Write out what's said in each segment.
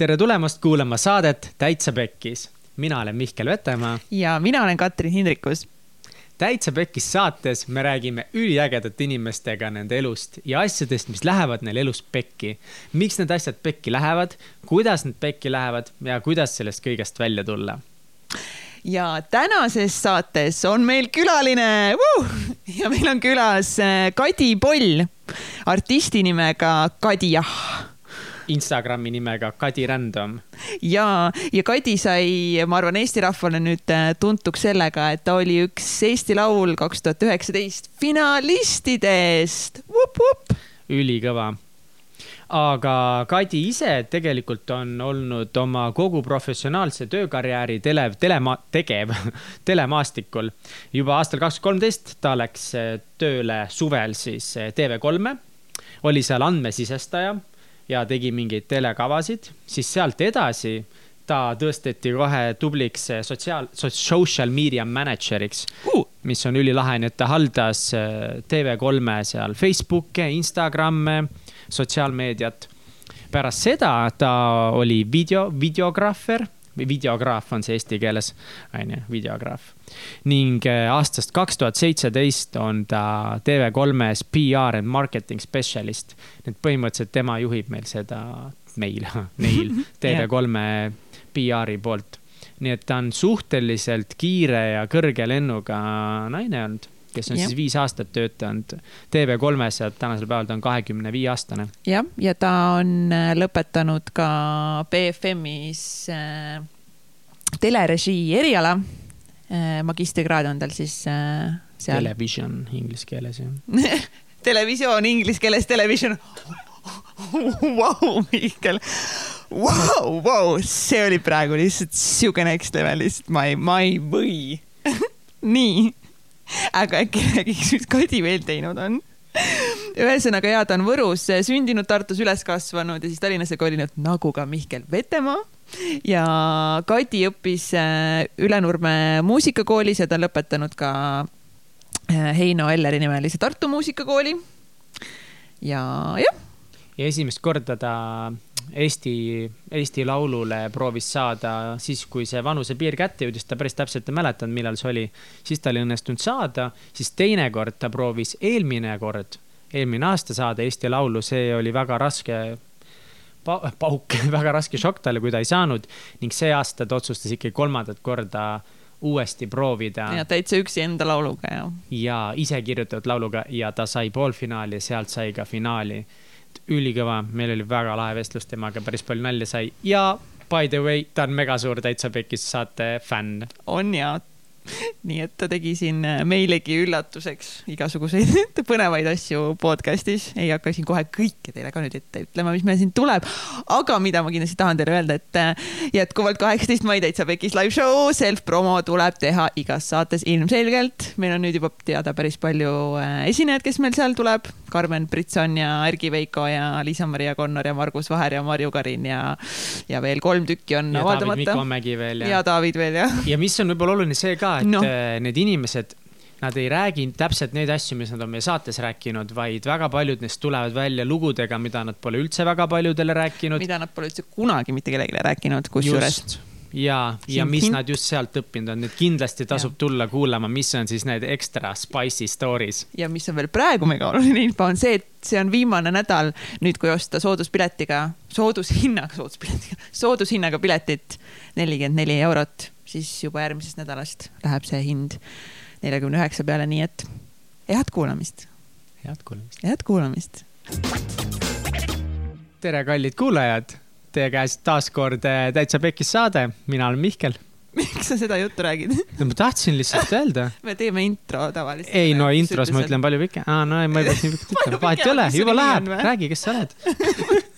tere tulemast kuulama saadet Täitsa Pekkis. mina olen Mihkel Vetemaa. ja mina olen Katrin Hindrikus. täitsa Pekkis saates me räägime üliägedate inimestega nende elust ja asjadest, mis lähevad neil elus pekki. miks need asjad pekki lähevad, kuidas need pekki lähevad ja kuidas sellest kõigest välja tulla ja tänases saates on meil külaline uh! ja meil on külas äh, Kadi Poll, artisti nimega Kadi Jah Instagrami nimega Kadi Random. ja, ja Kadi sai, ma arvan, Eesti rahvale nüüd äh, tuntuks sellega, et ta oli üks Eesti Laul kaks tuhat üheksateist finalistidest. ülikõva aga Kadi ise tegelikult on olnud oma kogu professionaalse töökarjääri tele, telema-, tegev telemaastikul. juba aastal kaks tuhat kolmteist ta läks äh, tööle suvel siis äh, TV3-e, oli seal andmesisestaja ja tegi mingeid telekavasid, siis sealt edasi ta tõsteti kohe tubliks eh, sotsiaal, social media manager'iks uh., mis on ülilahe, nii et ta haldas eh, TV3-e seal Facebook'e, Instagram'e, sotsiaalmeediat. pärast seda ta oli video, videograafer videograaf on see eesti keeles, on ju, videograaf. Ning äh, aastast kaks tuhat seitseteist on ta TV3-s PR and marketing spetsialist. nii et põhimõtteliselt tema juhib meil seda, meil, neil TV3-e PR-i poolt. nii et ta on suhteliselt kiire ja kõrge lennuga naine olnud kes on ja. siis viis aastat töötanud TV3-s ja tänasel päeval ta on kahekümne viie aastane. jah, ja ta on äh, lõpetanud ka BFM-is äh, telerežii eriala. Magistrikraad on tal siis äh, seal. Television inglise keeles jah televisioon inglise keeles, television Vau, Mihkel, vau, vau, see oli praegu lihtsalt siuke next level, lihtsalt ma ei, ma ei või nii aga äkki räägiks, mis Kadi veel teinud on? ühesõnaga ja ta on Võrus sündinud, Tartus üles kasvanud ja siis Tallinnasse kolinud nagu ka Mihkel Vetemaa. ja Kadi õppis äh, Ülenurme muusikakoolis ja ta on lõpetanud ka äh, Heino Elleri nimelise Tartu muusikakooli. ja jah. ja esimest korda ta Eesti, Eesti Laulule proovis saada siis, kui see vanusepiir kätte jõudis, ta päris täpselt ei mäletanud, millal see oli. siis tal ei õnnestunud saada, siis teinekord ta proovis eelmine kord, eelmine aasta saada Eesti Laulu, see oli väga raske pa pauk, väga raske šokk talle, kui ta ei saanud. ning see aasta ta otsustas ikkagi kolmandat korda uuesti proovida. ja täitsa üksi enda lauluga, jah. ja ise kirjutatud lauluga ja ta sai poolfinaali ja sealt sai ka finaali ülikõva, meil oli väga lahe vestlus temaga, päris palju nalja sai ja by the way, ta on mega suur Täitsa Pekis saate fänn. on ja nii et ta tegi siin äh, meilegi üllatuseks igasuguseid põnevaid asju podcast'is, ei hakka siin kohe kõike teile ka nüüd ette ütlema, mis meil siin tuleb. aga mida ma kindlasti tahan teile öelda, et äh, jätkuvalt kaheksateist mai Täitsa Pekis live show, self-promo tuleb teha igas saates ilmselgelt. meil on nüüd juba teada päris palju äh, esinejaid, kes meil seal tuleb. Karmen Britson ja Ergi Veiko ja Liisa-Maria Connor ja Margus Vaher ja Marju Karin ja, ja veel kolm tükki on avaldamata. ja David Mikomägi veel ja. ja David veel jah. ja mis on võib-olla oluline see ka, et no. Äh, need inimesed, nad ei räägi täpselt neid asju, mis nad on meie saates rääkinud, vaid väga paljud neist tulevad välja lugudega, mida nad pole üldse väga paljudele rääkinud. mida nad pole üldse kunagi mitte kellelegi rääkinud, kusjuures ja, ja mis nad just sealt õppinud on, et kindlasti tasub ja. tulla kuulama, mis on siis need ekstra spicy stories. ja mis on veel praegu mega oluline info, on see, et see on viimane nädal nüüd, kui osta sooduspiletiga, soodushinnaga, sooduspiletiga, soodushinnaga piletit nelikümmend neli eurot siis juba järgmisest nädalast läheb see hind neljakümne üheksa peale, nii et head kuulamist. head kuulamist. head kuulamist. tere, kallid kuulajad. Teie käes taas kord eh, Täitsa Pekkis saade, mina olen Mihkel miks sa seda juttu räägid no ma tahtsin lihtsalt öelda. me teeme intro tavaliselt. ei no intros ma ütlen palju pikem, aa no ei, ma ei peaks nii pikalt ütlema, vahet ei ole, juba läheb, räägi, kes sa oled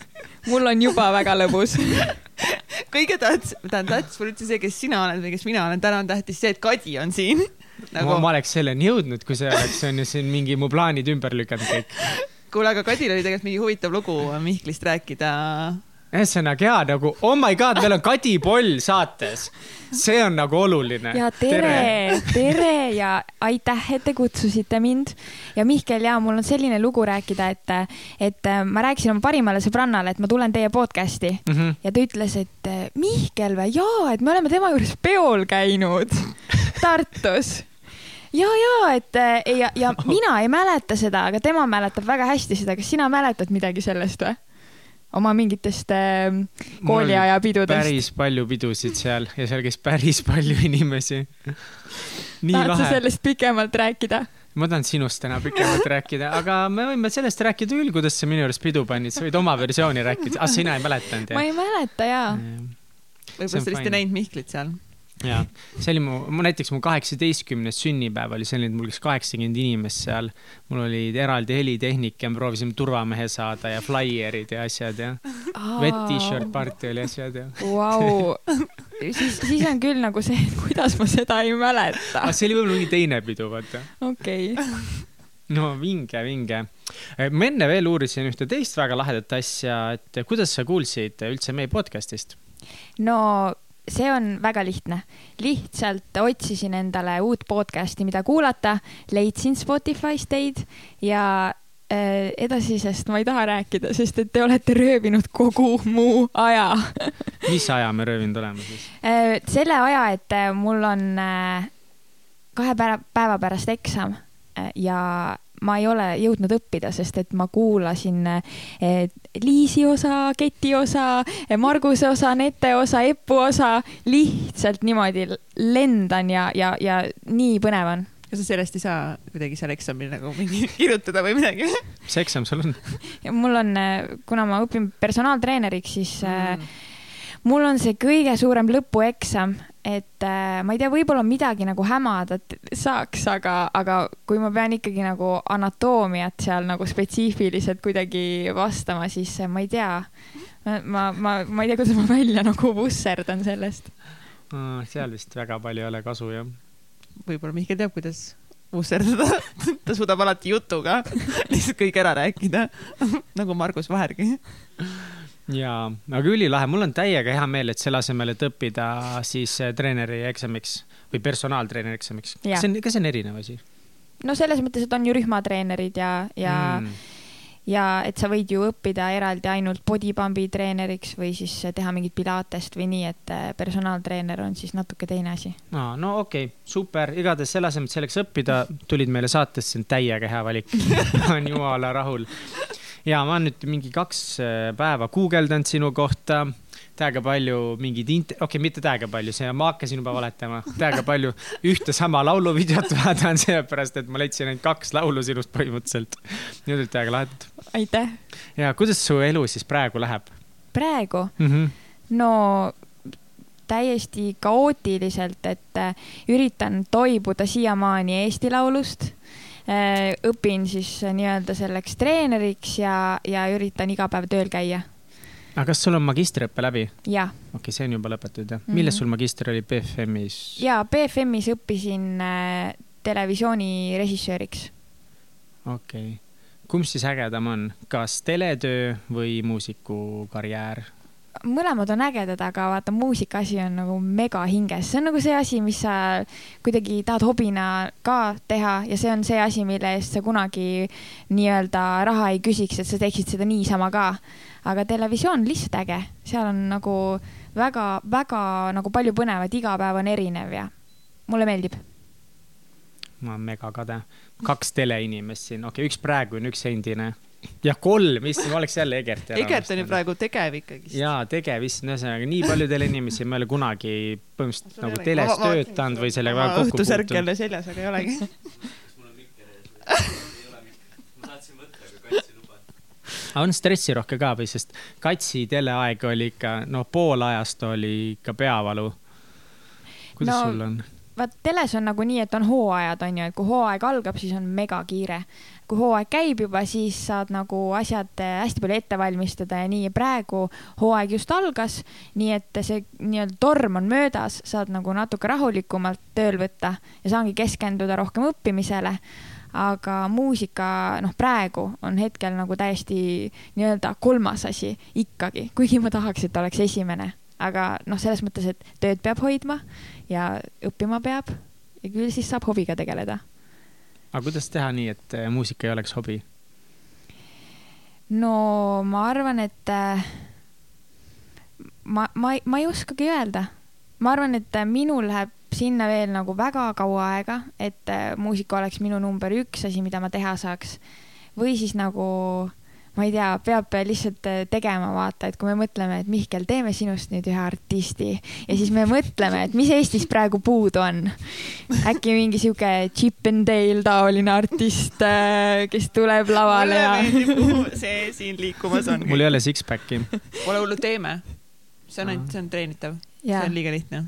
mul on juba väga lõbus. Kõige tähtsam, tähendab tähtis pole üldse see, kes sina oled või kes mina olen, täna on tähtis see, et Kadi on siin. Nagu.... Ma, ma oleks selleni jõudnud, kui see oleks, on ju siin mingi mu plaanid ümber lükanud kõik. kuule, aga Kadil oli tegelikult mingi huvitav lugu Mihklist rääkida ühesõnaga jaa, nagu oh my god, meil on Kadi Poll saates. see on nagu oluline. ja tere, tere ja aitäh, et te kutsusite mind. ja Mihkel ja mul on selline lugu rääkida, et, et äh, ma rääkisin oma parimale sõbrannale, et ma tulen teie podcast'i mm. -hmm. ja ta ütles, et äh, Mihkel või, jaa, et me oleme tema juures peol käinud Tartus ja, ja et äh, ja, ja mina ei mäleta seda, aga tema mäletab väga hästi seda. kas sina mäletad midagi sellest või? Oma mingitest äh, kooliaja pidudest. päris palju pidusid seal ja seal käis päris palju inimesi. nii tahad sa sellest pikemalt rääkida? ma tahan sinust täna pikemalt rääkida, aga me võime sellest rääkida küll, kuidas sa minu juures pidu panid, sa võid oma versiooni rääkida. ah, sina ei mäletanud ma jah? ei mäleta jaa. võib-olla sa fine. ei näinud Mihklit seal. Ja see oli mu, mu, näiteks mu kaheksateistkümnes sünnipäev oli selline, et mul käis kaheksakümmend inimest seal. mul oli eraldi helitehnik ja me proovisime turvamehe saada ja flaierid ja asjad ja wet t-shirt party oli asjad ja. Vau, siis, siis on küll nagu see, et kuidas ma seda ei mäleta see oli võib-olla mingi teine pidu, vaata. okei okay., no vinge, vinge. ma enne veel uurisin ühte teist väga lahedat asja, et kuidas sa kuulsid üldse meie podcast'ist? no see on väga lihtne, lihtsalt otsisin endale uut podcast'i, mida kuulata, leidsin Spotify's teid ja äh, edasisest ma ei taha rääkida, sest et te olete röövinud kogu mu aja mis aja me röövinud oleme siis? Äh, selle aja, et äh, mul on kahe päeva, pärast eksam ja ma ei ole jõudnud õppida, sest et ma kuulasin äh, Liisi osa, Keti osa, Marguse osa, Nete osa, Epu osa, lihtsalt niimoodi lendan ja, ja, ja nii põnev on. kas sa sellest ei saa kuidagi seal eksamil nagu mingi kirjutada või midagi? mis eksam sul on? ja mul on, kuna ma õpin personaaltreeneriks, siis mm. mul on see kõige suurem lõpueksam, et äh, ma ei tea, võib-olla midagi nagu hämada t- saaks, aga, aga kui ma pean ikkagi nagu anatoomiat seal nagu spetsiifiliselt kuidagi vastama, siis äh, ma ei tea. ma, ma, ma ei tea, kuidas ma välja nagu vusserdan sellest. seal vist väga palju ei ole kasu jah. võib-olla Mihkel teab, kuidas vusserdada. ta suudab alati jutuga lihtsalt kõik ära rääkida. nagu Margus Vahergi. jaa, aga ülilahe, mul on täiega hea meel, et selle asemel, et õppida siis äh, treeneri eksamiks või personaaltreeneri eksamiks. Kas see on, kas see on erinev asi? no selles mõttes, et on ju rühmatreenerid ja, ja mm., ja et sa võid ju õppida eraldi ainult bodypump'i treeneriks või siis teha mingit pilatest või nii, et äh, personaaltreener on siis natuke teine asi. aa, no okei okay,, super, igatahes selle asemel, et selleks õppida, tulid meile saatesse, see on täiega hea valik. olen jumala rahul. Ja ma olen nüüd mingi kaks äh, päeva guugeldanud sinu kohta, täiega palju mingeid int-, okei okay,, mitte täiega palju, see, ma hakkasin juba valetama, täiega palju ühte sama lauluvideot vaatan, sellepärast et ma leidsin ainult kaks laulu sinust põhimõtteliselt. Need olid täiega lahedad. aitäh. ja kuidas su elu siis praegu läheb praegu, mm? -hmm. no täiesti kaootiliselt, et äh, üritan toibuda siiamaani Eesti Laulust. Õpin siis äh, nii-öelda selleks treeneriks ja, ja üritan iga päev tööl käia. aga kas sul on magistriõpe läbi? jah, okei okay,, see on juba lõpetatud jah mm. -hmm. milles sul magister oli BFM-is? ja BFM-is õppisin äh, televisiooni režissööriks. okei okay., kumb siis ägedam on, kas teletöö või muusikukarjäär? Mõlemad on ägedad, aga vaata, muusika asi on nagu mega hinges, see on nagu see asi, mis sa kuidagi tahad hobina ka teha ja see on see asi, mille eest sa kunagi nii-öelda raha ei küsiks, et sa teeksid seda niisama ka. aga televisioon on lihtsalt äge, seal on nagu väga-väga nagu palju põnevat, iga päev on erinev ja mulle meeldib. ma olen mega kade. kaks teleinimest siin, okei okay,, üks praegune, üks endine. jah, kolm, issand, ma oleks jälle Egert. Egert on ju. praegu tegev ikkagist. jaa, tegev, issand, ühesõnaga nii palju teleinimesi, ma ei ole kunagi põhimõtteliselt ei nagu teles Ma- ma- töötanud või sellega väga kokku õhtusärk puutunud. jälle seljas, aga ei olegi. aga on stressirohke ka või, sest Katsi teleaeg oli ikka, no pool ajast oli ikka peavalu. kuidas No- sul on? vaat teles on nagu nii, et on hooajad, on ju, et kui hooaeg algab, siis on megakiire. Kui hooaeg käib juba, siis saad nagu asjad hästi palju ette valmistada ja nii. praegu hooaeg just algas, nii et see nii-öelda torm on möödas, saad nagu natuke rahulikumalt tööl võtta ja saangi keskenduda rohkem õppimisele. aga muusika, noh, praegu on hetkel nagu täiesti nii-öelda kolmas asi ikkagi, kuigi ma tahaks, et oleks esimene, aga noh, selles mõttes, et tööd peab hoidma ja õppima peab ja küll siis saab hobiga tegeleda. Aga kuidas teha nii, et äh, muusika ei oleks hobi? no ma arvan, et äh, ma, ma, ma ei oskagi öelda. ma arvan, et äh, minul läheb sinna veel nagu väga kaua aega, et muusika oleks minu number üks asi, mida ma teha saaks. või siis nagu ma ei tea, peab lihtsalt tegema, vaata, et kui me mõtleme, et Mihkel, teeme sinust nüüd ühe artisti ja siis me mõtleme, et mis Eestis praegu puudu on. äkki mingi sihuke Chip and Dale taoline artist, kes tuleb lavale ja. see siin liikumas on. mul ei ole six-pack'i Pole hullu, teeme. see on ainult, see on treenitav. see ja on liiga lihtne.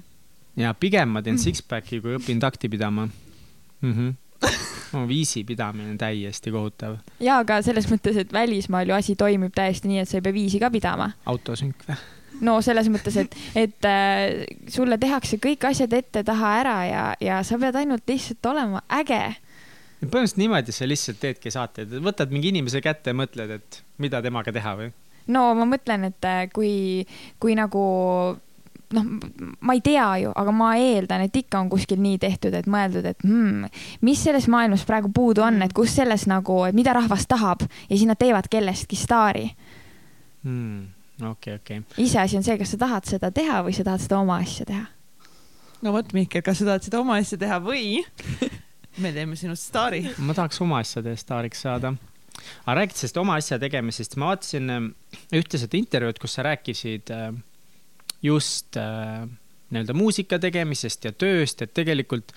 ja pigem ma teen six-pack'i, kui õpin takti pidama mm. -hmm. no, viisi pidamine on täiesti kohutav. ja aga selles mõttes, et välismaal ju asi toimib täiesti nii, et sa ei pea viisi ka pidama. autosünk või? no selles mõttes, et, et äh, sulle tehakse kõik asjad ette-taha ära ja, ja sa pead ainult lihtsalt olema äge. põhimõtteliselt niimoodi sa lihtsalt teedki saateid, võtad mingi inimese kätte ja mõtled, et mida temaga teha või? no ma mõtlen, et äh, kui, kui nagu noh, ma ei tea ju, aga ma eeldan, et ikka on kuskil nii tehtud, et mõeldud, et hmm, mis selles maailmas praegu puudu on, et kus selles nagu, et mida rahvas tahab ja siis nad teevad kellestki staari. Hmm, okei, okei. iseasi on see, kas sa tahad seda teha või sa tahad seda oma asja teha. no vot, Mihkel, kas sa tahad seda oma asja teha või me teeme sinust staari? ma tahaks oma asjade staariks saada. aga rääkides sellest oma asja tegemisest, ma vaatasin äh, ühte seda intervjuud, kus sa rääkisid äh, just äh, nii-öelda muusika tegemisest ja tööst, et tegelikult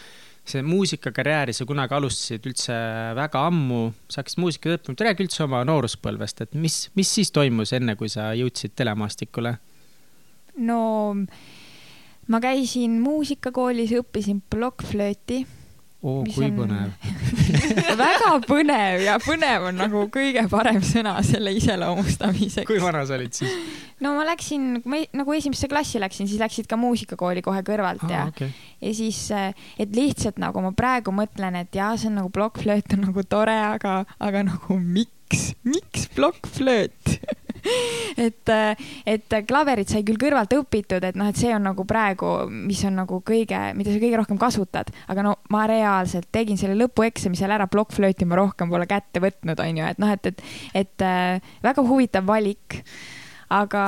see muusikakarjääri sa kunagi alustasid üldse väga ammu, sa hakkasid muusikat õppima, räägi üldse oma nooruspõlvest, et mis, mis siis toimus enne, kui sa jõudsid telemaastikule? no ma käisin muusikakoolis, õppisin plokkflööti. Oo, kui on- põnev. väga põnev ja põnev on nagu kõige parem sõna selle iseloomustamiseks. kui vana sa olid siis? no ma läksin, ma e- nagu esimesse klassi läksin, siis läksid ka muusikakooli kohe kõrvalt ja aa, okei. ja siis, et lihtsalt nagu ma praegu mõtlen, et jaa, see on nagu plokkflööt on nagu tore, aga, aga nagu miks, miks plokkflööt et, et klaverit sai küll kõrvalt õpitud, et noh, et see on nagu praegu, mis on nagu kõige, mida sa kõige rohkem kasutad, aga no ma reaalselt tegin selle lõpueksami seal ära, plokkflööti ma rohkem pole kätte võtnud, on ju, et noh, et, et, et äh, väga huvitav valik. aga,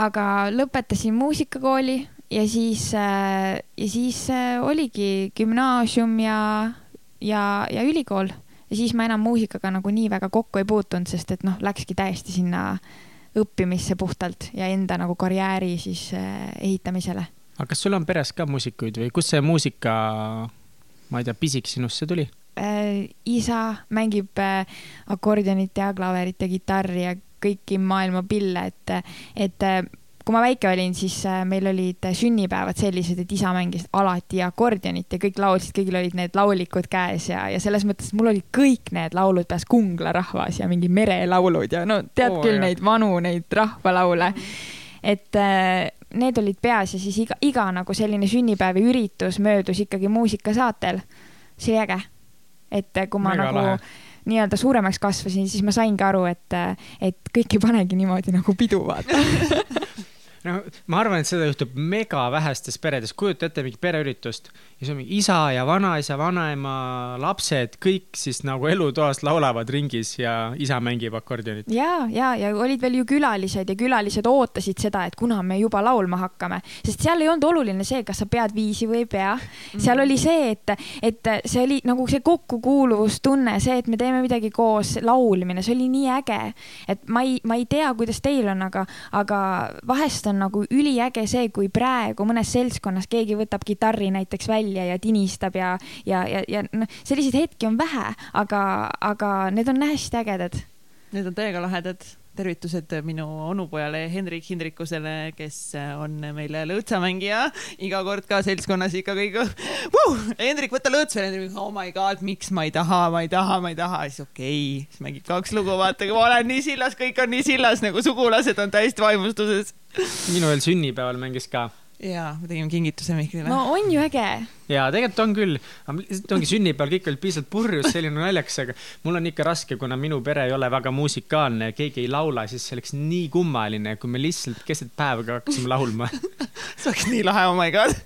aga lõpetasin muusikakooli ja siis äh, ja siis äh, oligi gümnaasium ja, ja, ja ülikool ja siis ma enam muusikaga nagu nii väga kokku ei puutunud, sest et noh, läkski täiesti sinna õppimisse puhtalt ja enda nagu karjääri siis äh, ehitamisele. aga kas sul on peres ka muusikuid või kust see muusika, ma ei tea, pisik sinusse tuli? äh, isa mängib äh, akordionit ja klaverit ja kitarri ja kõiki maailma pille, et, et kui ma väike olin, siis äh, meil olid äh, sünnipäevad sellised, et isa mängis alati akordionit ja kõik laulsid, kõigil olid need laulikud käes ja, ja selles mõttes mul olid kõik need laulud peas, Kungla rahvas ja mingi merelaulud ja no tead oh, küll jah. neid vanu, neid rahvalaule. et äh, need olid peas ja siis iga, iga nagu selline sünnipäev ja üritus möödus ikkagi muusikasaatel. see oli äge. et kui ma Mega nagu lahe. nii-öelda suuremaks kasvasin, siis ma saingi aru, et, et kõik ei panegi niimoodi nagu pidu, vaata. no ma arvan, et seda juhtub mega vähestes peredes, kujuta ette mingit pereüritust ja siis on mingi isa ja vanaisa, vanaema, lapsed, kõik siis nagu elutoas laulavad ringis ja isa mängib akordionit. ja, ja, ja olid veel ju külalised ja külalised ootasid seda, et kuna me juba laulma hakkame, sest seal ei olnud oluline see, kas sa pead viisi või ei pea. seal oli see, et, et see oli nagu see kokkukuuluvustunne, see, et me teeme midagi koos, laulmine, see oli nii äge. et ma ei, ma ei tea, kuidas teil on, aga, aga vahest on nagu üliäge see, kui praegu mõnes seltskonnas keegi võtab kitarri näiteks välja ja tinistab ja, ja, ja, ja noh, selliseid hetki on vähe, aga, aga need on hästi ägedad Need on täiega lahedad. tervitused minu onupojale Hendrik Hindrikusele, kes on meile lõõtsamängija, iga kord ka seltskonnas ikka kõik uh,. Hendrik, võta lõõts veel. Oh my god, miks ma ei taha, ma ei taha, ma ei taha. siis okei okay., siis mängib kaks lugu, vaata, ma olen nii sillas, kõik on nii sillas, nagu sugulased on täiesti vaimustuses. Minu ühel sünnipäeval mängis ka jaa, me tegime kingituse Mihklile no on ju äge. ja tegelikult on küll, aga ongi sünnipäeval kõik olid piisavalt purjus, oli nagu naljakas, aga mul on ikka raske, kuna minu pere ei ole väga musikaalne ja keegi ei laula, siis see oleks nii kummaline, kui me lihtsalt keset päeva ka hakkasime laulma. see oleks nii lahe, oh my god.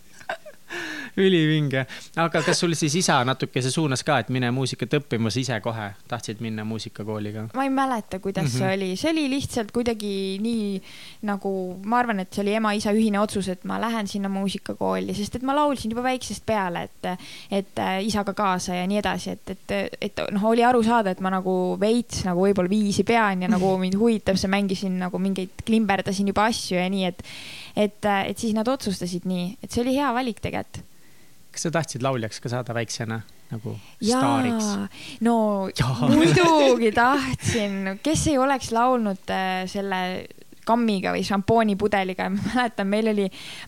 ülivinge, aga kas sul siis isa natukese suunas ka, et mine muusikat õppima, sa ise kohe tahtsid minna muusikakooli ka? ma ei mäleta, kuidas mm -hmm. see Mhm. oli, see oli lihtsalt kuidagi nii nagu, ma arvan, et see oli ema-isa ühine otsus, et ma lähen sinna muusikakooli, sest et ma laulsin juba väiksest peale, et, et äh, isaga kaasa ja nii edasi, et, et, et noh, oli aru saada, et ma nagu veits nagu võib-olla viisi pean ja nagu mind huvitab see, mängisin nagu mingeid, klimberdasin juba asju ja nii, et, et, et siis nad otsustasid nii, et see oli hea valik tegelikult. kas sa tahtsid lauljaks ka saada väiksena nagu staariks? jaa, no Jaa. muidugi tahtsin, kes ei oleks laulnud äh, selle kammiga või šampoonipudeliga, ma mäletan, meil oli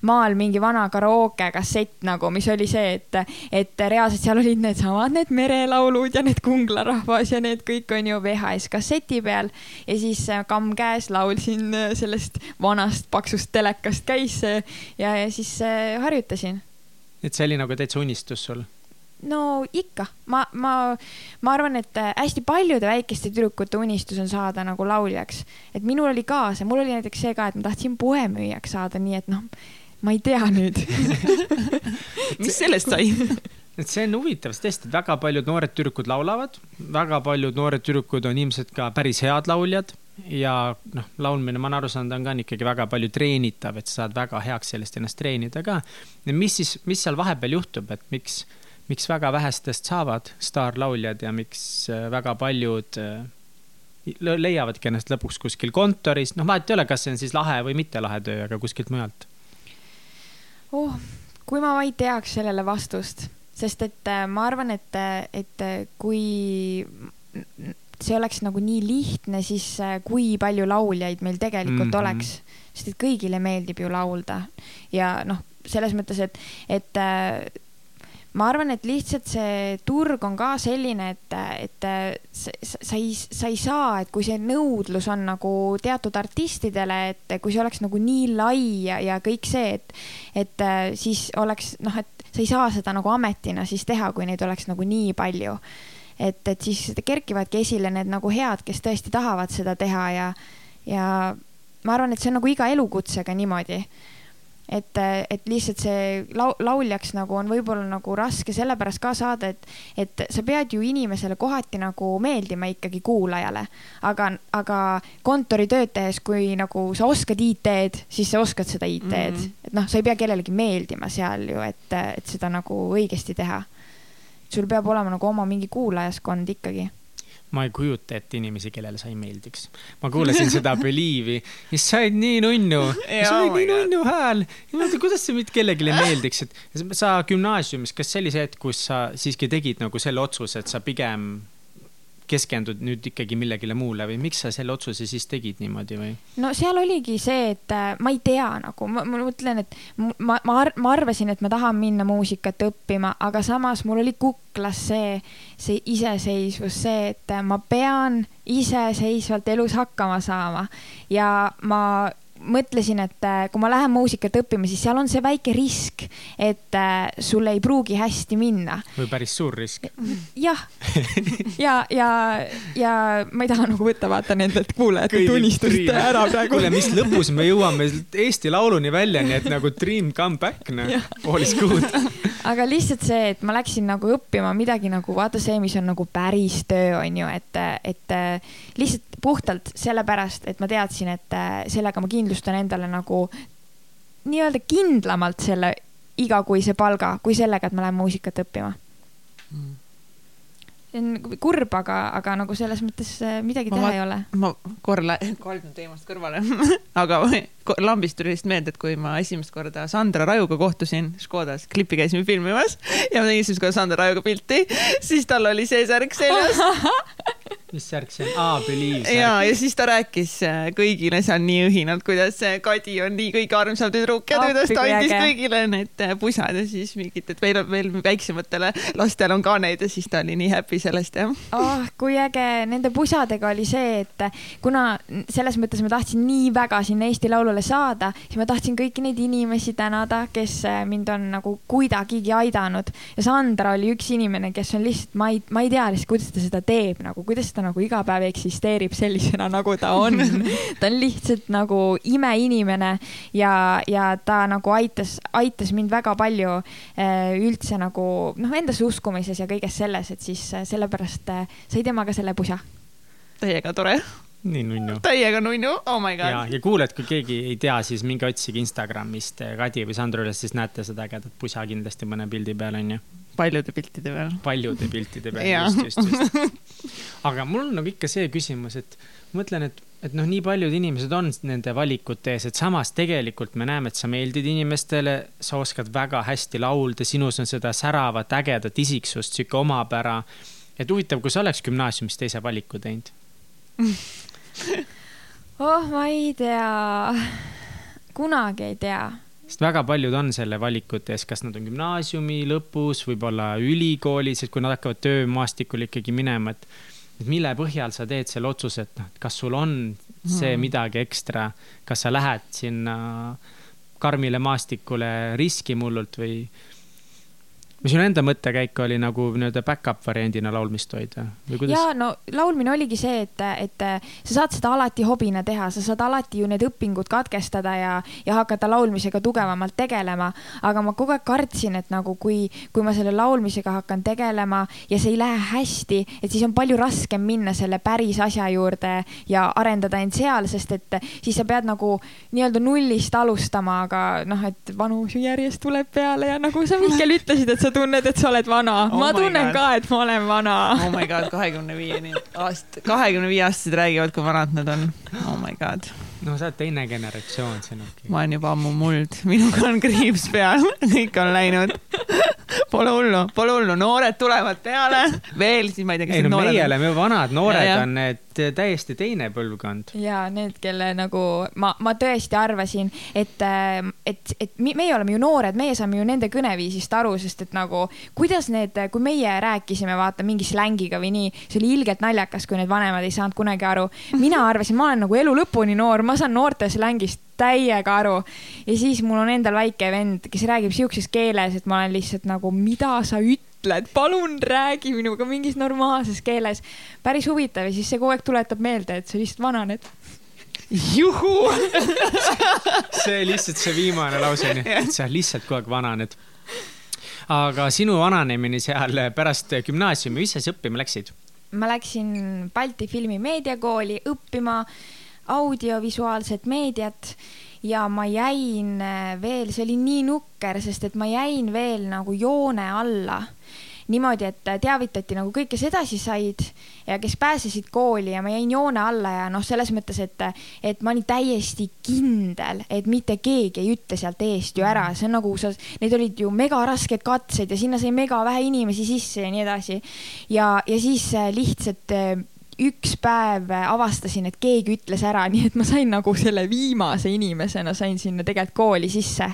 maal mingi vana karaoke kassett nagu, mis oli see, et, et reaalselt seal olid needsamad need merelaulud ja need Kungla rahvas ja need kõik on ju VHS kasseti peal. Ja siis äh, kamm käes laulsin äh, sellest vanast paksust telekast käis ja, ja siis äh, harjutasin. Et see oli nagu täitsa unistus sul? No ikka, ma, ma, ma arvan, et äh, hästi paljude väikeste tüdrukute unistus on saada nagu lauljaks. et minul oli ka see, mul oli näiteks see ka, et ma tahtsin poemüüjaks saada, nii et noh, ma ei tea nüüd. mis sellest sai? et see on huvitav, sest tõesti väga paljud noored tüdrukud laulavad, väga paljud noored tüdrukud on ilmselt ka päris head lauljad ja noh, laulmine, ma olen aru saanud, on ka on ikkagi väga palju treenitav, et sa saad väga heaks sellest ennast treenida ka. mis siis, mis seal vahepeal juhtub, et miks, miks väga vähestest saavad staarlauljad ja miks äh, väga paljud äh, le- leiavadki ennast lõpuks kuskil kontoris, noh, vahet ei ole, kas see on siis lahe või mitte lahe töö, aga kuskilt mujalt. oh, kui ma vaid teaks sellele vastust, sest et äh, ma arvan, et, et kui see oleks nagu nii lihtne, siis kui palju lauljaid meil tegelikult mm. -hmm. oleks, sest et kõigile meeldib ju laulda ja noh, selles mõttes, et, et ma arvan, et lihtsalt see turg on ka selline, et, et sa, sa sa ei, sa ei saa, et kui see nõudlus on nagu teatud artistidele, et kui see oleks nagu nii lai ja, ja kõik see, et, et äh, siis oleks noh, et sa ei saa seda nagu ametina siis teha, kui neid oleks nagu nii palju. et, et siis kerkivadki esile need nagu head, kes tõesti tahavad seda teha ja, ja ma arvan, et see on nagu iga elukutsega niimoodi et, et lihtsalt see lau-, lauljaks nagu on võib-olla nagu raske sellepärast ka saada, et, et sa pead ju inimesele kohati nagu meeldima ikkagi kuulajale. aga, aga kontoritööd tehes, kui nagu sa oskad IT-d, siis sa oskad seda IT-d mm. -hmm. et noh, sa ei pea kellelegi meeldima seal ju, et, et seda nagu õigesti teha. sul peab olema nagu oma mingi kuulajaskond ikkagi. Ma ei kujuta ette inimesi, kellele sa ei meeldiks. ma kuulasin seda Believe'i ja sa olid nii nunnu. Sul oli oh nii nunnu hääl. ma mõtlen, kuidas see mitte kellelegi meeldiks, et sa gümnaasiumis, kas see oli see, et kus sa siiski tegid nagu selle otsuse, et sa pigem keskendud nüüd ikkagi millegile muule või miks sa selle otsuse siis tegid niimoodi või? no seal oligi see, et äh, ma ei tea nagu, ma, mõtlen, et ma, ma, ma arvasin, et ma tahan minna muusikat õppima, aga samas mul oli kuklas see, see iseseisvus, see, et äh, ma pean iseseisvalt elus hakkama saama ja ma mõtlesin, et äh, kui ma lähen muusikat õppima, siis seal on see väike risk, et äh, sul ei pruugi hästi minna. või päris suur risk? jah, ja, ja, ja ma ei taha nagu võtta, vaata nendelt kuulajate tunnistust ära praegu. kuule, mis lõpus me jõuame Eesti Lauluni välja, nii et nagu dream come back, noh. all is good. aga lihtsalt see, et ma läksin nagu õppima midagi nagu vaata see, mis on nagu päris töö, on ju, et, et lihtsalt puhtalt sellepärast, et ma teadsin, et äh, sellega ma kindlustan endale nagu nii-öelda kindlamalt selle igakuise palga, kui sellega, et ma lähen muusikat õppima. see on kurb, aga, aga nagu selles mõttes äh, midagi Ma teha vaat- ei ole. ma korra lä- kaldun teemast kõrvale, aga lambist tuli lihtsalt meelde, et kui ma esimest korda Sandra Rajuga kohtusin Škodas, klippi käisime filmimas ja ma tegin esimest korda Sandra Rajuga pilti, siis tal oli see särk seljas. mis särk see on? aa, Believe ja, särk. ja siis ta rääkis äh, kõigile seal nii õhinalt, kuidas see Kadi on nii kõige armsam tüdruk ja kuidas ta andis kõigile need äh, pusad ja siis mingid, et veel, veel väiksematele lastele on ka neid ja siis ta oli nii happy sellest jah. oh, kui äge nende pusadega oli see, et kuna selles mõttes ma tahtsin nii väga sinna Eesti Laulule saada, siis ma tahtsin kõiki neid inimesi tänada, kes äh, mind on nagu kuidagigi aidanud ja Sandra oli üks inimene, kes on lihtsalt, ma ei, ma ei tea lihtsalt, kuidas ta seda teeb nagu, kuidas ta nagu iga päev eksisteerib sellisena, nagu ta on. ta on lihtsalt nagu imeinimene ja, ja ta nagu aitas, aitas mind väga palju äh, üldse nagu noh, endasse uskumises ja kõiges selles, et siis äh, sellepärast sai temaga selle pusa. täiega tore, nii nunnu. täiega nunnu, oh my ja, god. ja kuule, et kui keegi ei tea, siis minge otsige Instagramist eh, Kadi või Sandro üles, siis näete seda ägedat pusa kindlasti mõne pildi peal onju. paljude piltide peal. paljude piltide peal, just, just, just. aga mul on nagu ikka see küsimus, et mõtlen, et, et noh, nii paljud inimesed on nende valikute ees, et samas tegelikult me näeme, et sa meeldid inimestele, sa oskad väga hästi laulda, sinus on seda säravat, ägedat isiksust, sihuke omapära. et huvitav, kui sa oleks gümnaasiumis teise valiku teinud, oh, ma ei tea, kunagi ei tea sest väga paljud on selle valikute ees, kas nad on gümnaasiumi lõpus, võib-olla ülikoolis, et kui nad hakkavad töömaastikul ikkagi minema, et, et mille põhjal sa teed selle otsuse, et noh, et kas sul on see Mhm. midagi ekstra, kas sa lähed sinna karmile maastikule riskimullult või või sinu enda mõttekäik oli nagu nii-öelda back-up variandina laulmist hoida või kuidas? ja no laulmine oligi see, et, et sa saad seda alati hobina teha, sa saad alati ju need õpingud katkestada ja, ja hakata laulmisega tugevamalt tegelema. aga ma kogu aeg kartsin, et nagu kui, kui ma selle laulmisega hakkan tegelema ja see ei lähe hästi, et siis on palju raskem minna selle päris asja juurde ja arendada end seal, sest et siis sa pead nagu nii-öelda nullist alustama, aga noh, et vanus ju järjest tuleb peale ja nagu sa Mihkel ütlesid, et sa tunned, et sa oled vana Oh ma tunnen God. ka, et ma olen vana oh my god, kahekümne viieni aast-, kahekümne viie aastased räägivad, kui vanad nad on. oh my god, no sa oled teine generatsioon sinugi. ma olen juba ammu muld, minuga on kriips peal, kõik on läinud. Pole hullu, pole hullu, noored tulevad peale, veel siis ma ei tea, kes ei need no noored meie on. oleme ju vanad, noored Ja, ja. on need täiesti teine põlvkond. ja need, kelle nagu ma, ma tõesti arvasin, et, et, et meie oleme ju noored, meie saame ju nende kõneviisist aru, sest et nagu kuidas need, kui meie rääkisime, vaata mingi slängiga või nii, see oli ilgelt naljakas, kui need vanemad ei saanud kunagi aru. mina arvasin, ma olen nagu elu lõpuni noor, ma saan noorte slängist täiega aru. ja siis mul on endal väike vend, kes räägib siukses keeles, et ma olen lihtsalt nagu, mida sa ütled, palun räägi minuga mingis normaalses keeles. päris huvitav ja siis see kogu aeg tuletab meelde, et sa lihtsalt vananed. juhu. see lihtsalt see viimane lause on ju, et sa lihtsalt kogu aeg vananed. aga sinu vananemine seal pärast gümnaasiumi, mis sa siis õppima läksid? ma läksin Balti Filmi Meediakooli õppima audiovisuaalset meediat ja ma jäin äh, veel, see oli nii nukker, sest et ma jäin veel nagu joone alla niimoodi, et teavitati nagu kõik, kes edasi said ja kes pääsesid kooli ja ma jäin joone alla ja noh, selles mõttes, et, et ma olin täiesti kindel, et mitte keegi ei ütle sealt eest ju ära, see on nagu sa, need olid ju megarasked katsed ja sinna sai mega vähe inimesi sisse ja nii edasi. ja, ja siis lihtsalt üks päev avastasin, et keegi ütles ära, nii et ma sain nagu selle viimase inimesena sain sinna tegelikult kooli sisse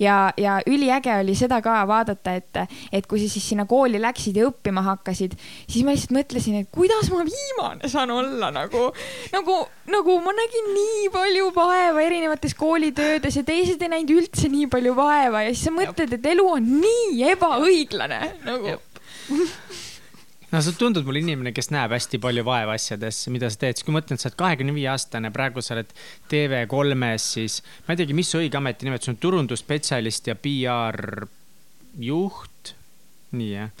ja, ja üliäge oli seda ka vaadata, et, et kui sa siis sinna kooli läksid ja õppima hakkasid, siis ma lihtsalt mõtlesin, et kuidas ma viimane saan olla nagu, nagu, nagu ma nägin nii palju vaeva erinevates koolitöödes ja teised ei näinud üldse nii palju vaeva ja siis sa mõtled, et elu on nii ebaõiglane nagu. No sa tundud mulle inimene, kes näeb hästi palju vaeva asjades, mida sa teed, siis kui mõtlen, et sa oled kahekümne viie aastane, praegu sa oled TV3-s, siis ma ei teagi, mis su õige ametinimetus on, turundusspetsialist ja PR juht, nii jah?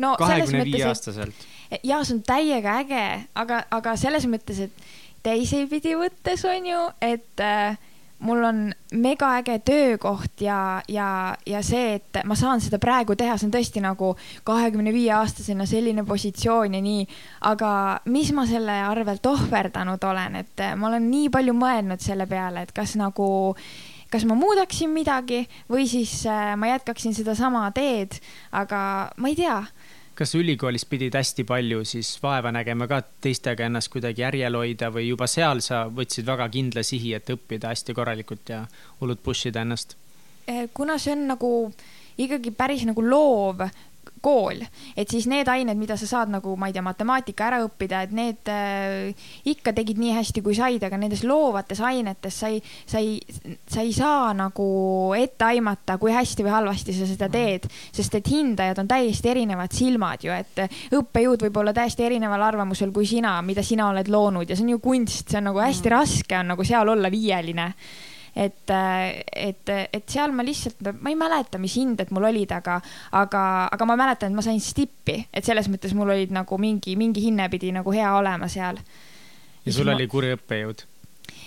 no kahekümne viie aastaselt. ja see on täiega äge, aga, aga selles mõttes, et teisipidi võttes on ju, et äh, mul on mega äge töökoht ja, ja, ja see, et ma saan seda praegu teha, see on tõesti nagu kahekümne viie aastasena selline positsioon ja nii. aga mis ma selle arvelt ohverdanud olen, et ma olen nii palju mõelnud selle peale, et kas nagu kas ma muudaksin midagi või siis äh, ma jätkaksin sedasama teed, aga ma ei tea kas ülikoolis pidid hästi palju siis vaeva nägema ka teistega ennast kuidagi järjel hoida või juba seal sa võtsid väga kindla sihi, et õppida hästi korralikult ja hullult push ida ennast? Eh, kuna see on nagu ikkagi päris nagu loov kool, et siis need ained, mida sa saad nagu, ma ei tea, matemaatika ära õppida, et need äh, ikka tegid nii hästi, kui said, aga nendes loovates ainetes sa ei, sa ei, sa ei saa nagu ette aimata, kui hästi või halvasti sa seda teed, sest et hindajad on täiesti erinevad silmad ju, et õppejõud võib olla täiesti erineval arvamusel kui sina, mida sina oled loonud. Ja see on ju kunst, see on nagu hästi mm. raske on nagu seal olla viieline et, et, et seal ma lihtsalt, ma ei mäleta, mis hinded mul olid, aga, aga, aga ma mäletan, et ma sain stippi, et selles mõttes mul olid nagu mingi, mingi hinne pidi nagu hea olema seal. ja sul ma... oli kuri õppejõud?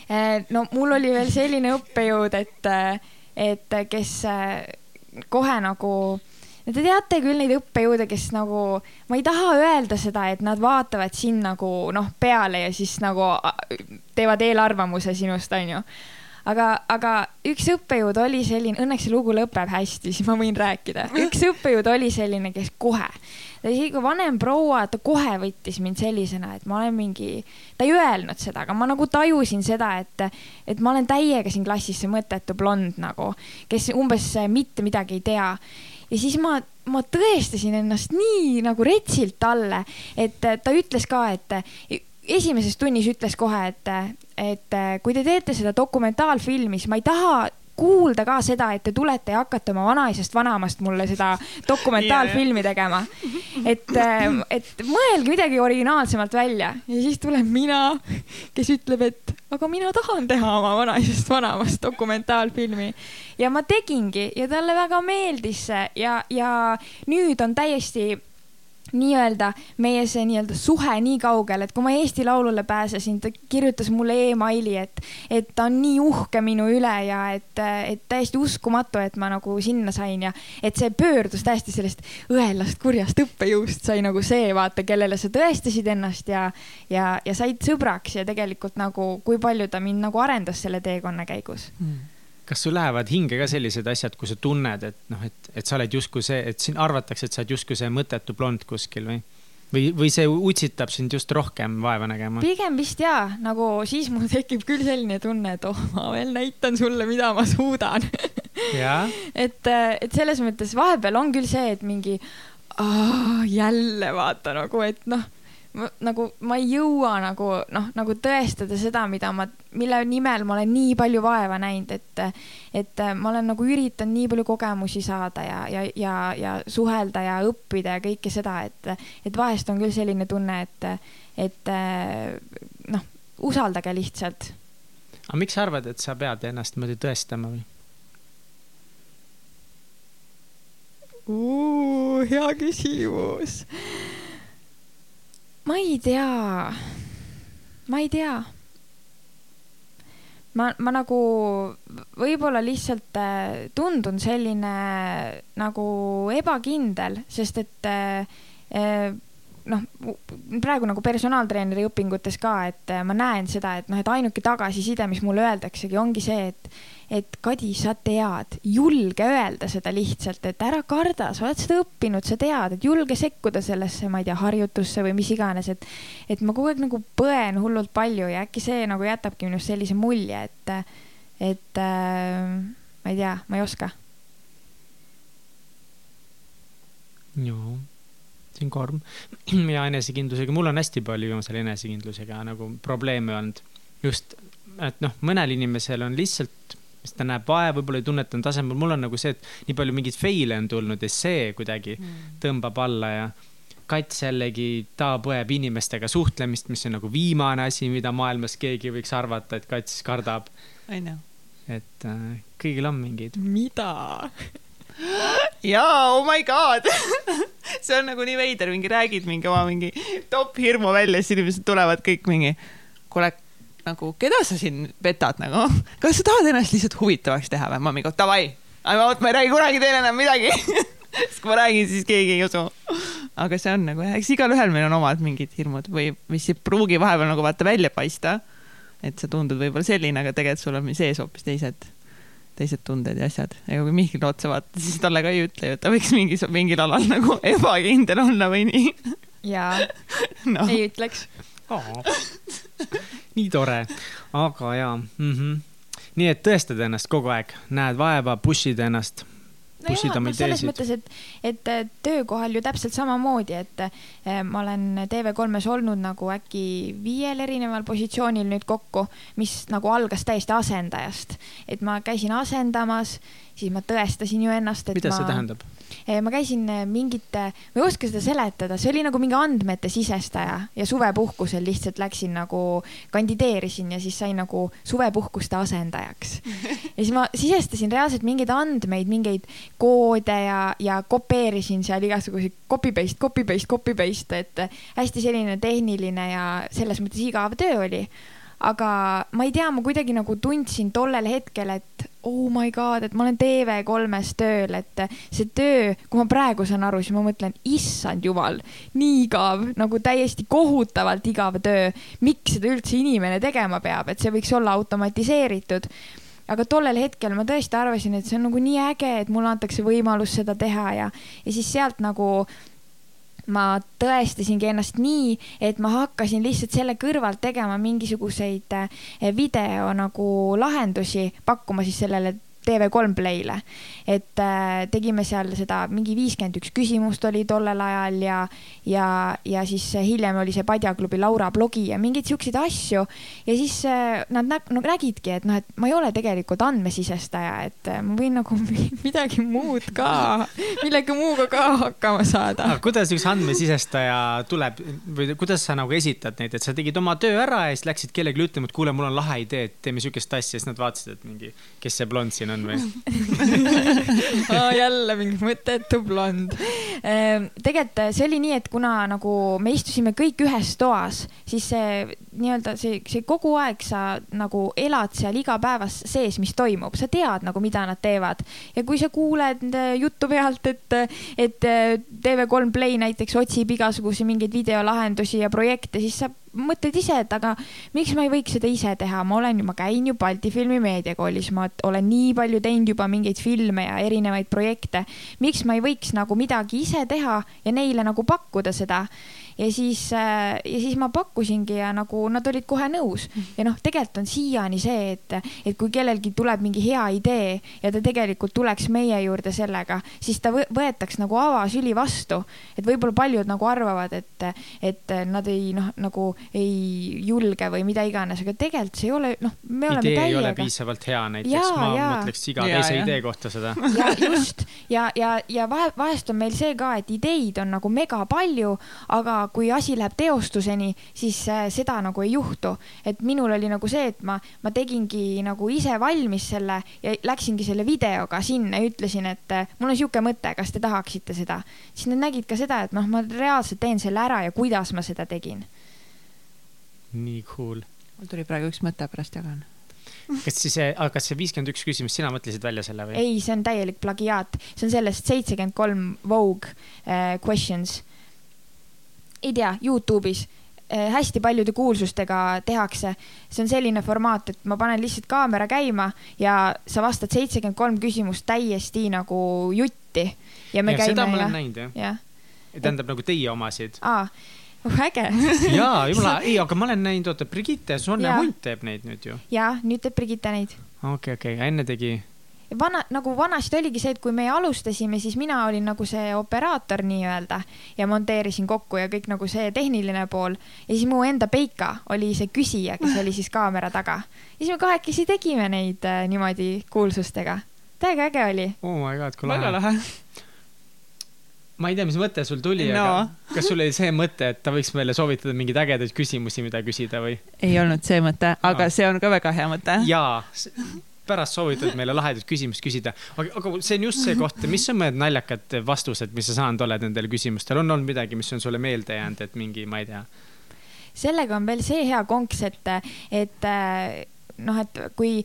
Eh, no mul oli veel selline õppejõud, et, et kes kohe nagu no te teate küll neid õppejõude, kes nagu, ma ei taha öelda seda, et nad vaatavad sind nagu noh, peale ja siis nagu teevad eelarvamuse sinust, onju aga, aga üks õppejõud oli selline, õnneks see lugu lõpeb hästi, siis ma võin rääkida. üks õppejõud oli selline, kes kohe, ta isegi vanem proua, ta kohe võttis mind sellisena, et ma olen mingi, ta ei öelnud seda, aga ma nagu tajusin seda, et, et ma olen täiega siin klassis see mõttetu blond nagu, kes umbes mitte midagi ei tea ja siis ma, ma tõestasin ennast nii nagu retsilt talle, et ta ütles ka, et esimeses tunnis ütles kohe, et, et kui te teete seda dokumentaalfilmi, siis ma ei taha kuulda ka seda, et te tulete ja hakkate oma vanaisast vanaemast mulle seda dokumentaalfilmi tegema. et, et mõelge midagi originaalsemalt välja. Ja siis tulen mina, kes ütleb, et aga mina tahan teha oma vanaisast vanaemast dokumentaalfilmi. Ja ma tegingi ja talle väga meeldis see. Ja, ja nüüd on täiesti nii-öelda meie see nii-öelda suhe nii kaugel, et kui ma Eesti Laulule pääsesin, ta kirjutas mulle emaili, et, et ta on nii uhke minu üle ja et, et täiesti uskumatu, et ma nagu sinna sain ja et see pöördus täiesti sellest õelast kurjast õppejõust sai nagu see, vaata, kellele sa tõestasid ennast ja, ja, ja said sõbraks ja tegelikult nagu, kui palju ta mind nagu arendas selle teekonna käigus. Hmm kas sul lähevad hinge ka sellised asjad, kui sa tunned, et noh, et, et sa oled justkui see, et siin arvatakse, et sa oled justkui see mõttetu blond kuskil või? või, või see utsitab sind just rohkem vaeva nägema? pigem vist jaa, nagu siis mul tekib küll selline tunne, et oh, ma veel näitan sulle, mida ma suudan et, et selles mõttes vahepeal on küll see, et mingi jälle vaata nagu, et noh nagu ma ei jõua nagu noh, nagu tõestada seda, mida ma, mille nimel ma olen nii palju vaeva näinud, et, et ma olen nagu üritanud nii palju kogemusi saada ja, ja, ja, ja suhelda ja õppida ja kõike seda, et, et vahest on küll selline tunne, et, et noh, usaldage lihtsalt. aga miks sa arvad, et sa pead ennast niimoodi tõestama või? hea küsimus ma ei tea, ma ei tea. ma, ma nagu võib-olla lihtsalt äh, tundun selline nagu ebakindel, sest et äh, äh noh, praegu nagu personaaltreeneri õpingutes ka, et äh, ma näen seda, et noh, et ainuke tagasiside, mis mulle öeldaksegi, ongi see, et, et Kadi, sa tead, julge öelda seda lihtsalt, et ära karda, sa oled seda õppinud, sa tead, et julge sekkuda sellesse, ma ei tea, harjutusse või mis iganes, et, et ma kogu aeg nagu põen hullult palju ja äkki see nagu jätabki minust sellise mulje, et, et äh, ma ei tea, ma ei oska. joo see on karm ja enesekindlusega, mul on hästi palju viimasel enesekindlusega nagu probleeme olnud. just, et noh, mõnel inimesel on lihtsalt, mis ta näeb vaeva, võib-olla ei tunnetanud tasemel, mul on nagu see, et nii palju mingeid fail'e on tulnud ja see kuidagi mm. tõmbab alla ja Kats jällegi, ta põeb inimestega suhtlemist, mis on nagu viimane asi, mida maailmas keegi võiks arvata, et Kats kardab. et äh, kõigil on mingeid. mida jaa, oh my god see on nagu nii veider, mingi räägid mingi oma mingi top hirmu välja, siis inimesed tulevad kõik mingi, kuule, nagu keda sa siin petad nagu, kas sa tahad ennast lihtsalt huvitavaks teha või? ma mingi davai, vot ma ei räägi kunagi teile enam midagi sest kui ma räägin, siis keegi ei usu. aga see on nagu jah, eks igalühel meil on omad mingid hirmud või mis ei pruugi vahepeal nagu vaata välja paista. et sa tundud võib-olla selline, aga tegelikult sul on sees hoopis teised teised tunded ja asjad. ja kui Mihkli otsa vaatad, siis talle ka ei ütle ju, et ta võiks mingi, mingil alal nagu ebakindel olla või nii. jaa, noh, ei ütleks. nii tore, aga jaa mm. -hmm. nii et tõestad ennast kogu aeg, näed vaeva, push'id ennast. Pussid nojah, oma noh, selles ideesid. mõttes, et, et äh, töökohal ju täpselt samamoodi, et äh, ma olen TV3-s olnud nagu äkki viiel erineval positsioonil nüüd kokku, mis nagu algas täiesti asendajast. et ma käisin asendamas, siis ma tõestasin ju ennast, et mida ma see tähendab? Eh, ma käisin eh, mingite, ma ei oska seda seletada, see oli nagu mingi andmete sisestaja ja suvepuhkusel lihtsalt läksin nagu, kandideerisin ja siis sain nagu suvepuhkuste asendajaks. ja siis ma sisestasin reaalselt mingeid andmeid, mingeid koode ja, ja kopeerisin seal igasuguseid copy paste, copy paste, copy paste, et eh, hästi selline tehniline ja selles mõttes igav töö oli aga ma ei tea, ma kuidagi nagu tundsin tollel hetkel, et oh my god, et ma olen TV3-s tööl, et see töö, kui ma praegu saan aru, siis ma mõtlen, issand jumal, nii igav, nagu täiesti kohutavalt igav töö. miks seda üldse inimene tegema peab, et see võiks olla automatiseeritud aga tollel hetkel ma tõesti arvasin, et see on nagu nii äge, et mulle antakse võimalus seda teha ja, ja siis sealt nagu ma tõestasingi ennast nii, et ma hakkasin lihtsalt selle kõrvalt tegema mingisuguseid eh, video nagu lahendusi, pakkuma siis sellele TV3 Play'le. et äh, tegime seal seda mingi viiskümmend üks küsimust oli tollel ajal ja, ja, ja siis hiljem oli see Padjaklubi Laura blogi ja mingeid siukseid asju. ja siis äh, nad nä no, nägidki, et noh, et ma ei ole tegelikult andmesisestaja, et äh, ma võin nagu midagi muud ka, millegi muuga ka hakkama saada. kuidas üks andmesisestaja tuleb või kuidas sa nagu esitad neid, et sa tegid oma töö ära ja siis läksid kellelegi ütlema, et kuule, mul on lahe idee, et teeme siukest asja, siis nad vaatasid, et mingi, kes see blond siin on või? oh, jälle mingi mõttetu blond. tegelikult see oli nii, et kuna nagu me istusime kõik ühes toas, siis see nii-öelda see, see kogu aeg sa nagu elad seal igapäevas sees, mis toimub, sa tead nagu, mida nad teevad. Ja kui sa kuuled äh, juttu pealt, et, et äh, TV3 Play näiteks otsib igasuguseid mingeid videolahendusi ja projekte, siis sa mõtled ise, et aga miks ma ei võiks seda ise teha, ma olen ju, ma käin ju Balti Filmi Meediakoolis, ma olen nii palju teinud juba mingeid filme ja erinevaid projekte. miks ma ei võiks nagu midagi ise teha ja neile nagu pakkuda seda ja siis äh,, ja siis ma pakkusingi ja nagu nad olid kohe nõus ja noh, tegelikult on siiani see, et, et kui kellelgi tuleb mingi hea idee ja ta tegelikult tuleks meie juurde sellega, siis ta võ- võetaks nagu avasüli vastu. et võib-olla paljud nagu arvavad, et, et nad ei noh, nagu ei julge või mida iganes, aga tegelikult see ei ole, noh, me oleme idee ei ole täiega piisavalt hea näiteks, ma jaa. mõtleks iga Jaa, teise jah. idee kohta seda. ja just ja, ja, ja vahe, vahest on meil see ka, et ideid on nagu mega palju, aga kui asi läheb teostuseni, siis äh, seda nagu ei juhtu. et minul oli nagu see, et ma, ma tegingi nagu ise valmis selle ja läksingi selle videoga sinna ja ütlesin, et äh, mul on sihuke mõte, kas te tahaksite seda. siis nad nägid ka seda, et noh, ma reaalselt teen selle ära ja kuidas ma seda tegin. nii cool. mul tuli praegu üks mõte, pärast jagan. kas siis, aga kas see viiskümmend üks küsimust, sina mõtlesid välja selle või? ei, see on täielik plagiaat, see on sellest seitsekümmend kolm Vogue äh, questions. Ei tea, Youtube'is äh, hästi paljude kuulsustega tehakse. see on selline formaat, et ma panen lihtsalt kaamera käima ja sa vastad seitsekümmend kolm küsimust täiesti nagu jutti. ja me Ja, seda käime ma olen ja, näinud jah. jah, tähendab nagu teie omasid. aa, äge jaa, jumala, ei, aga ma olen näinud, oota, Brigitte Sonne Jaa. Hunt teeb neid nüüd ju. ja nüüd teeb Brigitte neid okei, okei, enne tegi. vana, nagu vanasti oligi see, et kui me alustasime, siis mina olin nagu see operaator nii-öelda ja monteerisin kokku ja kõik nagu see tehniline pool. ja siis mu enda Peika oli see küsija, kes oli siis kaamera taga. ja siis me kahekesi tegime neid äh, niimoodi kuulsustega. täiega äge oli. oh my god, kui väga lahe. lahe. ma ei tea, mis mõte sul tuli No. aga kas sul oli see mõte, et ta võiks meile soovitada mingeid ägedaid küsimusi, mida küsida või? ei olnud see mõte, aga Aa. see on ka väga hea mõte. jaa, pärast soovitad meile lahedaid küsimusi küsida, aga, aga see on just see koht, mis on mõned naljakad vastused, mis sa saanud oled nendele küsimustele, on olnud midagi, mis on sulle meelde jäänud, et mingi, ma ei tea. sellega on veel see hea konks, et, et äh, noh, et kui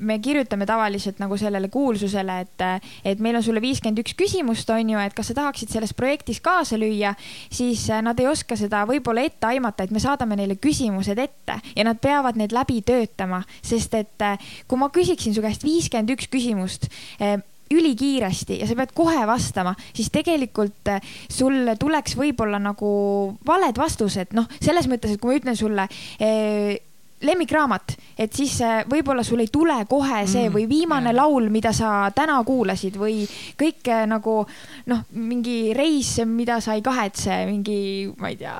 me kirjutame tavaliselt nagu sellele kuulsusele, et, et meil on sulle viiskümmend üks küsimust, on ju, et kas sa tahaksid selles projektis kaasa lüüa, siis nad ei oska seda võib-olla ette aimata, et me saadame neile küsimused ette ja nad peavad need läbi töötama, sest et kui ma küsiksin su käest viiskümmend üks küsimust ülikiiresti ja sa pead kohe vastama, siis tegelikult sul tuleks võib-olla nagu valed vastused, noh, selles mõttes, et kui ma ütlen sulle eh, lemmikraamat, et siis äh, võib-olla sul ei tule kohe see mm, või viimane yeah. laul, mida sa täna kuulasid või kõik äh, nagu noh, mingi reis, mida sa ei kahetse, mingi, ma ei tea,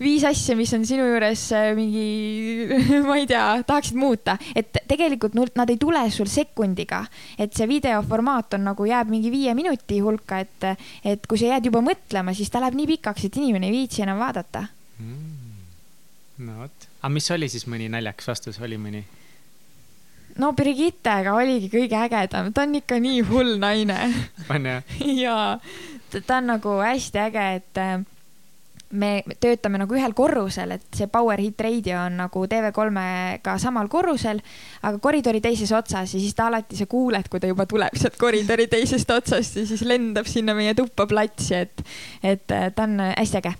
viis asja, mis on sinu juures äh, mingi, ma ei tea, tahaksid muuta, et tegelikult nad ei tule sul sekundiga, et see videoformaat on nagu jääb mingi viie minuti hulka, et, et kui sa jääd juba mõtlema, siis ta läheb nii pikaks, et inimene ei viitsi enam vaadata. Mm.. no vot aga mis oli siis mõni naljakas vastus, oli mõni? no Brigittega oligi kõige ägedam, ta on ikka nii hull naine. on jah? jaa, ta on nagu hästi äge, et äh, me töötame nagu ühel korrusel, et see Power Hit Radio on nagu TV3-ga samal korrusel, aga koridori teises otsas ja siis ta alati, sa kuuled, kui ta juba tuleb sealt koridori teisest otsast ja siis lendab sinna meie tuppa platsi, et, et äh, ta on hästi äge.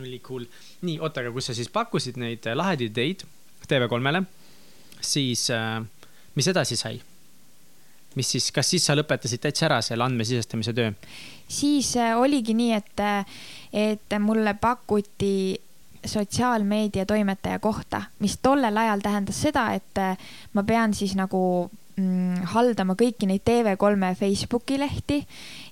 oli cool nii, oota, aga kus sa siis pakkusid neid äh, lahedaid ideid TV3-le, siis äh, mis edasi sai? mis siis, kas siis sa lõpetasid täitsa ära selle andmesisestamise töö? siis äh, oligi nii, et, äh, et mulle pakuti sotsiaalmeedia toimetaja kohta, mis tollel ajal tähendas seda, et äh, ma pean siis nagu mm, haldama kõiki neid TV3 Facebooki lehti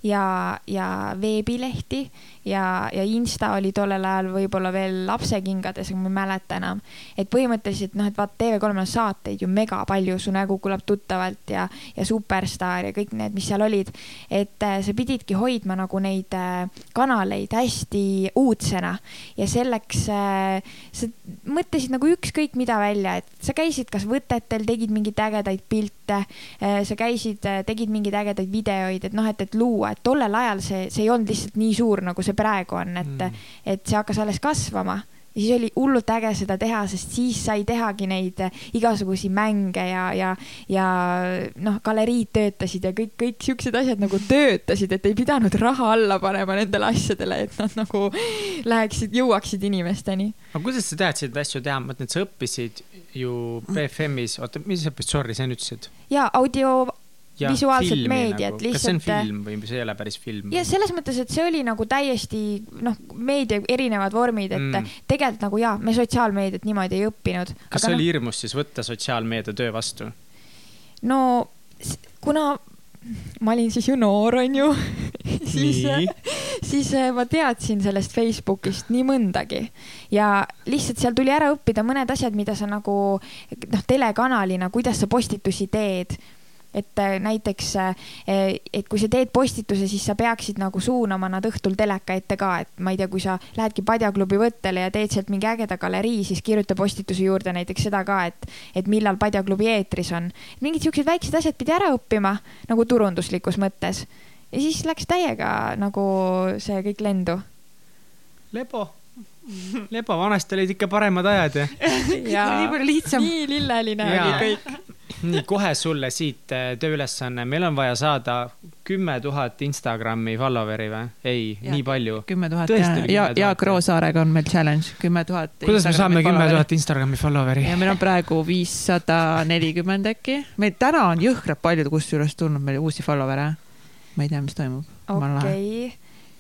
ja, ja veebilehti ja, ja Insta oli tollel ajal võib-olla veel lapsekingades, ma ei mäleta enam. et põhimõtteliselt noh, et vaata TV3-l on saateid ju mega palju, Su nägu kõlab tuttavalt ja, ja Superstaar ja kõik need, mis seal olid. et äh, sa pididki hoidma nagu neid äh, kanaleid hästi uudsena ja selleks äh, sa mõtlesid nagu ükskõik mida välja, et sa käisid kas võtetel, tegid mingeid ägedaid pilte, sa käisid, tegid mingeid ägedaid videoid, et noh, et, et luua, et tollel ajal see, see ei olnud lihtsalt nii suur, nagu see praegu on, et mm., et see hakkas alles kasvama ja siis oli hullult äge seda teha, sest siis sai tehagi neid igasugusi mänge ja, ja, ja noh, galeriid töötasid ja kõik, kõik siuksed asjad nagu töötasid, et ei pidanud raha alla panema nendele asjadele, et nad nagu läheksid, jõuaksid inimesteni. aga kuidas sa teadsid asju teha, ma mõtlen, et sa õppisid ju BFM-is, oota, mis sa õppisid, sorry, sa enne ütlesid? ja audio visuaalset meediat nagu. lihtsalt. kas see on film või see ei ole päris film? ja selles mõttes, et see oli nagu täiesti noh, meedia erinevad vormid, et mm. tegelikult nagu jaa, me sotsiaalmeediat niimoodi ei õppinud. kas oli no, hirmus siis võtta sotsiaalmeedia töö vastu? no kuna ma olin siis ju noor, onju siis, siis äh, ma teadsin sellest Facebookist nii mõndagi ja lihtsalt seal tuli ära õppida mõned asjad, mida sa nagu noh, telekanalina, kuidas sa postitusi teed et äh, näiteks, äh, et kui sa teed postituse, siis sa peaksid nagu suunama nad õhtul teleka ette ka, et ma ei tea, kui sa lähedki Padjaklubi võttele ja teed sealt mingi ägeda galerii, siis kirjuta postituse juurde näiteks seda ka, et, et millal Padjaklubi eetris on. mingid siuksed väiksed asjad pidi ära õppima nagu turunduslikus mõttes ja siis läks täiega nagu see kõik lendu. Lebo Lebo, vanasti olid ikka paremad ajad ju. nii palju lihtsam. nii lilleline oli kõik nii, kohe sulle siit äh, tööülesanne, meil on vaja saada kümme tuhat Instagrami follower'i või? ei, nii palju. kümme tuhat ja, ja Jaak Roosaarega on meil challenge, kümme tuhat. kuidas me saame kümme tuhat Instagrami follower'i? ja meil on praegu viissada nelikümmend äkki. meil täna on jõhkralt palju kusjuures tulnud meil uusi follower'e. ma ei tea, mis toimub. okei okay.,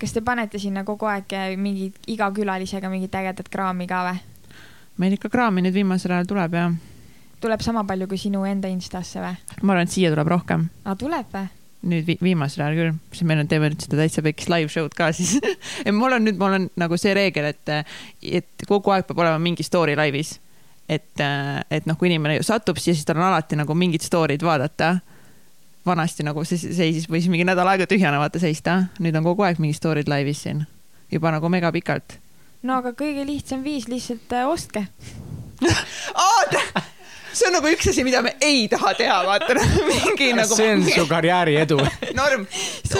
kas te panete sinna kogu aeg mingit, iga külalisega mingit ägedat kraami ka või? meil ikka kraami nüüd viimasel ajal tuleb jah tuleb sama palju kui sinu enda Instasse või? ma arvan, et siia tuleb rohkem. aa, tuleb või? nüüd vi viimasel ajal küll, sest meil on, teeme nüüd seda täitsa väikest live show'd ka siis et mul on nüüd, mul on nagu see reegel, et, et kogu aeg peab olema mingi story laivis. et, et noh, kui inimene satub siia, siis tal on alati nagu mingid story'd vaadata. vanasti nagu see seisis, võis mingi nädal aega tühjana vaata seista, nüüd on kogu aeg mingi story'd laivis siin, juba nagu megapikalt. no aga kõige lihtsam viis lihtsalt äh, ostke oota see on nagu üks asi, mida me ei taha teha, vaata mingi nagu. see on su karjääri edu. norm,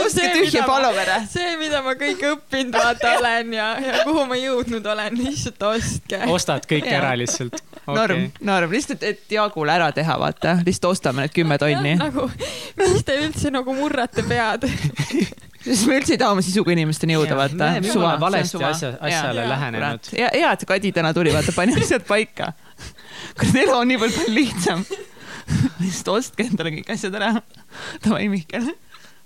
ostke tühja follower'e. see, mida ma kõik õppinud vaata olen ja, ja kuhu ma jõudnud olen, lihtsalt ostke. ostad kõik ära lihtsalt norm, norm, lihtsalt, et Jaagule ära teha, vaata, lihtsalt ostame need kümme tonni. nagu, miks te üldse nagu murrate pead? sest me üldse ei taha oma sisuga inimesteni jõuda, vaata oleme valesti asja- asjale lähenenud. ja, hea, et Kadi täna tuli, vaata, pani asjad paika. kurat, elu on nii palju palju lihtsam. lihtsalt ostke endale kõik asjad ära. Davai, Mihkel.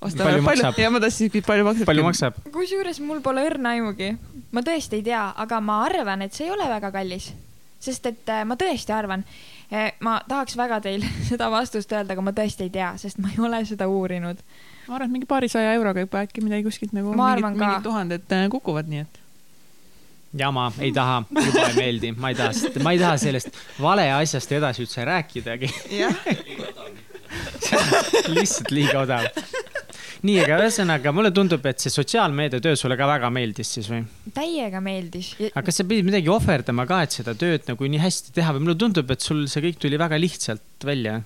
ostame Palju maksab? ja ma tahtsin, palju maksab. palju? maksab? kusjuures mul pole õrna aimugi. ma tõesti ei tea, aga ma arvan, et see ei ole väga kallis. sest et äh, ma tõesti arvan, ma tahaks väga teil seda vastust öelda, aga ma tõesti ei tea, sest ma ei ole seda uurinud. ma arvan, et mingi paarisaja euroga juba äkki midagi kuskilt nagu Ma mingid, arvan ka. mingid tuhanded äh, kukuvad, nii et. jama, ei taha, juba ei meeldi, ma ei taha, ma ei taha sellest vale asjast edasi üldse rääkidagi. lihtsalt liiga odav. nii, aga ühesõnaga mulle tundub, et see sotsiaalmeedia töö sulle ka väga meeldis siis või? täiega meeldis. aga kas sa pidid midagi ohverdama ka, et seda tööd nagu nii hästi teha või mulle tundub, et sul see kõik tuli väga lihtsalt välja?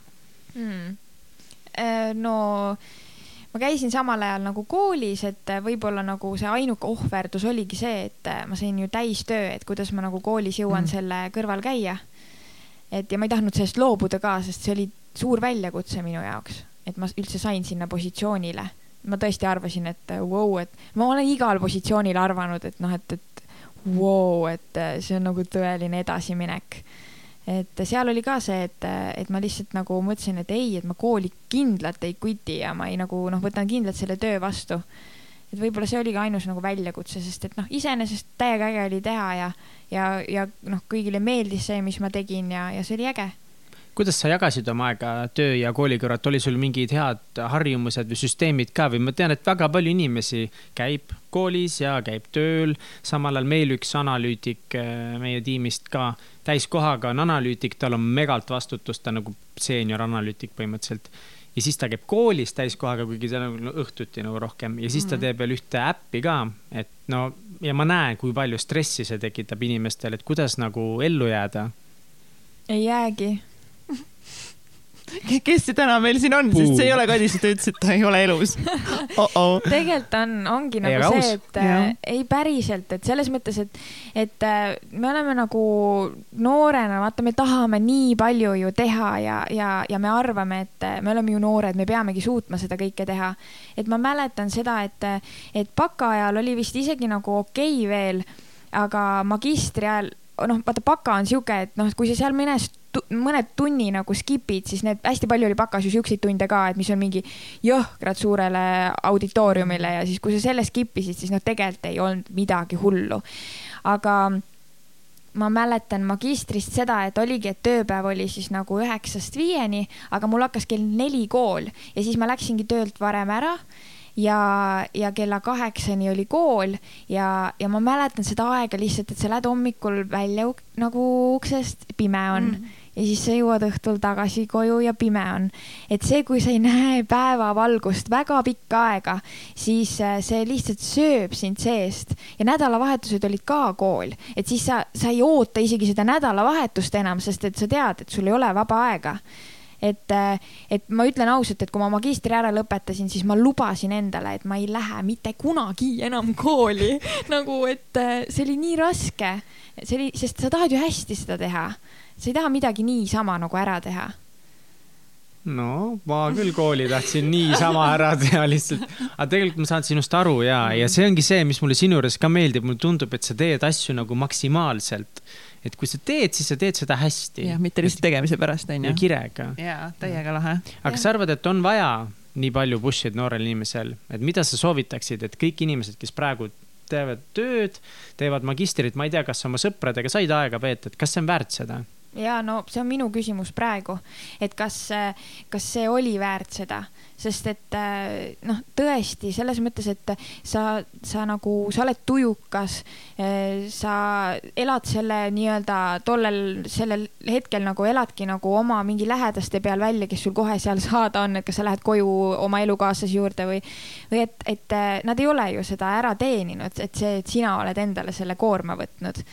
mm.. no ma käisin samal ajal nagu koolis, et võib-olla nagu see ainuke ohverdus oligi see, et ma sain ju täistöö, et kuidas ma nagu koolis jõuan Mm. selle kõrval käia. et ja ma ei tahtnud sellest loobuda ka, sest see oli suur väljakutse minu jaoks, et ma üldse sain sinna positsioonile. ma tõesti arvasin, et vau wow,, et ma olen igal positsioonil arvanud, et noh, et, et vau wow,, et see on nagu tõeline edasiminek et seal oli ka see, et, et ma lihtsalt nagu mõtlesin, et ei, et ma kooli kindlalt ei quit'i ja ma ei nagu noh, võtan kindlalt selle töö vastu. et võib-olla see oligi ainus nagu väljakutse, sest et noh, iseenesest täiega äge oli teha ja, ja, ja noh, kõigile meeldis see, mis ma tegin ja, ja see oli äge. kuidas sa jagasid oma aega töö ja kooli kõrvalt, oli sul mingid head harjumused või süsteemid ka või ma tean, et väga palju inimesi käib koolis ja käib tööl, samal ajal meil üks analüütik äh, meie tiimist ka täiskohaga on analüütik, tal on megalt vastutust, ta on nagu seenior analüütik põhimõtteliselt. ja siis ta käib koolis täiskohaga, kuigi ta on nagu õhtuti nagu rohkem ja siis ta Mhm. teeb veel ühte äppi ka, et no ja ma näen, kui palju stressi see tekitab inimestel, et kuidas nagu ellu jääda ei jäägi. Kes see täna meil siin on, sest see ei ole Kadi, sest ta ütles, et ta ei ole elus oh. -oh. tegelikult on, ongi Ei, nagu see, et äh, ei päriselt, et selles mõttes, et, et äh, me oleme nagu noorena, vaata, me tahame nii palju ju teha ja, ja, ja me arvame, et äh, me oleme ju noored, me peamegi suutma seda kõike teha. et ma mäletan seda, et, et baka ajal oli vist isegi nagu okei okay veel, aga magistri ajal, noh, vaata baka on sihuke, et noh, kui sa seal mõnes mõned tunni nagu skip'id, siis need hästi palju oli bakas ju siukseid tunde ka, et mis on mingi jõhkralt suurele auditooriumile ja siis, kui sa selle skip isid, siis noh, tegelikult ei olnud midagi hullu. aga ma mäletan magistrist seda, et oligi, et tööpäev oli siis nagu üheksast viieni, aga mul hakkas kell neli kool ja siis ma läksingi töölt varem ära ja, ja kella kaheksani oli kool ja, ja ma mäletan seda aega lihtsalt, et sa lähed hommikul välja nagu uksest, pime on mm. ja siis sa jõuad õhtul tagasi koju ja pime on. et see, kui sa ei näe päevavalgust väga pikka aega, siis äh, see lihtsalt sööb sind seest ja nädalavahetused olid ka kool, et siis sa, sa ei oota isegi seda nädalavahetust enam, sest et sa tead, et sul ei ole vaba aega et, et ma ütlen ausalt, et kui ma magistri ära lõpetasin, siis ma lubasin endale, et ma ei lähe mitte kunagi enam kooli. nagu, et äh, see oli nii raske, see oli, sest sa tahad ju hästi seda teha. sa ei taha midagi niisama nagu ära teha. No ma küll kooli tahtsin niisama ära teha lihtsalt, aga tegelikult ma saan sinust aru ja, ja see ongi see, mis mulle sinu juures ka meeldib, mulle tundub, et sa teed asju nagu maksimaalselt. et kui sa teed, siis sa teed seda hästi. jah, mitte lihtsalt tegemise pärast, ja onju. kirega. jaa, täiega lahe. aga kas sa arvad, et on vaja nii palju push'i id noorel inimesel, et mida sa soovitaksid, et kõik inimesed, kes praegu teevad tööd, teevad magistrit, ma ei tea, kas oma sõpradega said aega veeta, et kas see on väärt seda? Ja no see on minu küsimus praegu, et kas, kas see oli väärt seda, sest et äh, noh, tõesti selles mõttes, et sa, sa nagu, sa oled tujukas, sa elad selle nii-öelda tollel, sellel hetkel nagu eladki nagu oma mingi lähedaste peal välja, kes sul kohe seal saada on, et kas sa lähed koju oma elukaaslase juurde või, või et, et äh, nad ei ole ju seda ära teeninud, et see, et sina oled endale selle koorma võtnud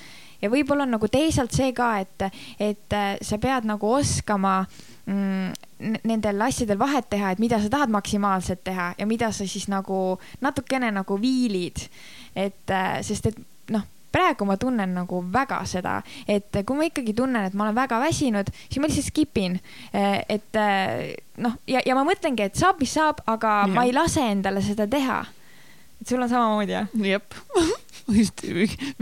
ja võib-olla on nagu teisalt see ka, et, et äh, sa pead nagu oskama mm, nendel asjadel vahet teha, et mida sa tahad maksimaalselt teha ja mida sa siis nagu natukene nagu viilid. et äh, sest, et noh, praegu ma tunnen nagu väga seda, et kui ma ikkagi tunnen, et ma olen väga väsinud, siis ma lihtsalt skip in. et noh, ja, ja ma mõtlengi, et saab, mis saab, aga ja. ma ei lase endale seda teha. Sul on samamoodi, jah? jep just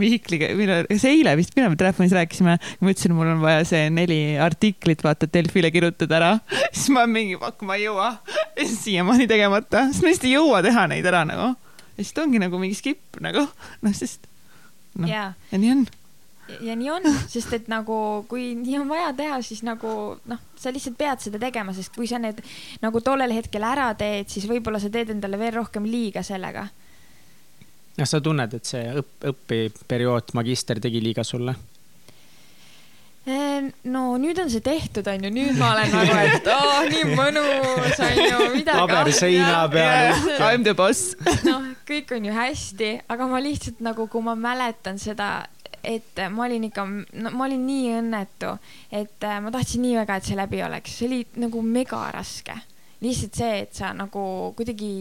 Mihkliga, millal, kas eile vist, millal me telefonis rääkisime, ma ütlesin, mul on vaja see neli artiklit vaata Delfile kirjutada ära, siis ma mingi, fuck, ma ei jõua. siiamaani tegemata, sest ma lihtsalt ei jõua teha neid ära nagu. ja siis ongi nagu mingi skip nagu, noh, sest noh yeah., ja nii on ja nii on, sest et nagu kui nii on vaja teha, siis nagu noh, sa lihtsalt pead seda tegema, sest kui sa need nagu tollel hetkel ära teed, siis võib-olla sa teed endale veel rohkem liiga sellega kas sa tunned, et see õpp, õpiperiood, magister tegi liiga sulle? Ehm, no nüüd on see tehtud, onju, nüüd ma olen nagu, et oh, nii mõnus, onju, midagi. paber seina peal. I m the boss. noh, kõik on ju hästi, aga ma lihtsalt nagu, kui ma mäletan seda, et ma olin ikka, no ma olin nii õnnetu, et äh, ma tahtsin nii väga, et see läbi oleks, see oli nagu mega raske. lihtsalt see, et sa nagu kuidagi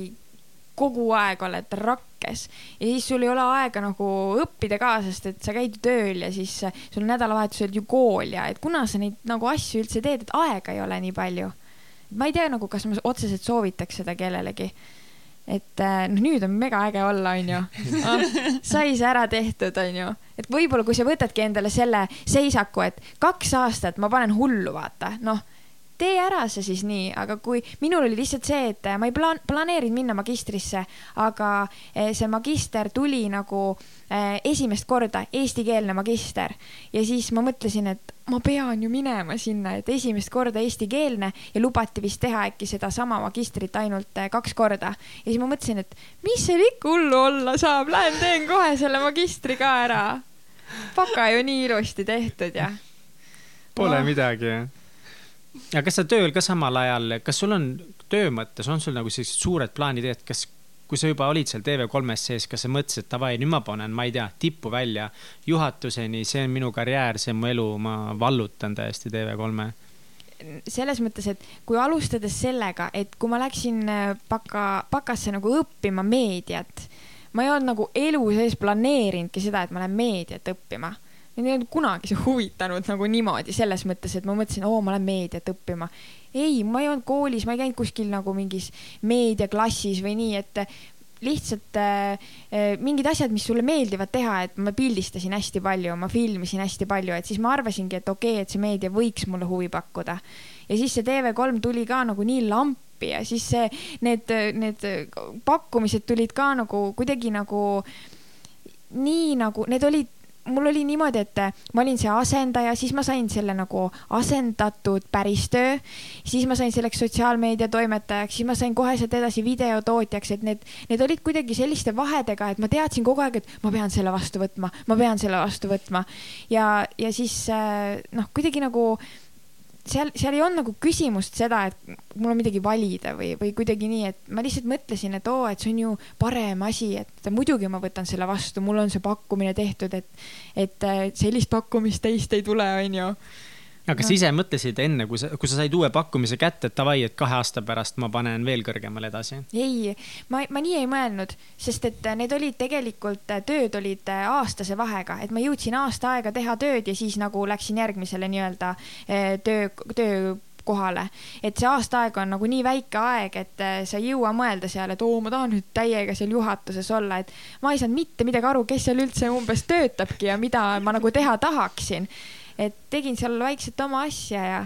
kogu aeg oled rakkes ja siis sul ei ole aega nagu õppida ka, sest et sa käid tööl ja siis sul nädalavahetusel ju kool ja et kuna sa neid nagu asju üldse teed, et aega ei ole nii palju. ma ei tea nagu, kas ma otseselt soovitaks seda kellelegi. et äh, noh, nüüd on mega äge olla, onju ah,. sai see ära tehtud, onju. et võib-olla, kui sa võtadki endale selle seisaku, et kaks aastat ma panen hullu, vaata, noh tee ära see siis nii, aga kui minul oli lihtsalt see, et ma ei plaan-, planeerinud minna magistrisse, aga eh, see magister tuli nagu eh, esimest korda, eestikeelne magister. ja siis ma mõtlesin, et ma pean ju minema sinna, et esimest korda eestikeelne ja lubati vist teha äkki sedasama magistrit ainult kaks korda. ja siis ma mõtlesin, et mis seal ikka hullu olla saab, lähen teen kohe selle magistri ka ära. baka ju nii ilusti tehtud ja. Pole oh. midagi, aga kas sa tööl ka samal ajal, kas sul on töö mõttes, on sul nagu sellised suured plaanid ees, kas, kui sa juba olid seal TV3-s sees, kas sa mõtlesid, et davai, nüüd ma panen, ma ei tea, tippu välja juhatuseni, see on minu karjäär, see on mu elu, ma vallutan täiesti TV3-e selles mõttes, et kui alustades sellega, et kui ma läksin äh, baka, bakasse nagu õppima meediat, ma ei olnud nagu elu sees planeerinudki seda, et ma lähen meediat õppima mind ei olnud kunagi see huvitanud nagu niimoodi, selles mõttes, et ma mõtlesin, oo, ma lähen meediat õppima. ei, ma ei olnud koolis, ma ei käinud kuskil nagu mingis meediaklassis või nii, et lihtsalt äh, äh, mingid asjad, mis sulle meeldivad teha, et ma pildistasin hästi palju, ma filmisin hästi palju, et siis ma arvasingi, et okei okay,, et see meedia võiks mulle huvi pakkuda. ja siis see TV3 tuli ka nagu nii lampi ja siis see, need, need pakkumised tulid ka nagu kuidagi nagu nii nagu, need olid mul oli niimoodi, et ma olin see asendaja, siis ma sain selle nagu asendatud päris töö. siis ma sain selleks sotsiaalmeedia toimetajaks, siis ma sain kohe sealt edasi videotootjaks, et need, need olid kuidagi selliste vahedega, et ma teadsin kogu aeg, et ma pean selle vastu võtma, ma pean selle vastu võtma. ja, ja siis äh, noh, kuidagi nagu seal, seal ei olnud nagu küsimust seda, et mul on midagi valida või, või kuidagi nii, et ma lihtsalt mõtlesin, et oo, et see on ju parem asi, et muidugi ma võtan selle vastu, mul on see pakkumine tehtud, et, et sellist pakkumist teist ei tule, onju aga kas sa ise mõtlesid enne, kui sa, kui sa said uue pakkumise kätte, et davai, et kahe aasta pärast ma panen veel kõrgemale edasi? ei, ma, ma nii ei mõelnud, sest et need olid tegelikult, tööd olid aastase vahega, et ma jõudsin aasta aega teha tööd ja siis nagu läksin järgmisele nii-öelda eh, töö, töö kohale, et see aasta aega on nagu nii väike aeg, et sa ei jõua mõelda seal, et oo, ma tahan nüüd täiega seal juhatuses olla, et ma ei saanud mitte midagi aru, kes seal üldse umbes töötabki ja mida ma nagu teha tahaksin et tegin seal vaikselt oma asja ja,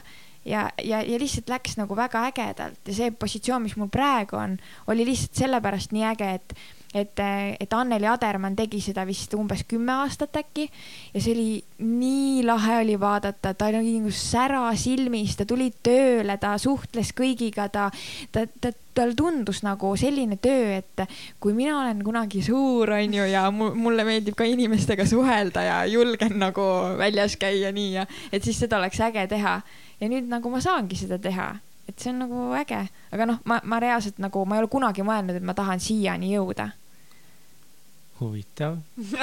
ja, ja, ja lihtsalt läks nagu väga ägedalt. Ja see positsioon, mis mul praegu on, oli lihtsalt sellepärast nii äge, et et, et Anneli Adermann tegi seda vist umbes kümme aastat äkki ja see oli nii lahe oli vaadata, ta oli nagu sära silmis, ta tuli tööle, ta suhtles kõigiga, ta, ta, ta, tal tundus nagu selline töö, et kui mina olen kunagi suur, onju, ja mulle meeldib ka inimestega suhelda ja julgen nagu väljas käia nii ja et siis seda oleks äge teha. ja nüüd nagu ma saangi seda teha et see on nagu äge, aga noh, ma, ma reaalselt nagu, ma ei ole kunagi mõelnud, et ma tahan siiani jõuda. huvitav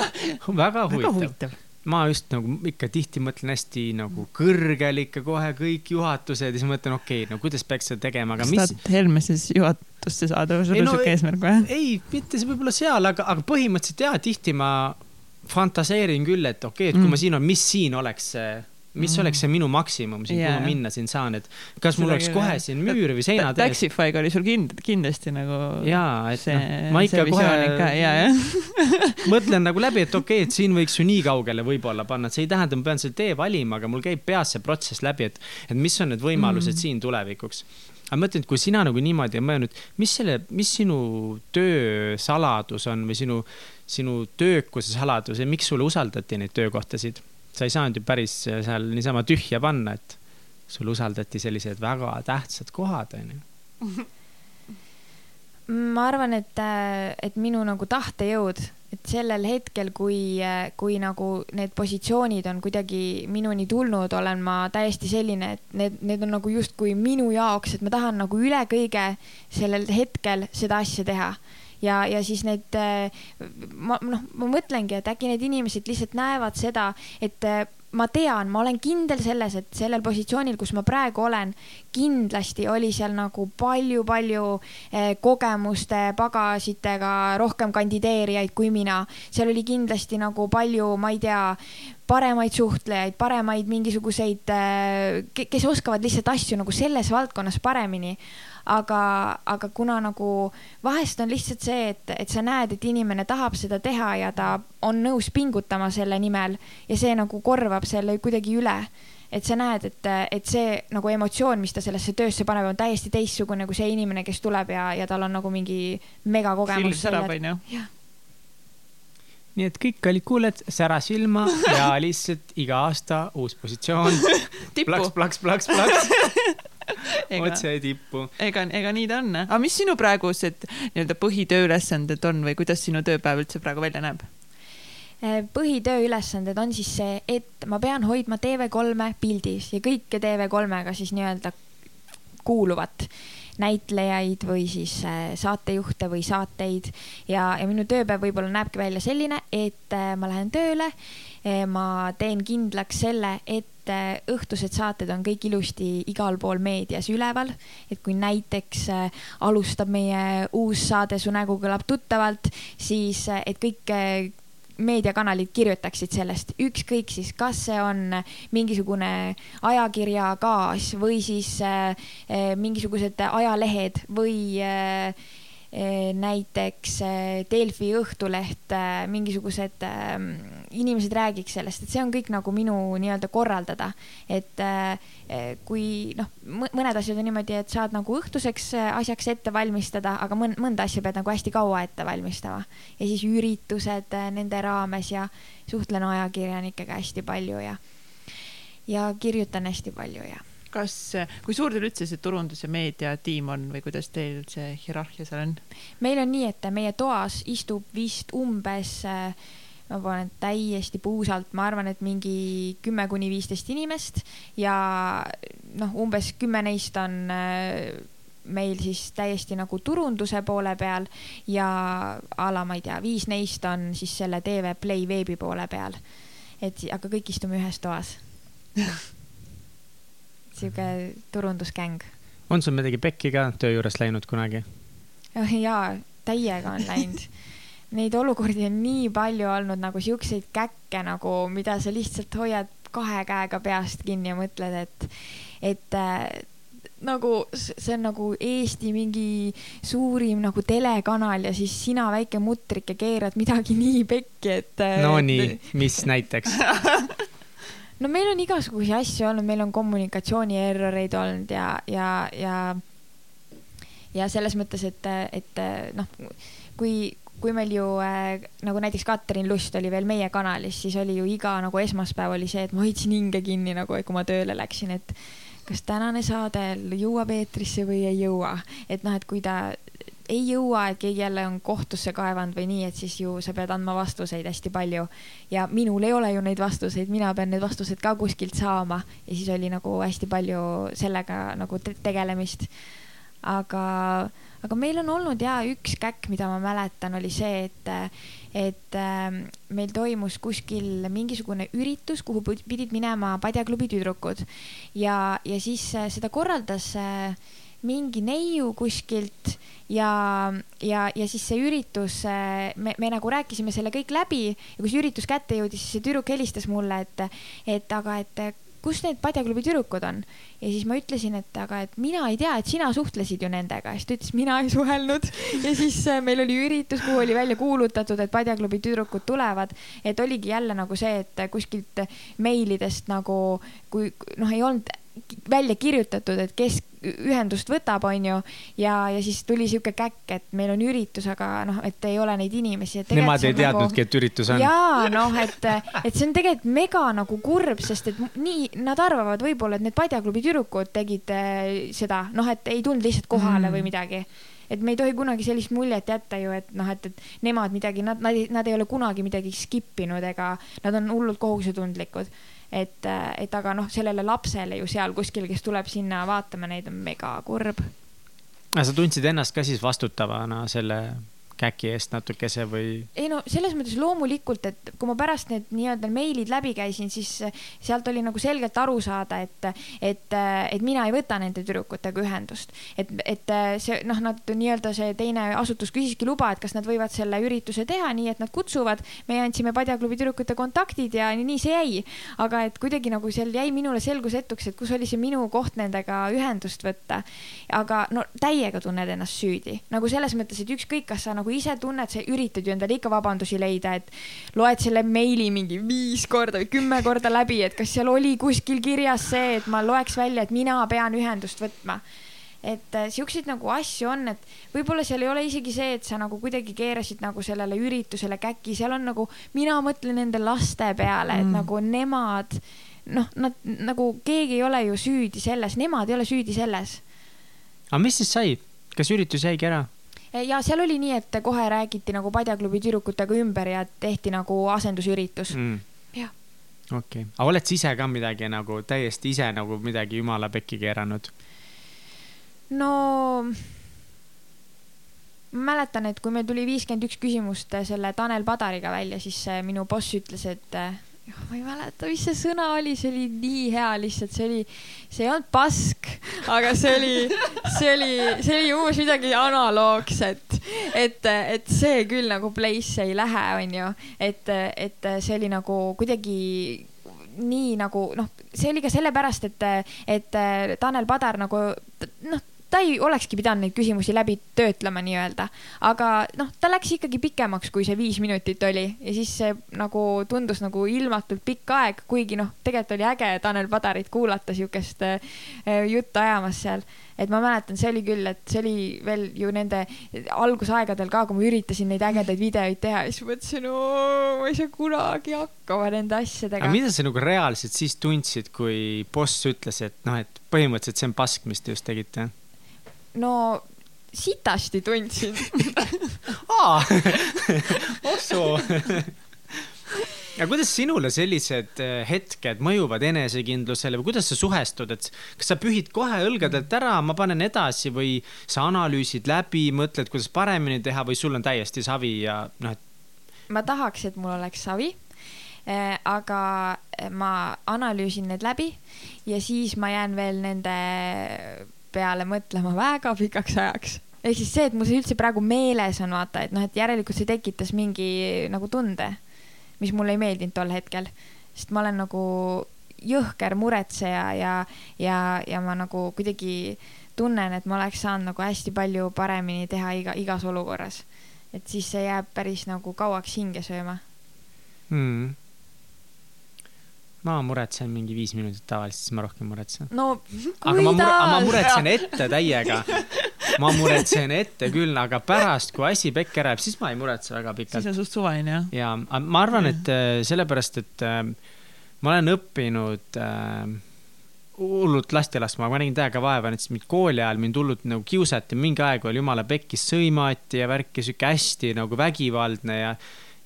väga huvitav, ma just nagu ikka tihti mõtlen hästi nagu kõrgel ikka kohe kõik juhatused ja siis mõtlen, okei okay,, no kuidas peaks seda tegema, aga mis. tahad Helmeses juhatusse saada sul on no, siuke eesmärk või? ei, mitte see võib-olla seal, aga, aga põhimõtteliselt jaa, tihti ma fantaseerin küll, et okei okay,, et kui Mm. ma siin olen, mis siin oleks see mis Mm. oleks see minu maksimum siin yeah., kuhu ma minna siin saan, et kas mul oleks kohe siin müür või seinad ees. Taxify'ga oli sul kind-, kindlasti nagu jaa, et see noh, ma ikka visioon ikka ja, kohe jah. mõtlen nagu läbi, et okei okay,, et siin võiks ju nii kaugele võib-olla panna, et see ei tähenda, ma pean selle tee valima, aga mul käib peas see protsess läbi, et, et mis on need võimalused mm. siin tulevikuks. aga mõtlen, et kui sina nagu niimoodi on mõelnud, mis selle, mis sinu töö saladus on või sinu, sinu töökuse saladus ja miks sulle usaldati neid töökohtasid? Sa ei saanud ju päris seal niisama tühja panna, et sulle usaldati sellised väga tähtsad kohad, onju. ma arvan, et, et minu nagu tahtejõud, et sellel hetkel, kui, kui nagu need positsioonid on kuidagi minuni tulnud, olen ma täiesti selline, et need, need on nagu justkui minu jaoks, et ma tahan nagu üle kõige sellel hetkel seda asja teha ja, ja siis need, ma noh, ma mõtlengi, et äkki need inimesed lihtsalt näevad seda, et äh, ma tean, ma olen kindel selles, et sellel positsioonil, kus ma praegu olen, kindlasti oli seal nagu palju-palju eh, kogemuste pagasitega rohkem kandideerijaid kui mina. seal oli kindlasti nagu palju, ma ei tea, paremaid suhtlejaid, paremaid mingisuguseid, kes oskavad lihtsalt asju nagu selles valdkonnas paremini aga, aga kuna nagu vahest on lihtsalt see, et, et sa näed, et inimene tahab seda teha ja ta on nõus pingutama selle nimel ja see nagu korvab selle kuidagi üle. et sa näed, et, et see nagu emotsioon, mis ta sellesse töösse paneb, on täiesti teistsugune kui see inimene, kes tuleb ja, ja tal on nagu mingi megakogemus. särab, onju. nii et kõik kallid kuulajad, sära silma ja lihtsalt iga aasta uus positsioon. plaks,. plaks, plaks, plaks, otse tippu. ega, ega nii ta on. aga mis sinu praegused nii-öelda põhitööülesanded on või kuidas sinu tööpäev üldse praegu välja näeb? Eh, põhitööülesanded on siis see, et ma pean hoidma TV3-e pildis ja kõike TV3-ga siis nii-öelda kuuluvat näitlejaid või siis eh, saatejuhte või saateid ja, ja minu tööpäev võib-olla näebki välja selline, et eh, ma lähen tööle, ma teen kindlaks selle, et eh, õhtused saated on kõik ilusti igal pool meedias üleval, et kui näiteks eh, alustab meie uus saade Su nägu kõlab tuttavalt, siis eh, et kõik eh, meediakanalid kirjutaksid sellest, ükskõik siis, kas see on mingisugune ajakirja kaas või siis mingisugused ajalehed või näiteks Delfi Õhtuleht mingisugused inimesed räägiks sellest, et see on kõik nagu minu nii-öelda korraldada, et äh, äh, kui noh, mõned asjad on niimoodi, et saad nagu õhtuseks äh, asjaks ette valmistada, aga mõn-, mõnda asja pead nagu hästi kaua ette valmistama. Ja siis üritused nende raames ja suhtlen ajakirjanikega hästi palju ja ja kirjutan hästi palju ja. Kas, kui suur teil üldse see turundus ja meediatiim on või kuidas teil see hierarhia seal on? meil on nii, et meie toas istub vist umbes äh, ma panen täiesti puusalt, ma arvan, et mingi kümme kuni viisteist inimest ja noh, umbes kümme neist on äh, meil siis täiesti nagu turunduse poole peal ja a la ma ei tea, viis neist on siis selle TV Play veebi poole peal. et aga kõik istume ühes toas. sihuke turundusgäng. on sul midagi pekki ka töö juures läinud kunagi? jaa, täiega on läinud. Neid olukordi on nii palju olnud nagu siukseid käkke nagu, mida sa lihtsalt hoiad kahe käega peast kinni ja mõtled, et, et äh, nagu see on nagu Eesti mingi suurim nagu telekanal ja siis sina, väike mutrike, keerad midagi nii pekki, et. äh, Nonii, mis näiteks? no meil on igasuguseid asju olnud, meil on kommunikatsiooni erroreid olnud ja, ja, ja ja selles mõttes, et, et noh, kui, kui meil ju äh, nagu näiteks Katrin Lust oli veel meie kanalis, siis oli ju iga nagu esmaspäev oli see, et ma hoidsin hinge kinni nagu, kui ma tööle läksin, et kas tänane saade jõuab eetrisse või ei jõua, et noh, et kui ta ei jõua, et keegi jälle on kohtusse kaevanud või nii, et siis ju sa pead andma vastuseid hästi palju. Ja minul ei ole ju neid vastuseid, mina pean need vastused ka kuskilt saama. Ja siis oli nagu hästi palju sellega nagu te tegelemist. aga, aga meil on olnud ja üks käkk, mida ma mäletan, oli see, et, et ähm, meil toimus kuskil mingisugune üritus, kuhu pid- pidid minema Padjaklubi tüdrukud. Ja, ja siis äh, seda korraldas äh, mingi neiu kuskilt ja, ja, ja siis see üritus, me, me nagu rääkisime selle kõik läbi ja kui see üritus kätte jõudis, siis see tüdruk helistas mulle, et, et aga, et kus need padjaklubi tüdrukud on? ja siis ma ütlesin, et aga, et mina ei tea, et sina suhtlesid ju nendega. siis ta ütles, mina ei suhelnud. ja siis äh, meil oli üritus, kuhu oli välja kuulutatud, et padjaklubi tüdrukud tulevad. et oligi jälle nagu see, et kuskilt meilidest nagu, kui noh, ei olnud välja kirjutatud, et kes ühendust võtab, onju. ja, ja siis tuli sihuke käkk, et meil on üritus, aga noh, et ei ole neid inimesi. Nemad ei teadnudki nagu..., et üritus on. jaa, noh, et, et see on tegelikult mega nagu kurb, sest et nii nad arvavad võib-olla, et need padjaklubi tüdrukud tegid eh, seda, noh, et ei tulnud lihtsalt kohale mm. või midagi et me ei tohi kunagi sellist muljet jätta ju, et noh, et, et nemad midagi, nad, nad, nad ei ole kunagi midagi skip inud ega nad on hullult kohusetundlikud et, et aga noh, sellele lapsele ju seal kuskil, kes tuleb sinna vaatama neid, on mega kurb. sa tundsid ennast ka siis vastutavana selle käki eest natukese või? ei no selles mõttes loomulikult, et kui ma pärast need nii-öelda meilid läbi käisin, siis sealt oli nagu selgelt aru saada, et, et, et mina ei võta nende tüdrukutega ühendust. et, et see noh, nad nii-öelda see teine asutus küsiski luba, et kas nad võivad selle ürituse teha nii, et nad kutsuvad. meie andsime Padjaklubi tüdrukute kontaktid ja nii see jäi. aga et kuidagi nagu seal jäi minule selgusetuks, et kus oli see minu koht nendega ühendust võtta. aga no täiega tunned ennast süüdi nagu selles mõttes, et ükskõik, kas sa nagu nagu ise tunned, sa üritad ju endale ikka vabandusi leida, et loed selle meili mingi viis korda või kümme korda läbi, et kas seal oli kuskil kirjas see, et ma loeks välja, et mina pean ühendust võtma et äh, siukseid nagu asju on, et võib-olla seal ei ole isegi see, et sa nagu kuidagi keerasid nagu sellele üritusele käki, seal on nagu, mina mõtlen nende laste peale, et mm. nagu nemad, noh, nad nagu keegi ei ole ju süüdi selles, nemad ei ole süüdi selles. aga mis siis sai, kas üritus jäigi ära? Ja seal oli nii, et kohe räägiti nagu Padjaklubi tüdrukutega ümber ja tehti nagu asendusüritus mm.. jah. okei okay., aga oled sa ise ka midagi nagu täiesti ise nagu midagi jumala pekki keeranud? no mäletan, et kui meil tuli viiskümmend üks küsimust selle Tanel Padariga välja, siis minu boss ütles, et ma ei mäleta, mis see sõna oli, see oli nii hea lihtsalt, see oli, see ei olnud pask, aga see oli, see oli, see oli umbes midagi analoogset. et, et see küll nagu place ei lähe, onju, et, et see oli nagu kuidagi nii nagu noh, see oli ka sellepärast, et, et Tanel Padar nagu noh ta ei olekski pidanud neid küsimusi läbi töötlema nii-öelda, aga noh, ta läks ikkagi pikemaks, kui see viis minutit oli ja siis see nagu tundus nagu ilmatult pikk aeg, kuigi noh, tegelikult oli äge Tanel Padarit kuulata siukest äh, juttu ajamas seal. et ma mäletan, see oli küll, et see oli veel ju nende algusaegadel ka, kui ma üritasin neid ägedaid videoid teha siis mõtlesin, ma ei saa kunagi hakkama nende asjadega. mida sa nagu reaalselt siis tundsid, kui boss ütles, et noh, et põhimõtteliselt see on pask, mis te just tegite? No sitasti tundsin aa, ossoo aga kuidas sinule sellised äh, hetked mõjuvad enesekindlusele või kuidas sa suhestud, et kas sa pühid kohe õlgadelt ära, ma panen edasi või sa analüüsid läbi, mõtled, kuidas paremini teha või sul on täiesti savi ja noh, et. ma tahaks, et mul oleks savi äh, aga ma analüüsin need läbi ja siis ma jään veel nende peale mõtlema väga pikaks ajaks. ehk siis see, et mul see üldse praegu meeles on, vaata, et noh, et järelikult see tekitas mingi nagu tunde, mis mulle ei meeldinud tol hetkel, sest ma olen nagu jõhker muretseja ja, ja, ja ma nagu kuidagi tunnen, et ma oleks saanud nagu hästi palju paremini teha iga, igas olukorras. et siis see jääb päris nagu kauaks hinge sööma mm ma muretsen mingi viis minutit tavaliselt, siis ma rohkem muretsen. no aga ma, mure, ma muretsen ette täiega. ma muretsen ette küll, aga pärast, kui asi pekki ära jääb, siis ma ei muretse väga pikalt. siis on suht suvaline, jah? ja ma arvan, et äh, sellepärast, et äh, ma olen õppinud äh, hullult lasti laskma, ma nägin täiega vaeva, näiteks mind kooli ajal mind hullult nagu kiusati, mingi aeg oli jumala pekkis, sõimati ja värki, sihuke hästi nagu vägivaldne ja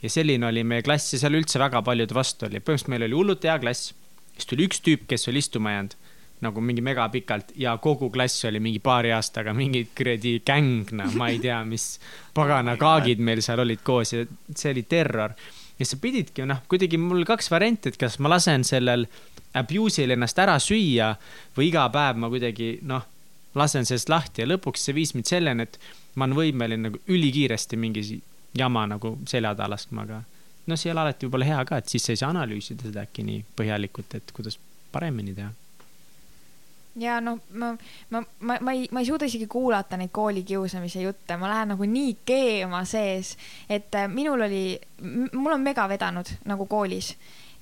ja selline oli meie klass ja seal üldse väga paljude vastu oli, põhimõtteliselt meil oli hullult hea klass. siis tuli üks tüüp, kes oli istuma jäänud nagu mingi megapikalt ja kogu klass oli mingi paari aastaga mingid kuradi gäng, noh, ma ei tea, mis pagana kaagid meil seal olid koos ja see oli terror. ja sa pididki, noh, kuidagi mul kaks varianti, et kas ma lasen sellel abuse'il ennast ära süüa või iga päev ma kuidagi, noh lasen sellest lahti ja lõpuks see viis mind selleni, et ma olen võimeline nagu ülikiiresti mingi jama nagu selja taha laskma, aga noh, see ei ole alati võib-olla hea ka, et siis sa ei saa analüüsida seda äkki nii põhjalikult, et kuidas paremini teha. Ja noh, ma, ma, ma, ma ei, ma ei suuda isegi kuulata neid koolikiusamise jutte, ma lähen nagu nii keema sees, et äh, minul oli, mul on mega vedanud nagu koolis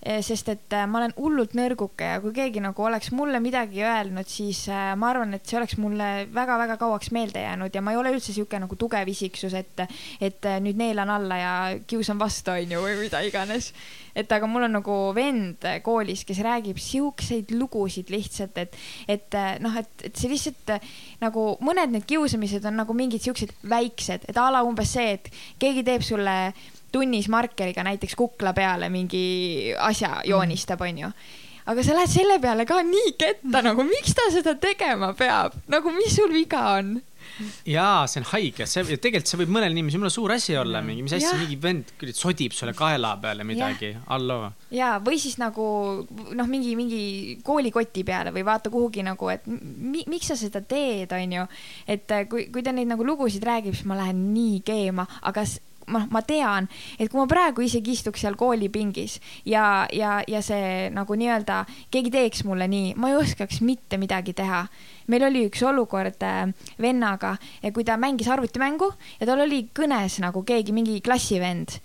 sest et äh, ma olen hullult nõrguke ja kui keegi nagu oleks mulle midagi öelnud, siis äh, ma arvan, et see oleks mulle väga-väga kauaks meelde jäänud ja ma ei ole üldse sihuke nagu tugev isiksus, et, et äh, nüüd neelan alla ja kiusan vastu, onju, või mida iganes. et aga mul on nagu vend koolis, kes räägib siukseid lugusid lihtsalt, et, et noh, et, et see lihtsalt nagu mõned need kiusamised on nagu mingid siuksed väiksed, et a la umbes see, et keegi teeb sulle tunnis markeriga näiteks kukla peale mingi asja mhm. joonistab, onju aga sa lähed selle peale ka nii ketta nagu, miks ta seda tegema peab, nagu mis sul viga on? jaa, see on haige, see tegelikult see võib mõnel inimesel jumala suur asi olla, mingi, mis asja, mingi vend sodib sulle kaela peale midagi, halloo. jaa, või siis nagu noh, mingi, mingi koolikoti peale või vaata kuhugi nagu, et mi, miks sa seda teed, onju. et kui, kui ta neid nagu lugusid räägib, siis ma lähen nii keema, aga ma, ma tean, et kui ma praegu isegi istuks seal koolipingis ja, ja, ja see nagu nii-öelda keegi teeks mulle nii, ma ei oskaks mitte midagi teha. meil oli üks olukord äh, vennaga, kui ta mängis arvutimängu ja tal oli kõnes nagu keegi, mingi klassivend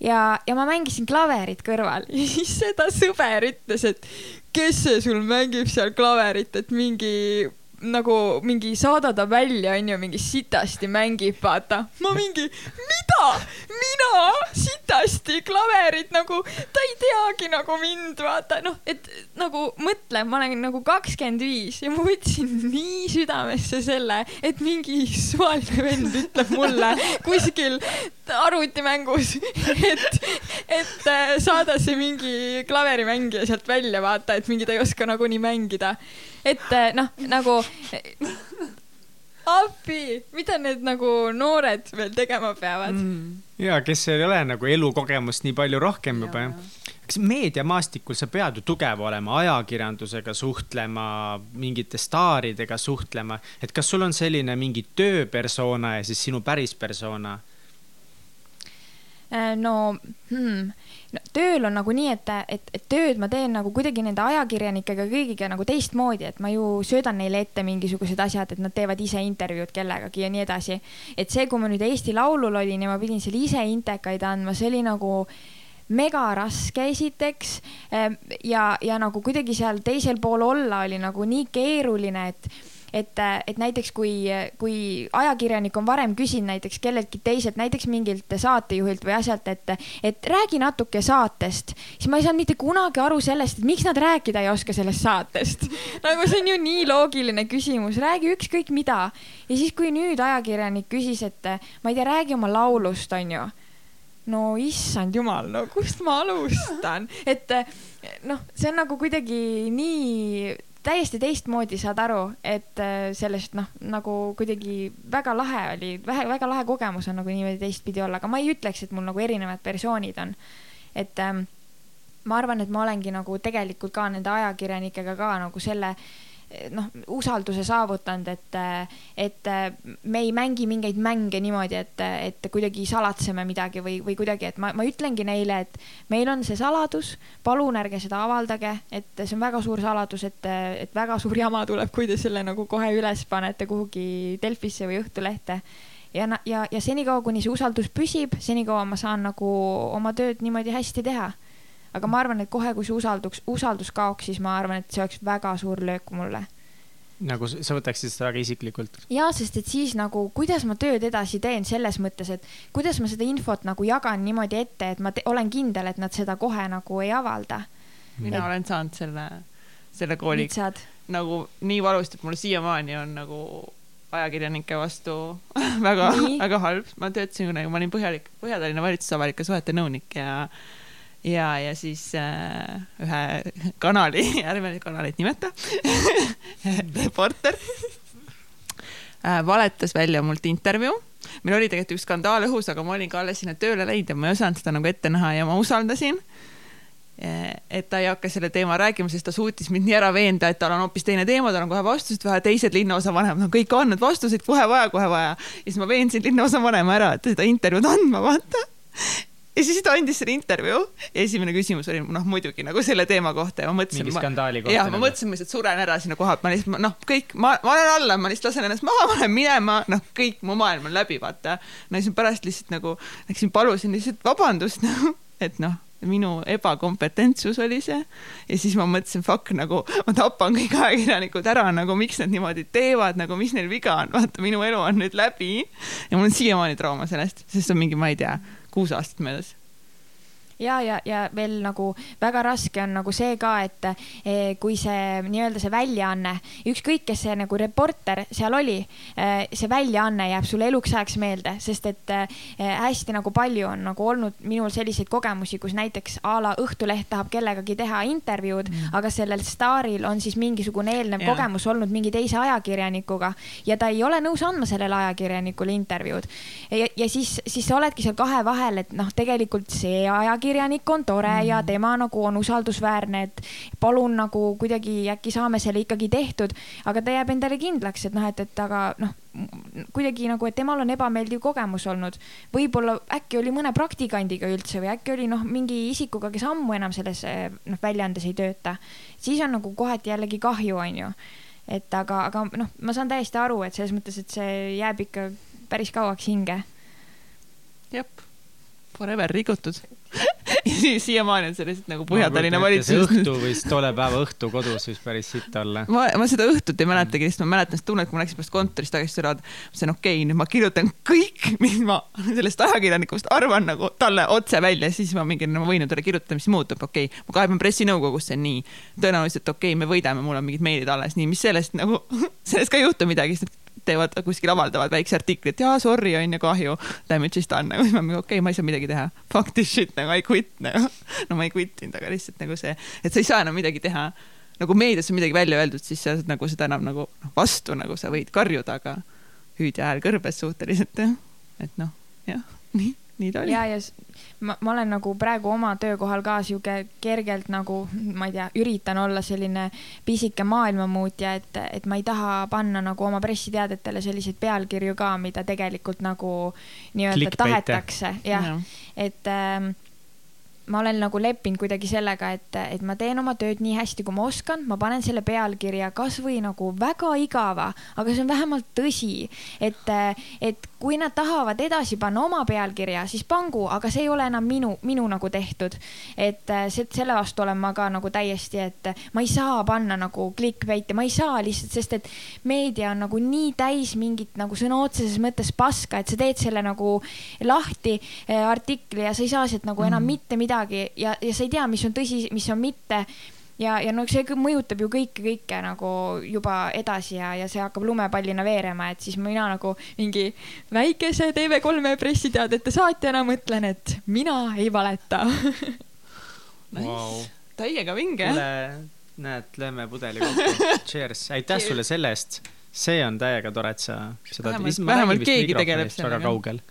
ja, ja ma mängisin klaverit kõrval ja siis seda sõber ütles, et kes see sul mängib seal klaverit, et mingi nagu mingi saada ta välja, onju, mingi sitasti mängib, vaata. ma mingi, mida? mina sitasti klaverit nagu, ta ei teagi nagu mind, vaata, noh, et nagu mõtle, ma olen nagu kakskümmend viis ja ma võtsin nii südamesse selle, et mingi suvaline vend ütleb mulle kuskil arvutimängus, et, et äh, saada see mingi klaverimängija sealt välja, vaata, et mingi ta ei oska nagunii mängida et eh, noh, nagu appi, mida need nagu noored veel tegema peavad mm.? ja kes ei ole nagu elukogemust nii palju rohkem juba jah kas meediamaastikul sa pead ju tugev olema, ajakirjandusega suhtlema, mingite staaridega suhtlema, et kas sul on selline mingi tööpersona ja siis sinu päris persona? Äh, no hmm no tööl on nagu nii, et, et, et tööd ma teen nagu kuidagi nende ajakirjanikega kõigiga nagu teistmoodi, et ma ju söödan neile ette mingisugused asjad, et nad teevad ise intervjuud kellegagi ja nii edasi. et see, kui ma nüüd Eesti Laulul olin ja ma pidin seal ise intekaid andma, see oli nagu mega raske esiteks ehm, ja, ja nagu kuidagi seal teisel pool olla oli nagu nii keeruline, et et, et näiteks kui, kui ajakirjanik on varem küsinud näiteks kelleltki teiselt, näiteks mingilt saatejuhilt või asjalt, et, et räägi natuke saatest, siis ma ei saanud mitte kunagi aru sellest, et miks nad rääkida ei oska sellest saatest. nagu see on ju nii loogiline küsimus, räägi ükskõik mida. ja siis, kui nüüd ajakirjanik küsis, et ma ei tea, räägi oma laulust, onju no issand jumal, no kust ma alustan, et noh, see on nagu kuidagi nii täiesti teistmoodi saad aru, et äh, sellest noh, nagu kuidagi väga lahe oli, vähe, väga lahe kogemus on nagu niimoodi teistpidi olla, aga ma ei ütleks, et mul nagu erinevad versioonid on. et ähm, ma arvan, et ma olengi nagu tegelikult ka nende ajakirjanikega ka nagu selle äh, noh, usalduse saavutanud, et, et me ei mängi mingeid mänge niimoodi, et, et kuidagi salatseme midagi või, või kuidagi, et ma, ma ütlengi neile, et meil on see saladus, palun ärge seda avaldage, et see on väga suur saladus, et, et väga suur jama tuleb, kui te selle nagu kohe üles panete kuhugi Delfisse või Õhtulehte. Ja, ja, ja senikaua, kuni see usaldus püsib, senikaua ma saan nagu oma tööd niimoodi hästi teha aga ma arvan, et kohe, kui see usalduks, usaldus kaoks, siis ma arvan, et see oleks väga suur löök mulle nagu sa võtaksid seda väga isiklikult? ja, sest et siis nagu, kuidas ma tööd edasi teen selles mõttes, et kuidas ma seda infot nagu jagan niimoodi ette, et ma olen kindel, et nad seda kohe nagu ei avalda. mina et... olen saanud selle, selle kooli nagu nii valusti, et mul siiamaani on nagu ajakirjanike vastu väga, väga halb. ma töötasin kunagi, ma olin põhjalik, Põhja-Tallinna valitsuse avalike suhete nõunik ja ja, ja siis äh, ühe kanali, ärme nüüd kanalit nimeta reporter äh, valetas välja mult intervjuu. meil oli tegelikult üks skandaal õhus, aga ma olin ka alles sinna tööle läinud ja ma ei osanud seda nagu ette näha ja ma usaldasin. et ta ei hakka selle teema rääkima, sest ta suutis mind nii ära veenda, et tal on hoopis teine teema, tal on kohe vastused vaja, teised linnaosavanemad on kõik andnud vastuseid, kohe vaja, kohe vaja. ja siis ma veensin linnaosavanema ära, et seda intervjuud andma, vaata ja siis ta andis selle intervjuu ja esimene küsimus oli noh, muidugi nagu selle teema kohta ja ma mõtlesin. mingi skandaali kohta. jah, ma nagu. mõtlesin, ma lihtsalt suren ära sinna koha peal, ma lihtsalt noh, kõik, ma, ma olen alla, ma lihtsalt lasen ennast maha, ma lähen minema, noh, kõik mu maailm on läbi, vaata. no siis pärast lihtsalt nagu läksin, palusin lihtsalt vabandust nagu, et noh minu ebakompetentsus oli see ja siis ma mõtlesin, fuck nagu ma tapan kõik ajakirjanikud ära, nagu miks nad niimoodi teevad, nagu mis neil viga on, vaata minu elu on nüüd läbi ja mul on siiamaani trauma sellest, sest on mingi, ma ei tea, kuus aastat möödas ja, ja, ja veel nagu väga raske on nagu see ka, et eh, kui see nii-öelda see väljaanne, ükskõik, kes see nagu reporter seal oli eh,, see väljaanne jääb sulle eluks ajaks meelde, sest et eh, hästi nagu palju on nagu olnud minul selliseid kogemusi, kus näiteks a la Õhtuleht tahab kellegagi teha intervjuud mm., aga sellel staaril on siis mingisugune eelnev ja. kogemus olnud mingi teise ajakirjanikuga ja ta ei ole nõus andma sellele ajakirjanikule intervjuud. ja, ja siis, siis sa oledki seal kahe vahel, et noh, tegelikult see ajakirjanik ajakirjanik on tore mm. ja tema nagu on usaldusväärne, et palun nagu kuidagi äkki saame selle ikkagi tehtud, aga ta jääb endale kindlaks, et noh, et, et aga noh, kuidagi nagu, et temal on ebameeldiv kogemus olnud. võib-olla äkki oli mõne praktikandiga üldse või äkki oli noh, mingi isikuga, kes ammu enam selles noh, väljaandes ei tööta. siis on nagu kohati jällegi kahju, onju. et aga, aga noh, ma saan täiesti aru, et selles mõttes, et see jääb ikka päris kauaks hinge. jep, forever rikutud siiamaani on see lihtsalt nagu Põhja-Tallinna valitsus. õhtu võis tolle päeva õhtu kodus võis päris sitt olla. ma, ma seda õhtut ei mäletagi, lihtsalt ma mäletan seda tunnet, kui ma läksin pärast kontorist tagasi sõrad. ma ütlesin, okei okay,, nüüd ma kirjutan kõik, mis ma sellest ajakirjanikust arvan nagu talle otse välja, siis ma mingi, no ma võin ju talle kirjutada, mis muutub, okei okay.. ma kaeban pressinõukogusse, nii. tõenäoliselt okei okay,, me võidame, mul on mingid meilid alles, nii, mis sellest nagu, sellest ka ei juhtu midagi, sest teevad kuskil avaldavad väikse artikli, et jaa, sorry, on ju, kahju. Damage'is ta on nagu, siis ma mingi okei okay,, ma ei saa midagi teha. Fuck this shit nagu I quit nagu. no ma ei quit inud, aga lihtsalt nagu see, et sa ei saa enam midagi teha. nagu meedias on midagi välja öeldud, siis sa nagu seda enam nagu noh, vastu nagu sa võid karjuda, aga hüüdja hääl kõrbes suhteliselt jah. et noh, jah, nii nii ta oli. ja, ja ma, ma olen nagu praegu oma töökohal ka sihuke kergelt nagu, ma ei tea, üritan olla selline pisike maailmamuutja, et, et ma ei taha panna nagu oma pressiteadetele selliseid pealkirju ka, mida tegelikult nagu nii-öelda tahetakse, jah ja., et ähm, ma olen nagu leppinud kuidagi sellega, et, et ma teen oma tööd nii hästi, kui ma oskan, ma panen selle pealkirja kasvõi nagu väga igava, aga see on vähemalt tõsi, et, et kui nad tahavad edasi panna oma pealkirja, siis pangu, aga see ei ole enam minu, minu nagu tehtud. et see, selle vastu olen ma ka nagu täiesti, et ma ei saa panna nagu clickbait'i, ma ei saa lihtsalt, sest et meedia on nagu nii täis mingit nagu sõna otseses mõttes paska, et sa teed selle nagu lahti eh, artikli ja sa ei saa sealt nagu enam mm. mitte midagi midagi ja, ja sa ei tea, mis on tõsi, mis on mitte ja, ja no see mõjutab ju kõike, kõike nagu juba edasi ja, ja see hakkab lumepallina veerema, et siis mina nagu mingi väikese TV3 pressiteadete saatjana mõtlen, et mina ei valeta nice wow., täiega vinge. näed, lööme pudeli kokku. Cheers, aitäh sulle selle eest. see on täiega tore, et sa seda. vähemalt, vähemalt keegi tegeleb sellega. väga kaugel.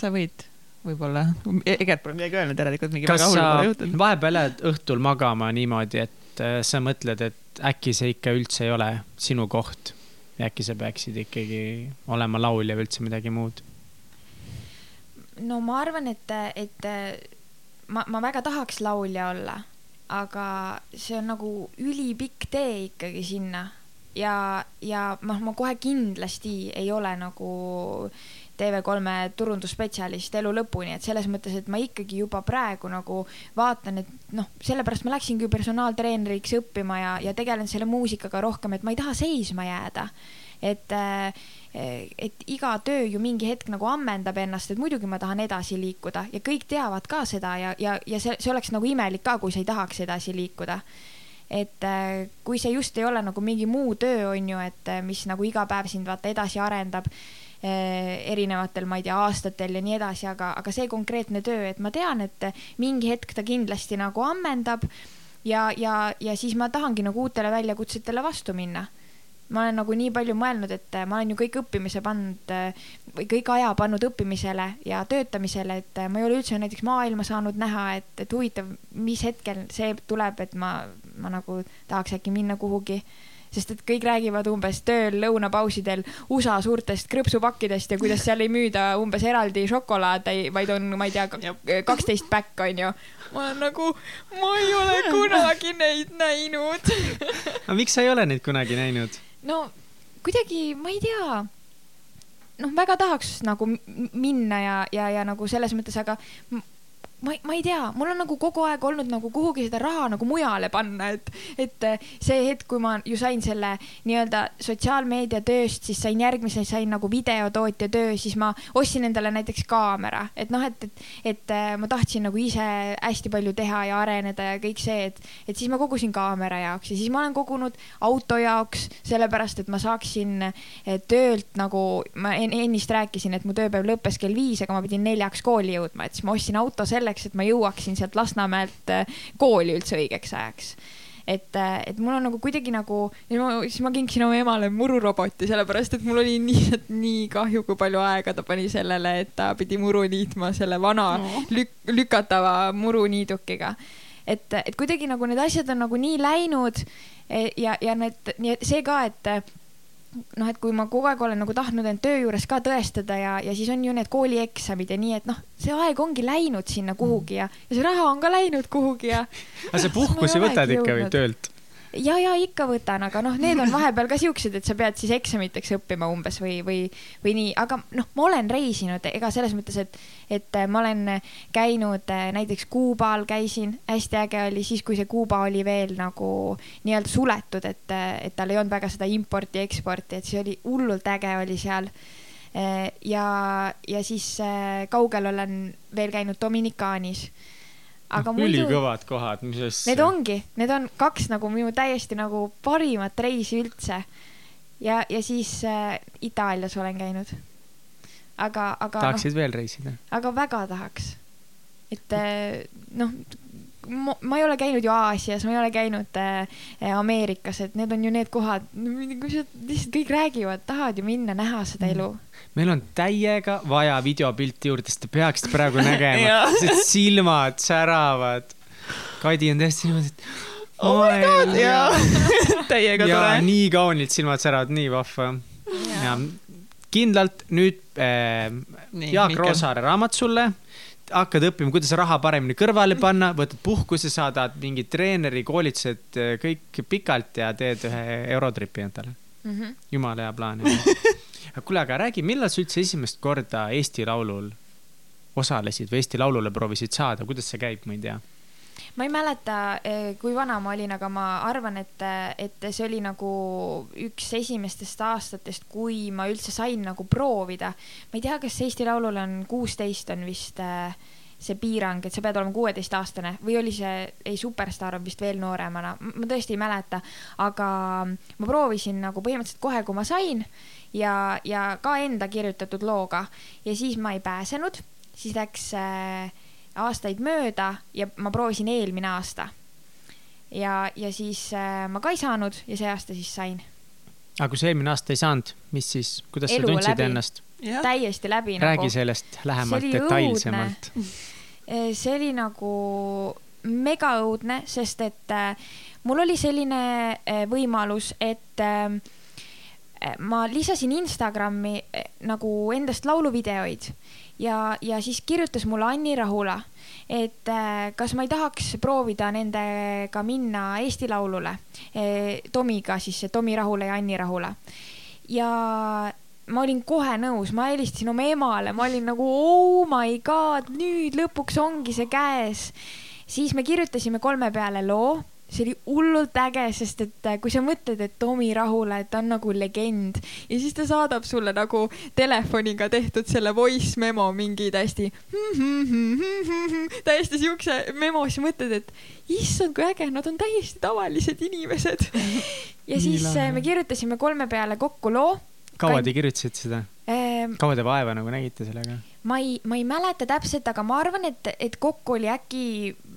sa võid võib-olla. Egert pole midagi öelnud, järelikult mingi pole juhtunud. vahepeal jääd õhtul magama niimoodi, et äh, sa mõtled, et äkki see ikka üldse ei ole sinu koht äkki sa peaksid ikkagi olema laulja või üldse midagi muud? no ma arvan, et, et ma, ma väga tahaks laulja olla, aga see on nagu ülipikk tee ikkagi sinna ja, ja noh, ma kohe kindlasti ei ole nagu TV3 turundusspetsialist elu lõpuni, et selles mõttes, et ma ikkagi juba praegu nagu vaatan, et noh, sellepärast ma läksingi personaaltreeneriks õppima ja, ja tegelen selle muusikaga rohkem, et ma ei taha seisma jääda. et, et iga töö ju mingi hetk nagu ammendab ennast, et muidugi ma tahan edasi liikuda ja kõik teavad ka seda ja, ja, ja see, see oleks nagu imelik ka, kui sa ei tahaks edasi liikuda et kui see just ei ole nagu mingi muu töö, on ju, et mis nagu iga päev sind vaata edasi arendab erinevatel, ma ei tea, aastatel ja nii edasi, aga, aga see konkreetne töö, et ma tean, et mingi hetk ta kindlasti nagu ammendab ja, ja, ja siis ma tahangi nagu uutele väljakutsetele vastu minna. Ma olen nagu nii palju mõelnud, et äh, ma olen ju kõik õppimise pannud äh, või kõik aja pannud õppimisele ja töötamisele, et äh, ma ei ole üldse näiteks maailma saanud näha, et, et huvitav, mis hetkel see tuleb, et ma, ma nagu tahaks äkki minna kuhugi sest et kõik räägivad umbes tööl lõunapausidel USA suurtest krõpsupakkidest ja kuidas seal ei müüda umbes eraldi šokolaade, vaid on, ma ei tea, kaksteist päkk onju. ma olen nagu, ma ei ole kunagi neid näinud aga miks sa ei ole neid kunagi näinud? no kuidagi, ma ei tea noh, väga tahaks nagu minna ja, ja, ja nagu selles mõttes, aga ma, ma ei tea, mul on nagu kogu aeg olnud nagu kuhugi seda raha nagu mujale panna, et, et see hetk, kui ma ju sain selle nii-öelda sotsiaalmeedia tööst, siis sain järgmise, sain nagu videotootja töö, siis ma ostsin endale näiteks kaamera, et noh, et, et, et ma tahtsin nagu ise hästi palju teha ja areneda ja kõik see, et, et siis ma kogusin kaamera jaoks ja siis ma olen kogunud auto jaoks, sellepärast et ma saaksin eh, töölt nagu, ma ennist rääkisin, et mu tööpäev lõppes kell viis, aga ma pidin neljaks kooli jõudma, et siis ma ostsin auto selle selleks, et ma jõuaksin sealt Lasnamäelt äh, kooli üldse õigeks ajaks et, äh, et mul on nagu kuidagi nagu, siis ma kinkisin oma emale mururoboti, sellepärast et mul oli nii, nii kahju, kui palju aega ta pani sellele, et ta pidi muru niitma selle vana no. lük, lükatava muruniidukiga. et, et kuidagi nagu need asjad on nagu nii läinud e, ja, ja need, see ka, et noh, et kui ma kogu aeg olen nagu tahtnud end töö juures ka tõestada ja, ja siis on ju need koolieksamid ja nii, et noh, see aeg ongi läinud sinna kuhugi ja, ja see raha on ka läinud kuhugi ja. aga sa puhkusi võtad ikka või töölt? Ja, ja ikka võtan, aga noh, need on vahepeal ka siuksed, et sa pead siis eksamiteks õppima umbes või, või, või nii, aga noh, ma olen reisinud, ega selles mõttes, et, et ma olen käinud äh, näiteks Kuubal käisin, hästi äge oli siis, kui see Kuuba oli veel nagu nii-öelda suletud, et, et tal ei olnud väga seda importi-eksporti, et see oli hullult äge oli seal. Äh, ja, ja siis äh, kaugel olen veel käinud Dominikaanis aga muidu. ülikõvad kohad, mis asja. Need ongi, need on kaks nagu minu täiesti nagu parimat reisi üldse. ja, ja siis äh, Itaalias olen käinud. aga, aga. tahaksid no, veel reisida? aga väga tahaks. et äh, noh, ma, ma ei ole käinud ju Aasias, ma ei ole käinud äh, Ameerikas, et need on ju need kohad, kus lihtsalt kõik räägivad, tahavad ju minna, näha seda mm. elu meil on täiega vaja videopilti juurde, sest te peaksite praegu nägema sest silmad säravad. Kadi on täiesti niimoodi, et. oh my god, jaa. täiega tore. nii kaunilt silmad säravad, nii vahva. ja kindlalt nüüd äh, nii, Jaak Mikkel. Roosaare raamat sulle hakkad õppima, kuidas raha paremini kõrvale panna, võtad puhkuse, saadad mingi treeneri koolitused äh, kõik pikalt ja teed ühe eurotripi endale mm. -hmm. jumala hea plaan kuule, aga räägi, millal sa üldse esimest korda Eesti Laulul osalesid või Eesti Laulule proovisid saada, kuidas see käib, ma ei tea ma ei mäleta, eh, kui vana ma olin, aga ma arvan, et, et see oli nagu üks esimestest aastatest, kui ma üldse sain nagu proovida. ma ei tea, kas Eesti Laulul on kuusteist on vist äh, see piirang, et sa pead olema kuueteistaastane või oli see, ei, Superstaar on vist veel nooremana, ma tõesti ei mäleta, aga ma proovisin nagu põhimõtteliselt kohe, kui ma sain ja, ja ka enda kirjutatud looga. Ja siis ma ei pääsenud, siis läks äh, aastaid mööda ja ma proovisin eelmine aasta. ja, ja siis äh, ma ka ei saanud ja see aasta siis sain. aga kui sa eelmine aasta ei saanud, mis siis, kuidas Elu sa tundsid läbi. ennast? täiesti läbi. räägi nagu. sellest lähemalt, detailsemalt Eh, see oli nagu mega õudne, sest et äh, mul oli selline äh, võimalus, et äh, ma lisasin Instagrami nagu endast lauluvideoid ja, ja siis kirjutas mulle Anni Rahula, et kas ma ei tahaks proovida nendega minna Eesti Laulule. Tomiga siis, Tomi Rahula ja Anni Rahula. ja ma olin kohe nõus, ma helistasin oma emale, ma olin nagu oh my god, nüüd lõpuks ongi see käes. siis me kirjutasime kolme peale loo, see oli hullult äge, sest et äh, kui sa mõtled, et Tomi Rahula, et ta on nagu legend ja siis ta saadab sulle nagu telefoniga tehtud selle voice memo mingi täiesti täiesti siukse memo, siis mõtled, et issand, kui äge, nad on täiesti tavalised inimesed. ja siis äh, me kirjutasime kolme peale kokku loo kaua te kirjutasite seda kaua te vaeva nagu nägite sellega? ma ei, ma ei mäleta täpselt, aga ma arvan, et, et kokku oli äkki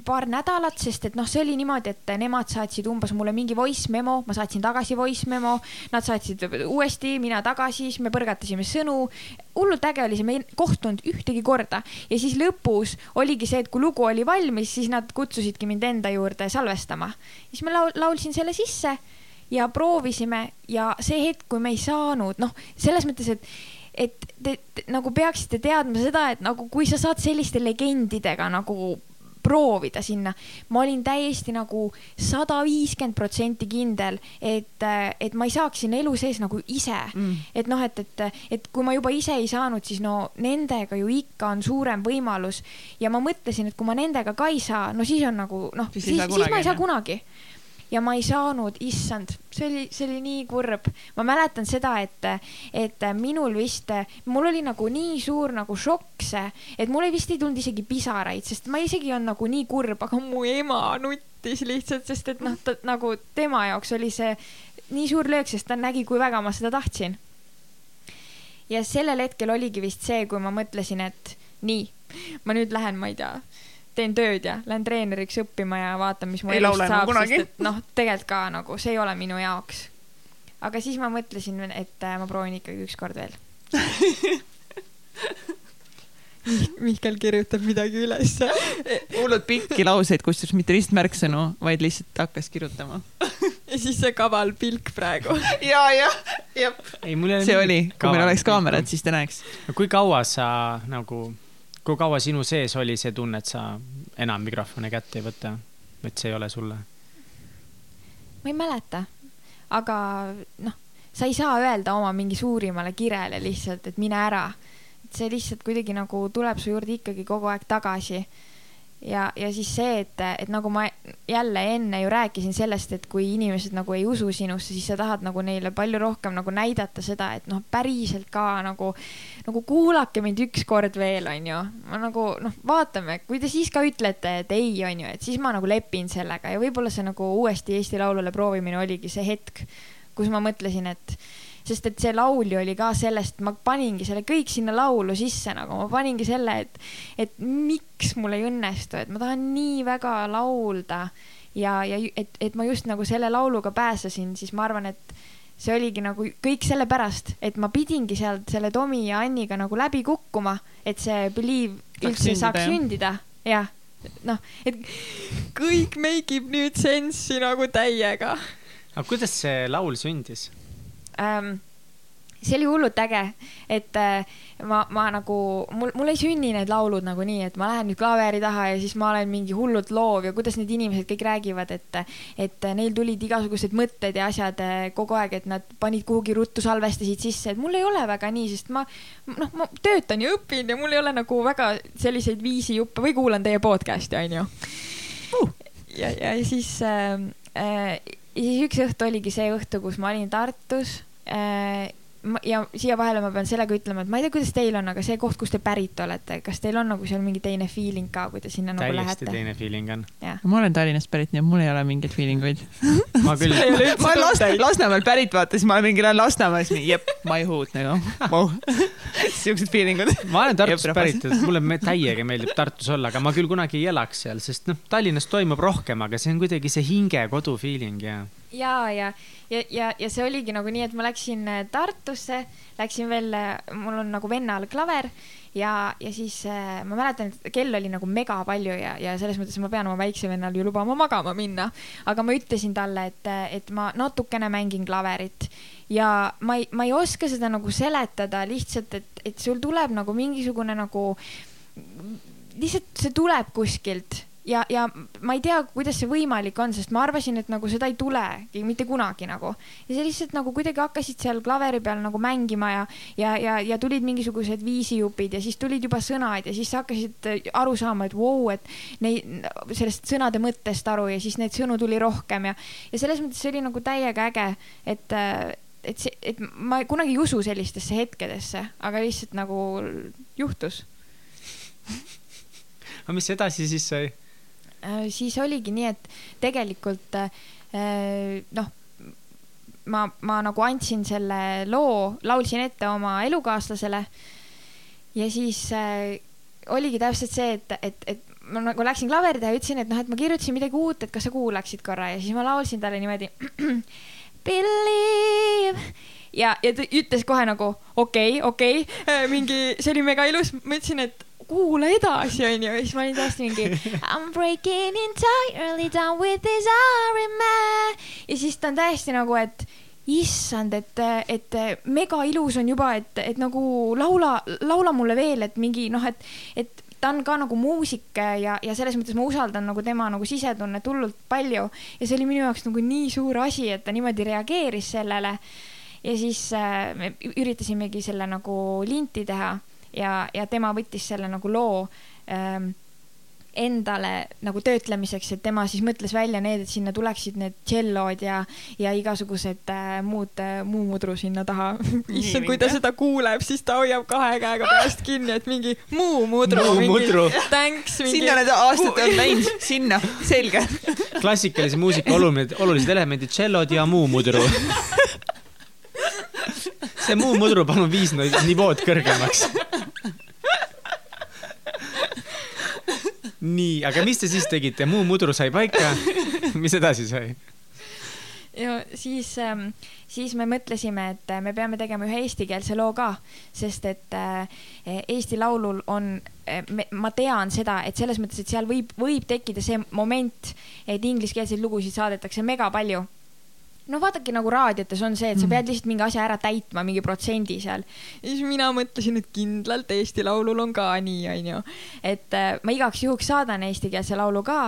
paar nädalat, sest et noh, see oli niimoodi, et nemad saatsid umbes mulle mingi voice memo, ma saatsin tagasi voice memo, nad saatsid uuesti, mina tagasi, siis me põrgatasime sõnu. hullult äge oli see, me ei kohtunud ühtegi korda ja siis lõpus oligi see, et kui lugu oli valmis, siis nad kutsusidki mind enda juurde salvestama. siis ma laul-, laulsin selle sisse ja proovisime ja see hetk, kui me ei saanud, noh, selles mõttes, et et te, te nagu peaksite teadma seda, et nagu kui sa saad selliste legendidega nagu proovida sinna, ma olin täiesti nagu sada viiskümmend protsenti kindel, et, et ma ei saaks sinna elu sees nagu ise. Mm. et noh, et, et, et kui ma juba ise ei saanud, siis no nendega ju ikka on suurem võimalus. Ja ma mõtlesin, et kui ma nendega ka ei saa, no siis on nagu noh, Siis siis, siis ma ei saa kunagi, kunagi ja ma ei saanud, issand, see oli, see oli nii kurb. ma mäletan seda, et, et minul vist, mul oli nagu nii suur nagu šokk see, et mul vist ei tulnud isegi pisaraid, sest ma isegi ei olnud nagu nii kurb, aga mu ema nuttis lihtsalt, sest et noh, ta nagu tema jaoks oli see nii suur löök, sest ta nägi, kui väga ma seda tahtsin. ja sellel hetkel oligi vist see, kui ma mõtlesin, et nii, ma nüüd lähen, ma ei tea, teen tööd ja lähen treeneriks õppima ja vaatan, mis mu Ei elust enam saab, sest et noh, tegelikult ka nagu see ei ole minu jaoks. aga siis ma mõtlesin, et äh, ma proovin ikkagi ükskord veel. Mihkel kirjutab midagi ülesse. hullult pikki lauseid, kusjuures mitte ristmärksõnu, vaid lihtsalt hakkas kirjutama. ja siis see kaval pilk praegu. ja, ja, jah. see oli, kui meil oleks kaamerad, siis te näeks. kui kaua sa nagu, kui kaua sinu sees oli see tunne, et sa enam mikrofone kätte ei võta, et see ei ole sulle? ma ei mäleta, aga noh, sa ei saa öelda oma mingi suurimale kirele lihtsalt, et mine ära. see lihtsalt kuidagi nagu tuleb su juurde ikkagi kogu aeg tagasi. ja, ja siis see, et, et nagu ma jälle enne ju rääkisin sellest, et kui inimesed nagu ei usu sinusse, siis sa tahad nagu neile palju rohkem nagu näidata seda, et noh, päriselt ka nagu, nagu kuulake mind ükskord veel, onju. ma nagu noh, vaatame, kui te siis ka ütlete, et ei, onju, et siis ma nagu lepin sellega ja võib-olla see nagu uuesti Eesti Laulule proovimine oligi see hetk, kus ma mõtlesin, et sest et see laul ju oli ka sellest, ma paningi selle kõik sinna laulu sisse nagu, ma paningi selle, et, et miks mul ei õnnestu, et ma tahan nii väga laulda ja, ja et, et ma just nagu selle lauluga pääsesin, siis ma arvan, et see oligi nagu kõik sellepärast, et ma pidingi sealt selle Tomi ja Anniga nagu läbi kukkuma, et see Believe üldse sündida, saaks sündida, jah. noh, et kõik make ib nüüd sensi nagu täiega aga kuidas see laul sündis? ähm,. see oli hullult äge, et äh, ma, ma nagu, mul, mul ei sünni need laulud nagu nii, et ma lähen nüüd klaveri taha ja siis ma olen mingi hullult loov ja kuidas need inimesed kõik räägivad, et, et neil tulid igasugused mõtted ja asjad äh, kogu aeg, et nad panid kuhugi ruttu salvestasid sisse, et mul ei ole väga nii, sest ma noh, ma töötan ja õpin ja mul ei ole nagu väga selliseid viisijuppe või kuulan teie podcast'i, onju Uh. ja, ja siis äh, äh, ja siis üks õhtu oligi see õhtu, kus ma olin Tartus äh,. Ja siia vahele ma pean sellega ütlema, et ma ei tea, kuidas teil on, aga see koht, kust te pärit olete, kas teil on nagu seal mingi teine feeling ka, kui te sinna nagu täiesti lähete? teine feeling on. ma olen Tallinnast pärit, nii et mul ei ole mingeid feeling uid. ma küll, ma olen Last-, Lasnamäelt pärit, vaata, siis ma olen mingi lähen Lasnamäe, siis mingi jep, my hood nagu wow. siuksed feelingud. ma olen Tartust pärit, et mulle me- täiega meeldib Tartus olla, aga ma küll kunagi ei elaks seal, sest noh, Tallinnas toimub rohkem, aga see on kuidagi see hinge kodu feeling ja ja, ja, ja, ja, ja see oligi nagu nii, et ma läksin äh, Tartusse, läksin veel, mul on nagu vennal klaver ja, ja siis äh, ma mäletan, et kell oli nagu mega palju ja, ja selles mõttes ma pean oma väikse vennal ju lubama magama minna. aga ma ütlesin talle, et, et ma natukene mängin klaverit ja ma ei, ma ei oska seda nagu seletada lihtsalt, et, et sul tuleb nagu mingisugune nagu, lihtsalt see tuleb kuskilt ja, ja ma ei tea, kuidas see võimalik on, sest ma arvasin, et nagu seda ei tulegi mitte kunagi nagu. ja sa lihtsalt nagu kuidagi hakkasid seal klaveri peal nagu mängima ja, ja, ja, ja tulid mingisugused viisijupid ja siis tulid juba sõnad ja siis sa hakkasid äh, aru saama, et vau wow,, et neid, sellest sõnade mõttest aru ja siis neid sõnu tuli rohkem ja, ja selles mõttes see oli nagu täiega äge, et äh, et see, et ma kunagi ei usu sellistesse hetkedesse, aga lihtsalt nagu juhtus aga mis edasi siis sai? Äh, siis oligi nii, et tegelikult äh, noh, ma, ma nagu andsin selle loo, laulsin ette oma elukaaslasele ja siis äh, oligi täpselt see, et, et, et ma nagu läksin klaveri taha ja ütlesin, et noh, et ma kirjutasin midagi uut, et kas sa kuulaksid korra ja siis ma laulsin talle niimoodi. Believe ja, ja ta ütles kohe nagu okei okay,, okei okay., mingi, see oli mega ilus, ma ütlesin, et kuula edasi, onju, ja siis ma olin täiesti mingi I m breaking entirely down with this iron man ja siis ta on täiesti nagu, et issand, et, et mega ilus on juba, et, et nagu laula, laula mulle veel, et mingi noh, et, et ta on ka nagu muusik ja, ja selles mõttes ma usaldan nagu tema nagu sisetunnet hullult palju. Ja see oli minu jaoks nagu nii suur asi, et ta niimoodi reageeris sellele. ja siis äh, me üritasimegi selle nagu linti teha ja, ja tema võttis selle nagu loo ähm, endale nagu töötlemiseks, et tema siis mõtles välja need, et sinna tuleksid need tšellod ja, ja igasugused äh, muud äh,, muu mudru sinna taha. issand, kui ta seda kuuleb, siis ta hoiab kahe käega peast kinni, et mingi muu mudru. muu mudru. Thanks. sinna need aastad on läinud, sinna, selge. klassikalise muusika olulised, olulised elemendid, tšellod ja muu mudru see muu mudru palun viis nivood kõrgemaks nii, aga mis te siis tegite, muu mudru sai paika. mis edasi sai? ja siis, ähm, siis me mõtlesime, et me peame tegema ühe eestikeelse loo ka, sest et äh, Eesti Laulul on, äh, ma tean seda, et selles mõttes, et seal võib, võib tekkida see moment, et ingliskeelseid lugusid saadetakse mega palju no vaadake nagu raadiotes on see, et sa mm. pead lihtsalt mingi asja ära täitma, mingi protsendi seal. ja siis mina mõtlesin, et kindlalt Eesti Laulul on ka nii, onju. et äh, ma igaks juhuks saadan eestikeelse laulu ka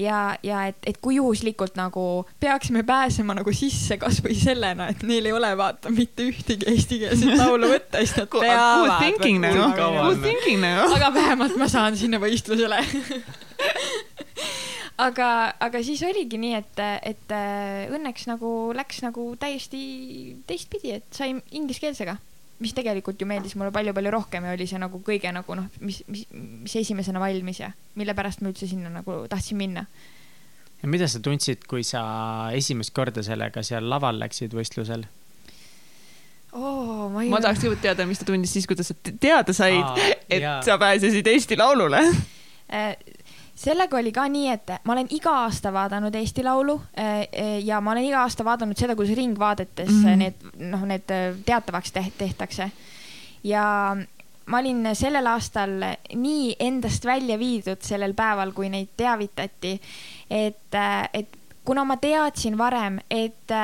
ja, ja et, et kui juhuslikult nagu peaksime pääsema nagu sisse kasvõi sellena, et neil ei ole vaata mitte ühtegi eestikeelset laulu võtta, siis nad peavad. Aga vähemalt ma saan sinna võistlusele aga, aga siis oligi nii, et, et äh, õnneks nagu läks nagu täiesti teistpidi, et sai ingliskeelsega, mis tegelikult ju meeldis mulle palju-palju rohkem ja oli see nagu kõige nagu noh, mis, mis, mis esimesena valmis ja mille pärast ma üldse sinna nagu tahtsin minna. ja mida sa tundsid, kui sa esimest korda sellega seal laval läksid võistlusel? Oh, ma, ei... ma tahaks kõigepealt teada, mis ta tundis siis, kuidas sa teada said, et jaa. sa pääsesid Eesti Laulule äh, sellega oli ka nii, et ma olen iga aasta vaadanud Eesti Laulu eh, eh, ja ma olen iga aasta vaadanud seda, kuidas Ringvaadetes mm -hmm. need noh, need teatavaks tehtakse. ja ma olin sellel aastal nii endast välja viidud sellel päeval, kui neid teavitati, et, et kuna ma teadsin varem, et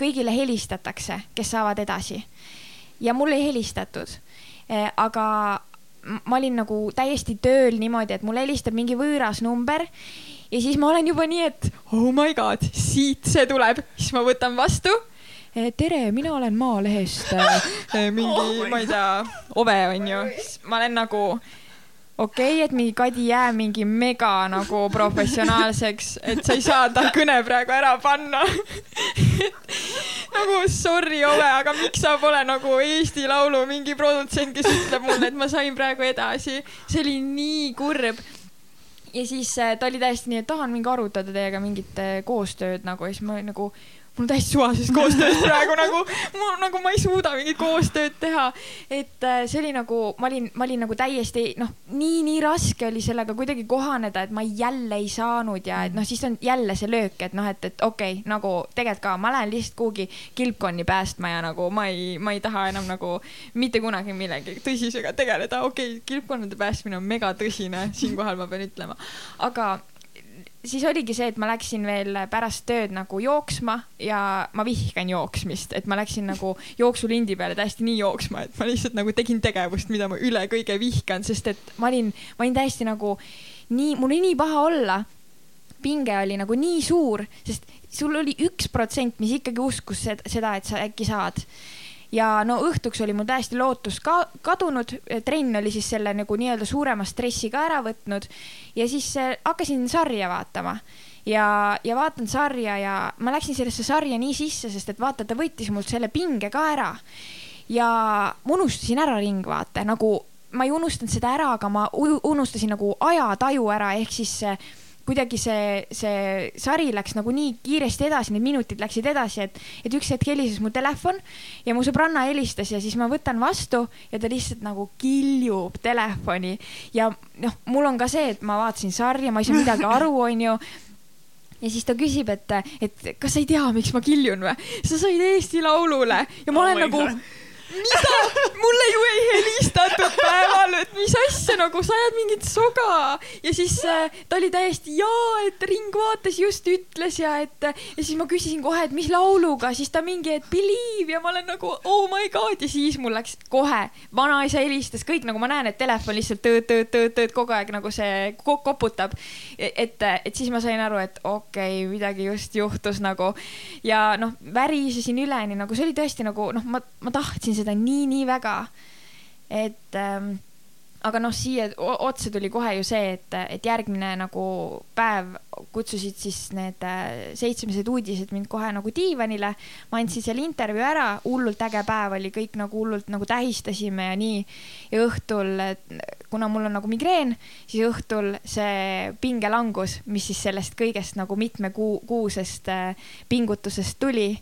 kõigile helistatakse, kes saavad edasi ja mulle ei helistatud, aga ma olin nagu täiesti tööl niimoodi, et mulle helistab mingi võõras number ja siis ma olen juba nii, et oh my god, siit see tuleb, siis ma võtan vastu. Eh, tere, mina olen Maalehest. Eh, mingi oh, ma ei tea, Ove onju, ma olen nagu okei okay,, et mingi Kadi jää mingi mega nagu professionaalseks, et sa ei saa ta kõne praegu ära panna nagu sorry, Ove, aga miks sa pole nagu Eesti Laulu mingi produtsent, kes ütleb mulle, et ma sain praegu edasi. see oli nii kurb. ja siis äh, ta oli täiesti nii, et tahan mingi arutada teiega mingit äh, koostööd nagu ja siis ma nagu mul on täiesti suvalisest koostööst praegu nagu, ma nagu ma ei suuda mingit koostööd teha. et äh, see oli nagu, ma olin, ma olin nagu täiesti noh, nii, nii raske oli sellega kuidagi kohaneda, et ma jälle ei saanud ja et noh, siis on jälle see löök, et noh, et, et okei okay,, nagu tegelikult ka ma lähen lihtsalt kuhugi kilpkonni päästma ja nagu ma ei, ma ei taha enam nagu mitte kunagi millegi tõsisega tegeleda. okei okay,, kilpkonnade päästmine on megatõsine, siinkohal ma pean ütlema, aga siis oligi see, et ma läksin veel pärast tööd nagu jooksma ja ma vihkan jooksmist, et ma läksin nagu jooksulindi peale täiesti nii jooksma, et ma lihtsalt nagu tegin tegevust, mida ma üle kõige vihkan, sest et ma olin, ma olin täiesti nagu nii, mul oli nii paha olla. pinge oli nagu nii suur, sest sul oli üks protsent, mis ikkagi uskus seda, et sa äkki saad ja no õhtuks oli mul täiesti lootus ka kadunud, trenn oli siis selle nagu nii-öelda suurema stressi ka ära võtnud. Ja siis äh, hakkasin sarja vaatama. Ja, ja vaatan sarja ja ma läksin sellesse sarja nii sisse, sest et vaata, ta võttis mult selle pinge ka ära. ja ma unustasin ära Ringvaate nagu, ma ei unustanud seda ära, aga ma unustasin nagu ajataju ära, ehk siis kuidagi see, see sari läks nagu nii kiiresti edasi, need minutid läksid edasi, et, et üks hetk helises mu telefon ja mu sõbranna helistas ja siis ma võtan vastu ja ta lihtsalt nagu kiljub telefoni. Ja noh, mul on ka see, et ma vaatasin sarja, ma ei saa midagi aru, onju. Ja siis ta küsib, et, et kas sa ei tea, miks ma kiljun või? sa said Eesti Laulule. Ja ma oh olen nagu God mida, mulle ju ei helistatud päeval, et mis asja nagu sa ajad mingit soga. Ja siis äh, ta oli täiesti jaa, et Ringvaates just ütles ja et ja siis ma küsisin kohe, et mis lauluga, siis ta mingi, et Believe. Ja ma olen nagu oh my god. Ja siis mul läks kohe, vanaisa helistas kõik nagu ma näen, et telefon lihtsalt tööd kogu aeg nagu see koputab. et, et siis ma sain aru, et okei okay,, midagi just juhtus nagu. Ja noh, värisesin üleni nagu see oli tõesti nagu noh, ma, ma tahtsin seda seda nii-nii väga. et ähm, aga noh, siia otsa tuli kohe ju see, et, et järgmine nagu päev kutsusid siis need äh, seitsmesed uudised mind kohe nagu diivanile. ma andsin seal intervjuu ära, hullult äge päev oli, kõik nagu hullult nagu tähistasime ja nii. ja õhtul, kuna mul on nagu migreen, siis õhtul see pingelangus, mis siis sellest kõigest nagu mitme kuu, kuusest äh, pingutusest tuli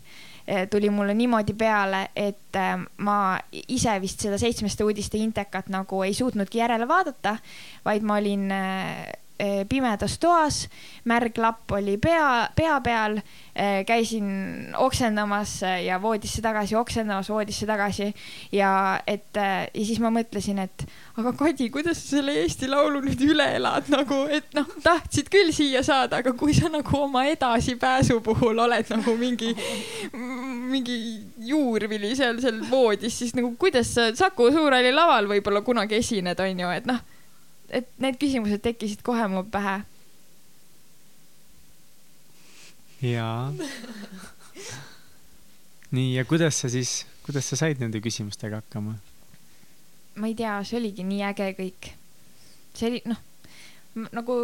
tuli mulle niimoodi peale, et eh, ma ise vist seda seitsmeste uudiste intekat nagu ei suutnudki järele vaadata, vaid ma olin eh, pimedas toas, märg lapp oli pea, pea peal, käisin oksendamas ja voodisse tagasi, oksendamas voodisse tagasi. Ja et ja siis ma mõtlesin, et aga Kadi, kuidas sa selle Eesti Laulu nüüd üle elad? Nagu, et noh, tahtsid küll siia saada, aga kui sa nagu oma edasipääsu puhul oled nagu mingi, mingi juurvili seal, seal voodis, siis nagu kuidas sa Saku Suurhalli laval võib-olla kunagi esined, on ju, et noh, et need küsimused tekkisid kohe mu pähe. jaa. nii, ja kuidas sa siis, kuidas sa said nende küsimustega hakkama? ma ei tea, see oligi nii äge kõik. see oli noh, nagu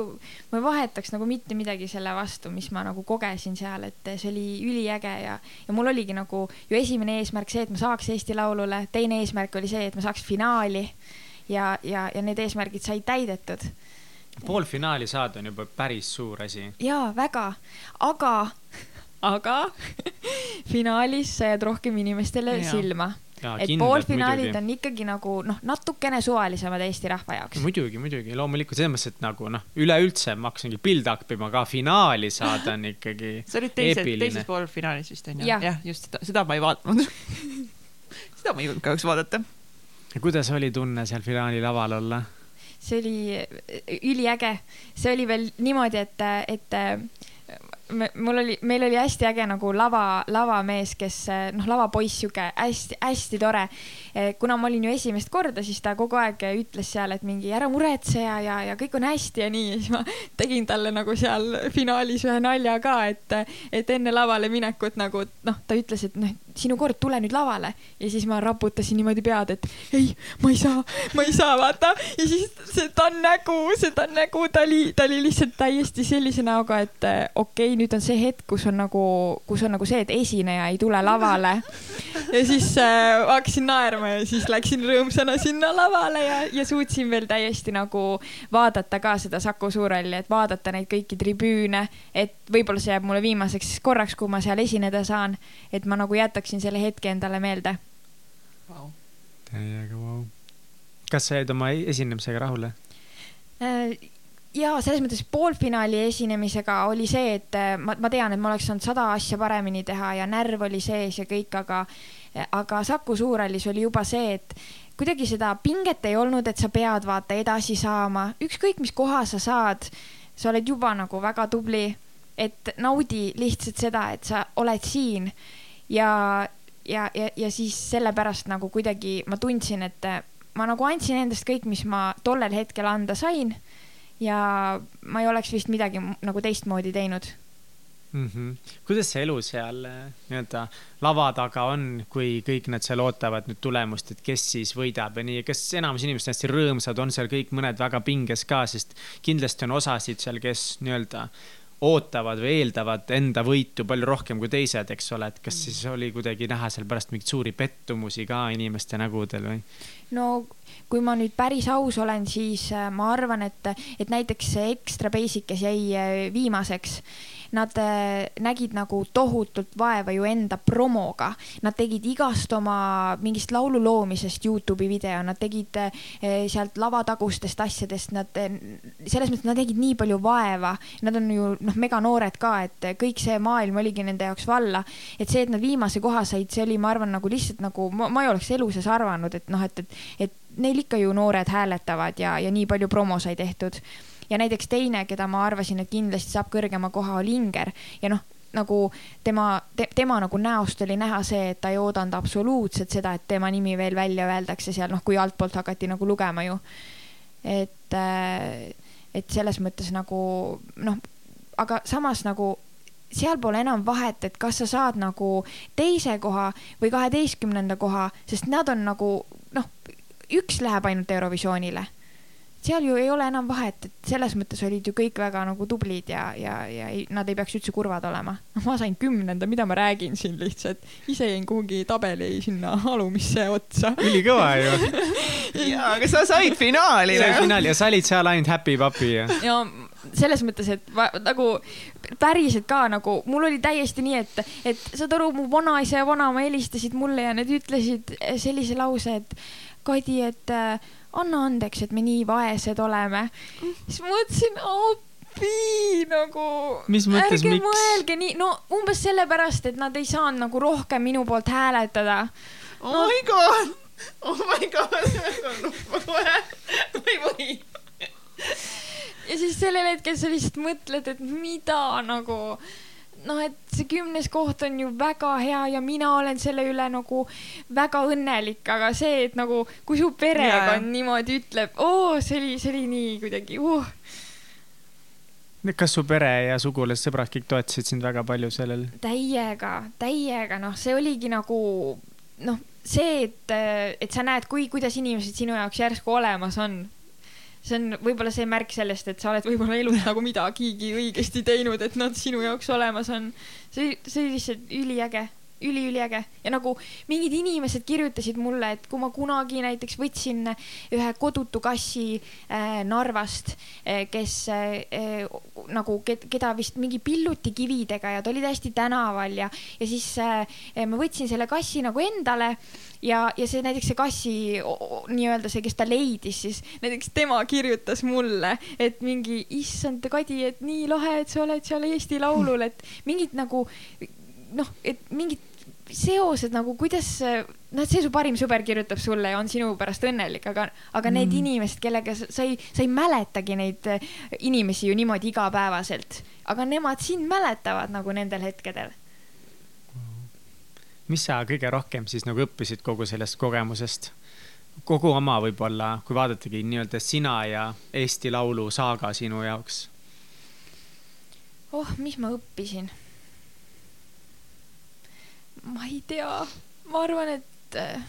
ma ei vahetaks nagu mitte midagi selle vastu, mis ma nagu kogesin seal, et see oli üliäge ja, ja mul oligi nagu ju esimene eesmärk see, et ma saaks Eesti Laulule, teine eesmärk oli see, et ma saaks finaali ja, ja, ja need eesmärgid said täidetud. poolfinaali saada on juba päris suur asi. jaa, väga, aga, aga finaalis sajad rohkem inimestele ja. silma et poolfinaalid on ikkagi nagu noh, natukene suvalisemad Eesti rahva jaoks. muidugi, muidugi, loomulikult selles mõttes, et nagu noh, üleüldse ma hakkasingi build-up ima ka finaali saada on ikkagi sa olid teise, teises poolfinaalis vist onju? jah ja, just seda, seda ma ei vaadanud seda ma ei jõudnud kahjuks vaadata. Kuidas oli tunne seal finaali laval olla? see oli üliäge, see oli veel niimoodi, et, et me, mul oli, meil oli hästi äge nagu lava, lavamees, kes noh, lavapoiss, sihuke hästi-hästi tore. Kuna ma olin ju esimest korda, siis ta kogu aeg ütles seal, et mingi ära muretse ja, ja, ja kõik on hästi ja nii. siis ma tegin talle nagu seal finaalis ühe nalja ka, et, et enne lavale minekut nagu noh, ta ütles, et noh, sinu kord, tule nüüd lavale. ja siis ma raputasin niimoodi pead, et ei, ma ei saa, ma ei saa, vaata. ja siis seda nägu, seda nägu, ta oli, ta oli lihtsalt täiesti sellise näoga, et okei okay,, nüüd on see hetk, kus on nagu, kus on nagu see, et esineja ei tule lavale. ja siis äh, hakkasin naerma ja siis läksin rõõmsana sinna lavale ja, ja suutsin veel täiesti nagu vaadata ka seda Saku Suurhalli, et vaadata neid kõiki tribüüne, et võib-olla see jääb mulle viimaseks korraks, kui ma seal esineda saan, et ma nagu jätaksin selle hetke endale meelde. Wow.. täiega vau. Wow.. kas sa jäid oma esinemisega rahule? Äh,? ja selles mõttes poolfinaali esinemisega oli see, et äh, ma, ma tean, et ma oleks saanud sada asja paremini teha ja närv oli sees ja kõik, aga, aga Saku Suurhallis oli juba see, et kuidagi seda pinget ei olnud, et sa pead vaata edasi saama, ükskõik mis koha sa saad, sa oled juba nagu väga tubli, et naudi lihtsalt seda, et sa oled siin ja, ja, ja, ja siis sellepärast nagu kuidagi ma tundsin, et ma nagu andsin endast kõik, mis ma tollel hetkel anda sain ja ma ei oleks vist midagi nagu teistmoodi teinud mm. -hmm. kuidas see elu seal eh, nii-öelda lava taga on, kui kõik nad seal ootavad nüüd tulemust, et kes siis võidab ja nii, kas enamus inimesed hästi rõõmsad, on seal kõik mõned väga pinges ka, sest kindlasti on osasid seal, kes nii-öelda ootavad või eeldavad enda võitu palju rohkem kui teised, eks ole, et kas siis oli kuidagi näha seal pärast mingeid suuri pettumusi ka inimeste nägudel või? no kui ma nüüd päris aus olen, siis äh, ma arvan, et, et näiteks see Extra Basic, kes jäi äh, viimaseks nad äh, nägid nagu tohutult vaeva ju enda promoga. Nad tegid igast oma mingist laulu loomisest Youtube'i video, nad tegid äh, sealt lavatagustest asjadest, nad, äh, selles mõttes nad nägid nii palju vaeva. Nad on ju noh, meganoored ka, et kõik see maailm oligi nende jaoks valla. et see, et nad viimase koha said, see oli, ma arvan, nagu lihtsalt nagu ma, ma ei oleks elu sees arvanud, et noh, et, et, et neil ikka ju noored hääletavad ja, ja nii palju promo sai tehtud ja näiteks teine, keda ma arvasin, et kindlasti saab kõrgema koha, oli Inger ja noh, nagu tema te,, tema nagu näost oli näha see, et ta ei oodanud absoluutselt seda, et tema nimi veel välja öeldakse seal, noh, kui altpoolt hakati nagu lugema ju. et, äh, et selles mõttes nagu noh, aga samas nagu seal pole enam vahet, et kas sa saad nagu teise koha või kaheteistkümnenda koha, sest nad on nagu noh, üks läheb ainult Eurovisioonile seal ju ei ole enam vahet, et selles mõttes olid ju kõik väga nagu tublid ja, ja, ja ei, nad ei peaks üldse kurvad olema. noh, ma sain kümnenda, mida ma räägin siin lihtsalt, ise jäin kuhugi tabeli sinna alumisse otsa. ülikõva ju. jaa, aga sa said finaali. said finaali ja sa olid seal ainult happy puppy ja. ja selles mõttes, et ma, nagu päriselt ka nagu mul oli täiesti nii, et, et saad aru, mu vanaisa ja vanaema helistasid mulle ja need ütlesid sellise lause, et Kadi, et äh, anna andeks, et me nii vaesed oleme. siis mõtlesin, appi nagu. mis mõttes, miks? mõelge nii, no umbes sellepärast, et nad ei saanud nagu rohkem minu poolt hääletada oh no, oh my god, oh my god, ma ei või. ja siis sellel hetkel sa lihtsalt mõtled, et mida nagu noh, et see kümnes koht on ju väga hea ja mina olen selle üle nagu väga õnnelik, aga see, et nagu kui su perekond yeah. niimoodi ütleb, oo, see oli, see oli nii kuidagi uh. kas su pere ja sugulased-sõbrad kõik toetasid sind väga palju sellel? täiega, täiega, noh, see oligi nagu noh, see, et, et sa näed, kui, kuidas inimesed sinu jaoks järsku olemas on see on võib-olla see märk sellest, et sa oled võib-olla elus nagu midagigi õigesti teinud, et nad sinu jaoks olemas on. see, see oli lihtsalt üliäge üliüliäge. Ja nagu mingid inimesed kirjutasid mulle, et kui ma kunagi näiteks võtsin ühe kodutu kassi äh, Narvast äh,, kes äh, nagu, keda vist mingi pilluti kividega ja ta oli täiesti tänaval ja, ja siis äh, ma võtsin selle kassi nagu endale ja, ja see näiteks see kassi nii-öelda see, kes ta leidis, siis näiteks tema kirjutas mulle, et mingi issand Kadi, et nii lahe, et sa oled seal Eesti Laulul, et mingid nagu noh, et mingid seosed nagu, kuidas, noh, et see su parim sõber kirjutab sulle ja on sinu pärast õnnelik, aga, aga mm. need inimesed, kellega sa, ei, sa ei mäletagi neid eh, inimesi ju niimoodi igapäevaselt, aga nemad sind mäletavad nagu nendel hetkedel. mis sa kõige rohkem siis nagu õppisid kogu sellest kogemusest? kogu oma võib-olla, kui vaadatagi nii-öelda sina ja Eesti Laulu saaga sinu jaoks. oh, mis ma õppisin ma ei tea, ma arvan, et äh,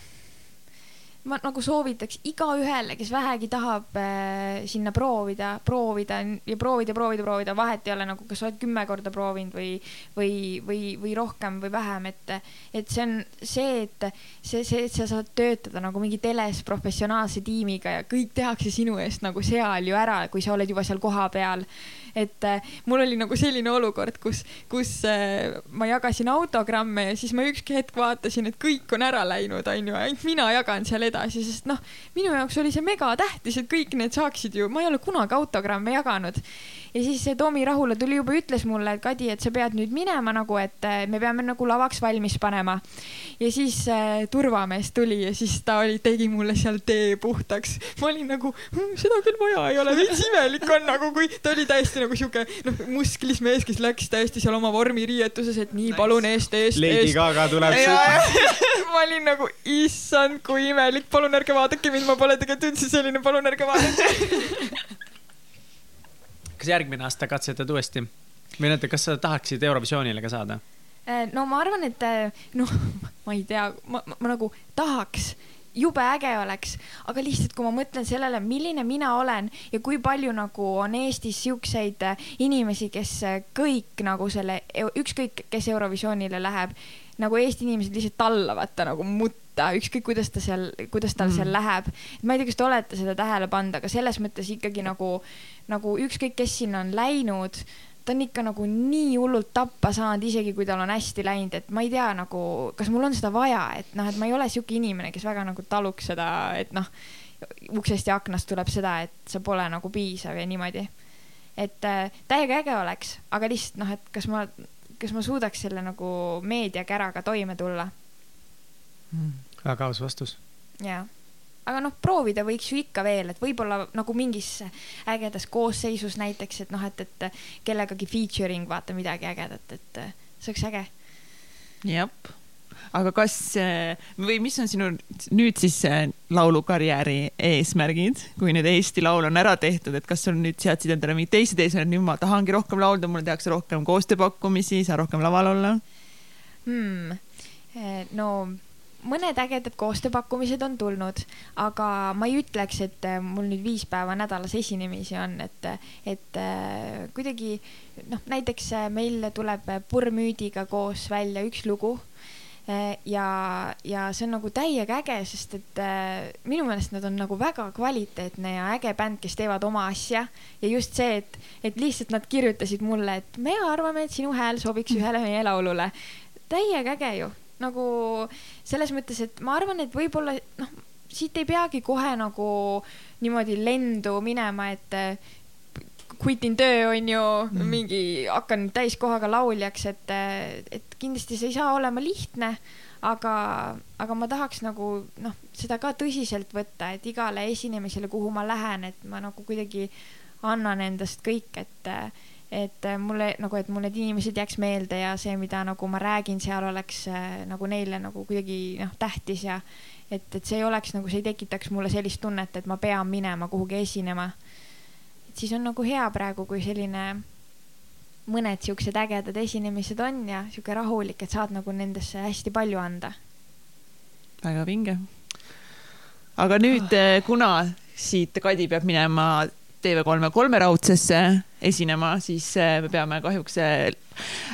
ma nagu soovitaks igaühele, kes vähegi tahab äh, sinna proovida, proovida ja proovida, proovida, proovida, vahet ei ole nagu, kas sa oled kümme korda proovinud või, või, või, või rohkem või vähem, et, et see on see, et see, see, et sa saad töötada nagu mingi teles professionaalse tiimiga ja kõik tehakse sinu eest nagu seal ju ära, kui sa oled juba seal kohapeal et äh, mul oli nagu selline olukord, kus, kus äh, ma jagasin autogramme ja siis ma ükski hetk vaatasin, et kõik on ära läinud, onju, ainult mina jagan seal edasi, sest noh, minu jaoks oli see megatähtis, et kõik need saaksid ju, ma ei ole kunagi autogramme jaganud ja siis see Tomi Rahula tuli juba, ütles mulle, et Kadi, et sa pead nüüd minema nagu, et äh, me peame nagu lavaks valmis panema. ja siis äh, turvamees tuli ja siis ta oli, tegi mulle seal tee puhtaks. ma olin nagu hm,, seda küll vaja ei ole, veits imelik on nagu, kui ta oli täiesti nagu sihuke noh, musklis mees, kes läks täiesti seal oma vormiriietuses, et nii, palun eest, eest, eest. Lady Gaga tuleb siit. ma olin nagu, issand, kui imelik, palun ärge vaadake mind, ma pole tegelikult üldse selline, palun ärge vaadake kas järgmine aasta katsetad uuesti või oota, kas sa tahaksid Eurovisioonile ka saada? Äh, no ma arvan, et äh, noh, ma ei tea, ma, ma, ma nagu tahaks jube äge oleks, aga lihtsalt, kui ma mõtlen sellele, milline mina olen ja kui palju nagu on Eestis siukseid äh, inimesi, kes kõik nagu selle, ükskõik, kes Eurovisioonile läheb, nagu Eesti inimesed lihtsalt tallavad ta nagu mutta ükskõik kuidas ta seal, kuidas tal Mm. seal läheb. ma ei tea, kas te olete seda tähele pannud, aga selles mõttes ikkagi nagu, nagu ükskõik, kes sinna on läinud, ta on ikka nagu nii hullult tappa saanud, isegi kui tal on hästi läinud, et ma ei tea nagu, kas mul on seda vaja, et noh, et ma ei ole sihuke inimene, kes väga nagu taluks seda, et noh, uksest ja aknast tuleb seda, et sa pole nagu piisav ja niimoodi. et äh, täiega äge oleks, aga lihtsalt noh, et kas ma, kas ma suudaks selle nagu meediakäraga toime tulla väga aus vastus. jaa, aga noh, proovida võiks ju ikka veel, et võib-olla nagu mingis ägedas koosseisus näiteks, et noh, et, et kellegagi featuring vaata midagi ägedat, et see oleks äge. jah, aga kas äh, või mis on sinu nüüd siis äh, laulukarjääri eesmärgid, kui nüüd Eesti Laul on ära tehtud, et kas sul nüüd seadsid endale mingid teised eesmärgid, nüüd ma tahangi rohkem laulda, mulle tehakse rohkem koostööpakkumisi, saan rohkem laval olla? hmm.. no mõned ägedad koostööpakkumised on tulnud, aga ma ei ütleks, et äh, mul nüüd viis päeva nädalas esinemisi on, et, et äh, kuidagi noh, näiteks äh, meil tuleb Purrmüüdiga koos välja üks lugu ja, ja see on nagu täiega äge, sest et äh, minu meelest nad on nagu väga kvaliteetne ja äge bänd, kes teevad oma asja ja just see, et, et lihtsalt nad kirjutasid mulle, et me arvame, et sinu hääl sobiks ühele meie laulule. täiega äge ju, nagu selles mõttes, et ma arvan, et võib-olla noh, siit ei peagi kohe nagu niimoodi lendu minema, et äh, quit in töö on ju mm. mingi, hakkan täiskohaga lauljaks, et, et kindlasti see ei saa olema lihtne, aga, aga ma tahaks nagu noh, seda ka tõsiselt võtta, et igale esinemisele, kuhu ma lähen, et ma nagu kuidagi annan endast kõik, et et mulle nagu, et mul need inimesed jääks meelde ja see, mida nagu ma räägin seal oleks äh, nagu neile nagu kuidagi noh, tähtis ja et, et see ei oleks nagu, see ei tekitaks mulle sellist tunnet, et ma pean minema kuhugi esinema. et siis on nagu hea praegu, kui selline mõned siuksed ägedad esinemised on ja sihuke rahulik, et saad nagu nendesse hästi palju anda. väga vinge. aga nüüd, kuna siit Kadi peab minema TV3 kolmeraudsesse esinema, siis äh, me peame kahjuks äh,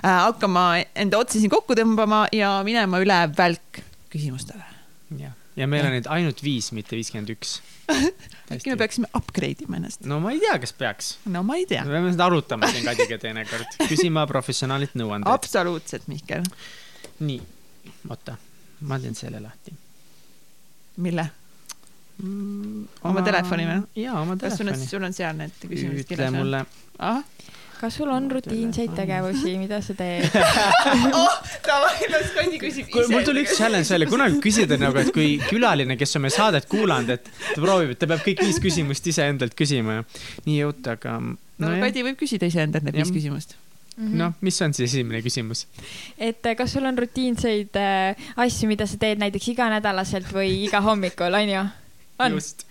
hakkama enda otsi siin kokku tõmbama ja minema üle välk küsimustele. jah, ja meil on neid ainult viis, mitte viiskümmend üks. äkki me peaksime upgrade ima ennast? no ma ei tea, kas peaks. no ma ei tea me. peame seda arutama siin Kadiga teinekord, küsima professionaalilt nõuandeid. absoluutselt, Mihkel. nii, oota, ma teen selle lahti mille? mm,. Oma telefoni või? jaa, oma kas sul on, telefoni. sul on seal need küsimused ütle mulle, ah?? kas sul on rutiinseid tegevusi, mida sa teed? oh, davai, las Kadi küsib kuule, mul tuli üks challenge välja, kunagi küsida nagu, et kui külaline, kes on meie saadet kuulanud, et ta proovib, et ta peab kõik viis küsimust iseendalt küsima ja nii jõuda, aga no, no. Kadi võib küsida iseendalt need viis küsimust. noh, mis on siis esimene küsimus? et äh, kas sul on rutiinseid äh, asju, mida sa teed näiteks iganädalaselt või iga hommikul, onju? on? just,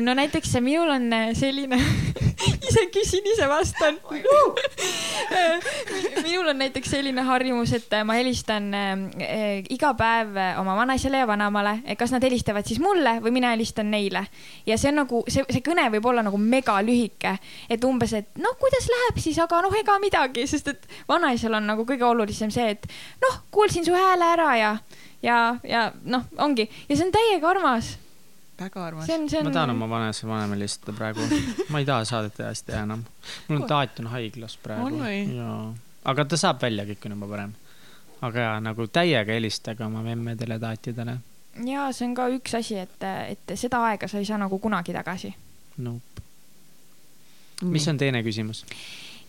no näiteks minul on äh, selline, ise küsin, ise vastan. minul on näiteks selline harjumus, et ma helistan äh, iga päev oma vanaisale ja vanaemale, kas nad helistavad siis mulle või mina helistan neile. ja see on nagu see, see kõne võib olla nagu megalühike, et umbes, et noh, kuidas läheb siis, aga noh, ega midagi, sest et vanaisal on nagu kõige olulisem see, et noh, kuulsin su hääle ära ja, ja, ja noh, ongi ja see on täiega armas, väga armas on, ma tahan oma vanaisa vanemale helistada praegu, ma ei taha saadet edasi teha enam. mul on taat on haiglas praegu On või?. jaa, aga ta saab välja, kõik on juba parem. aga jaa, nagu täiega helistage oma memmedele, taatidele. ja see on ka üks asi, et, et seda aega sa ei saa nagu kunagi tagasi. Nope. mis on teine küsimus?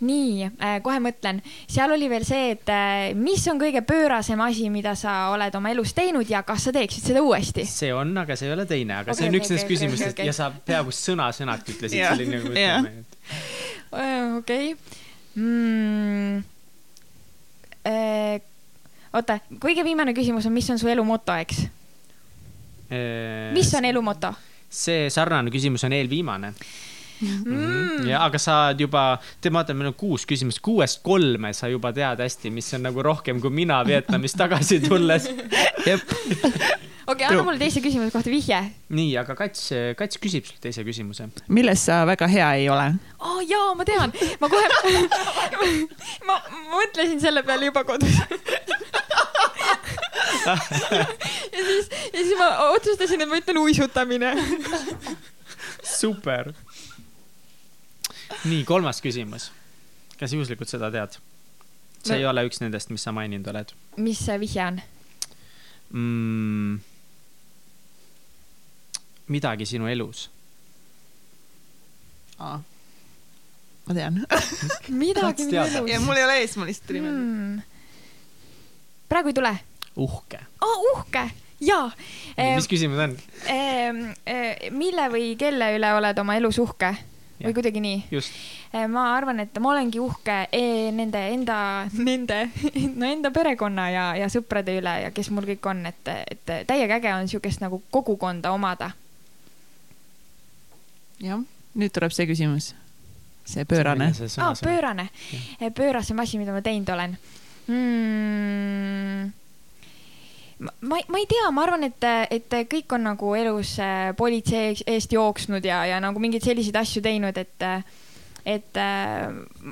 Nii äh,, kohe mõtlen, seal oli veel see, et äh, mis on kõige pöörasem asi, mida sa oled oma elus teinud ja kas sa teeksid seda uuesti? see on, aga see ei ole teine, aga Okei, see on okei, üks nendest okei, küsimustest okei, okei. ja sa peaaegu sõna-sõnalt ütlesid Jah, selline nagu jah. ütleme. okei mm,. oota, kõige viimane küsimus on, mis on su elu moto, eks? mis on elu moto see sarnane küsimus on eelviimane mm.? ja, aga sa oled juba, te vaata, meil on kuus küsimust, kuuest kolme sa juba tead hästi, mis on nagu rohkem kui mina Vietnamist tagasi tulles. okei, anna mulle teise küsimuse kohta vihje. nii, aga Kats, Kats küsib sult teise küsimuse. milles sa väga hea ei ole? aa oh, jaa, ma tean, ma kohe, ma mõtlesin selle peale juba kodus. ja siis, ja siis ma otsustasin, et ma ütlen uisutamine. super. nii, kolmas küsimus. kas juhuslikult seda tead? see No- ei ole üks nendest, mis sa maininud oled mis see vihje on? mm,. midagi sinu elus. ma tean. midagi minu teada. ja elus mul ei ole ees, mul lihtsalt tuli meelde. hmm.. praegu ei tule uhke. oh,. uhke, jaa. mis küsimus on? mille või kelle üle oled oma elus uhke Jah. või kuidagi nii? just, ma arvan, et ma olengi uhke eh, nende enda, nende, no enda perekonna ja, ja sõprade üle ja kes mul kõik on, et, et täiega äge on siukest nagu kogukonda omada. jah, nüüd tuleb see küsimus. see pöörane. aa, pöörane, pöörasem asi, mida ma teinud olen mm,. ma, ma, ei tea, ma arvan, et, et kõik on nagu elus äh, politsei eest jooksnud ja, ja nagu mingeid selliseid asju teinud, et, et äh,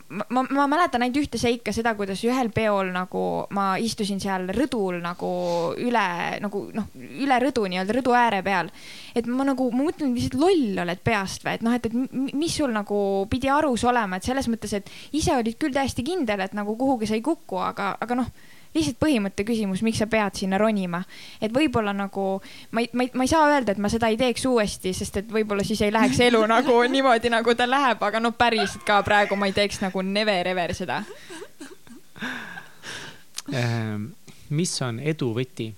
ma, ma, ma mäletan ainult ühte seika, seda, kuidas ühel peol nagu ma istusin seal rõdul nagu üle nagu noh, üle rõdu nii-öelda rõdu ääre peal. et ma nagu, ma mõtlen, lihtsalt loll oled peast või, et noh, et, et mi- mis sul nagu pidi arus olema, et selles mõttes, et ise olid küll täiesti kindel, et nagu kuhugi sa ei kuku, aga, aga noh lihtsalt põhimõtte küsimus, miks sa pead sinna ronima, et võib-olla nagu ma ei, ma ei, ma ei saa öelda, et ma seda ei teeks uuesti, sest et võib-olla siis ei läheks elu nagu niimoodi, nagu ta läheb, aga no päriselt ka praegu ma ei teeks nagu never ever seda. Ehm, mis on edu võti?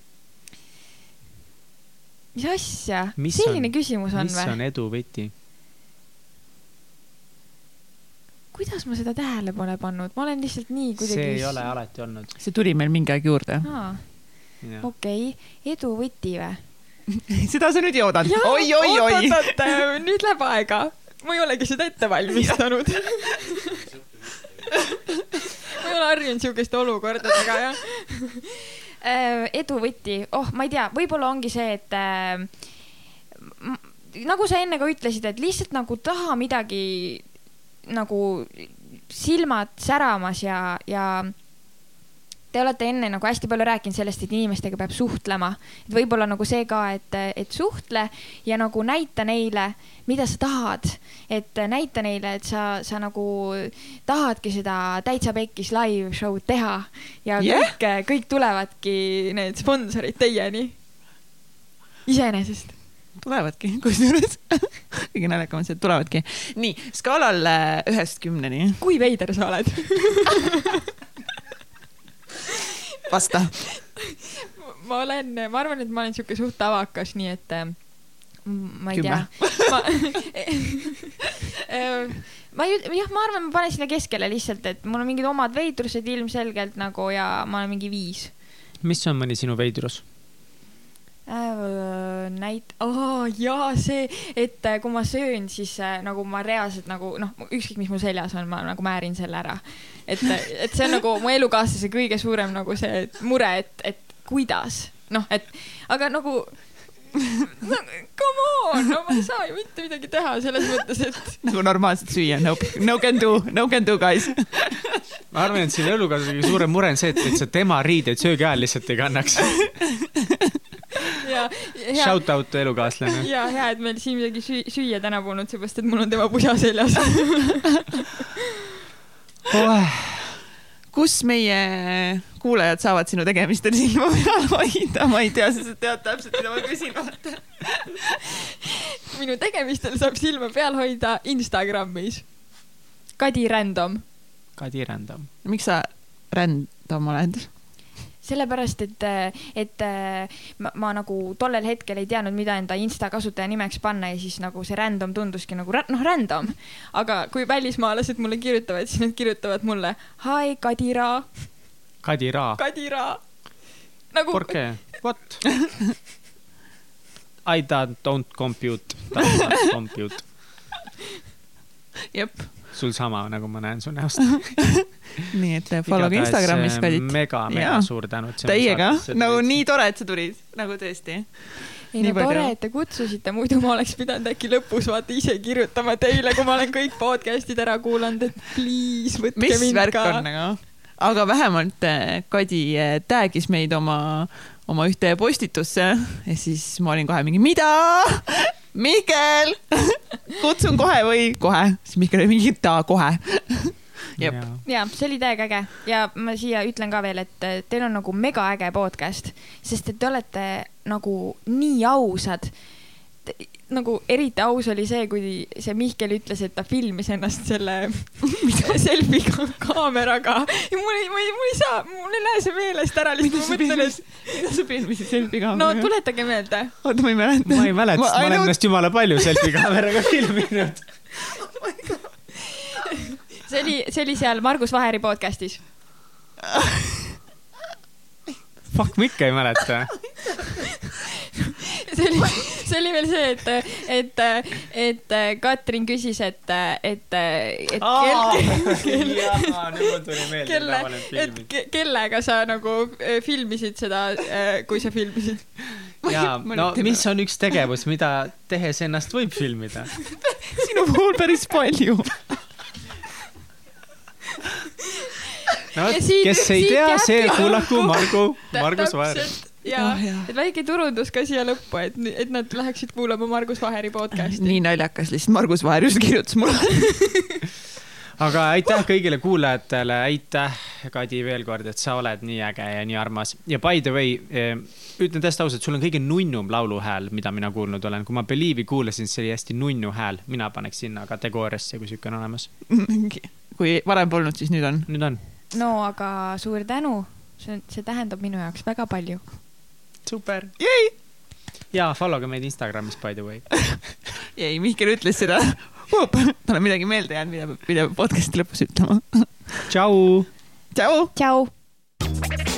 mis asja, Mis selline on- küsimus on mis või? on edu võti? Kuidas ma seda tähele pole pannud, ma olen lihtsalt nii kuidagi. see ei ole alati olnud. see tuli meil mingi aeg juurde. okei edu võti või? seda sa nüüd ei oodanud. oi, oi, oi. oot-oot-oot, nüüd läheb aega. ma ei olegi seda ette valmistanud. ma ei ole harjunud siukeste olukordadega, jah. edu võti, oh, ma ei tea, võib-olla ongi see, et äh, nagu sa enne ka ütlesid, et lihtsalt nagu taha midagi nagu silmad säramas ja, ja te olete enne nagu hästi palju rääkinud sellest, et inimestega peab suhtlema, et võib-olla nagu see ka, et, et suhtle ja nagu näita neile, mida sa tahad, et näita neile, et sa, sa nagu tahadki seda täitsa pekkis live show'd teha ja Jah. kõik, kõik tulevadki need sponsorid teieni. iseenesest. Tulevadki, kusjuures kõige naljakam on see, et tulevadki. nii, skaalal äh, ühest kümneni, kui veider sa oled vasta. ma olen, ma arvan, et ma olen sihuke suht tavakas, nii et äh, ma ei Kümme. tea. ma äh, ma ei, jah, ma arvan, ma panen sinna keskele lihtsalt, et mul on mingid omad veidrused ilmselgelt nagu ja ma olen mingi viis mis on mõni sinu veidrus? äh,. näit-, aa jaa, see, et äh, kui ma söön, siis äh, nagu ma reaalselt nagu noh, ükskõik, mis mul seljas on, ma nagu määrin selle ära. et, et see on nagu mu elukaaslase kõige suurem nagu see mure, et, et kuidas noh, et aga nagu no, come on, no ma ei saa ju mitte midagi teha selles mõttes, et nagu normaalselt süüa, no, no can do, no can do guys. ma arvan, et sinu elukaaslase kõige suurem mure on see, et, et sa tema riideid söögi ajal lihtsalt ei kannaks. ja hea, Shout out elukaaslane. ja hea, et meil siin midagi süü- süüa täna polnud, seepärast et mul on tema pusa seljas. kus meie kuulajad saavad sinu tegemistel silma peal hoida, ma ei tea, sa tead täpselt, mida ma küsin, vaata. minu tegemistel saab silma peal hoida Instagramis. Kadi Random, Kadi Rändam. miks sa rändam oled? Sellepärast et, et ma, ma nagu tollel hetkel ei teadnud, mida enda Insta kasutaja nimeks panna ja siis nagu see random tunduski nagu noh, random. aga kui välismaalased mulle kirjutavad, siis nad kirjutavad mulle hi Kadira, Kadi Raa. Kadira. nagu Por qué? What? I don't, don't compute. Does not compute. jep, sul sama, nagu ma näen su näost. nii et follow'ge Instagramis Kadit. mega, mega Jaa. suur tänu. Teiega, nagu nii tore, et sa tulid, nagu tõesti. ei nii no palju. tore, et te kutsusite, muidu ma oleks pidanud äkki lõpus vaata ise kirjutama teile, kui ma olen kõik podcast'id ära kuulanud, et please võtke mis mind värk ka on. nagu? aga vähemalt eh, Kadi eh, tag'is meid oma, oma ühte postitusse ja siis ma olin kohe mingi, mida? Mihkel, kutsun kohe või? Kohe, siis Mihkel oli mingi, ta kohe. Jep. ja see oli täiega äge. Ja ma siia ütlen ka veel, et äh, teil on nagu mega äge podcast, sest et te olete nagu nii ausad nagu eriti aus oli see, kui see Mihkel ütles, et ta filmis ennast selle selfie kaameraga ja mul ei, mul ei, mul ei saa, mul ei lähe see meelest ära, lihtsalt ma mõtlen, et. mida sa filmisid selfie kaameraga? no tuletage meelde. oota, ma ei mäleta. ma ei mäleta, sest ma olen ennast jumala palju selfie kaameraga filminud oh see oli, see oli seal Margus Vaheri podcast'is Fuck, ma ikka ei mäleta see oli, see oli veel see, et, et, et Katrin küsis, et, et, et kel, kelle, et kellega sa nagu äh, filmisid seda, äh, kui sa filmisid? ja, no mis on üks tegevus, mida tehes ennast võib filmida? sinu puhul päris palju no kes ei tea, see kuulaku Margu, Margus Vaher. Ja oh,, et väike turundus ka siia lõppu, et, et nad läheksid kuulama Margus Vaheri podcast'i. nii naljakas, lihtsalt Margus Vaher just kirjutas mulle aga aitäh kõigile kuulajatele, aitäh, Kadi, veel kord, et sa oled nii äge ja nii armas ja by the way eh, ütlen täiesti ausalt, sul on kõige nunnum lauluhääl, mida mina kuulnud olen. kui ma Believe'i kuulasin, see oli hästi nunnu hääl, mina paneks sinna kategooriasse, kui sihuke on olemas. kui varem polnud, siis nüüd on? nüüd on no aga suur tänu, see, see tähendab minu jaoks väga palju. Super. jäi. ja follow ge meid Instagramis by the way jäi, Mihkel ütles seda. tal on midagi meelde jäänud, mida, mida podcast'i lõpus ütlema. tšau. tšau. tšau.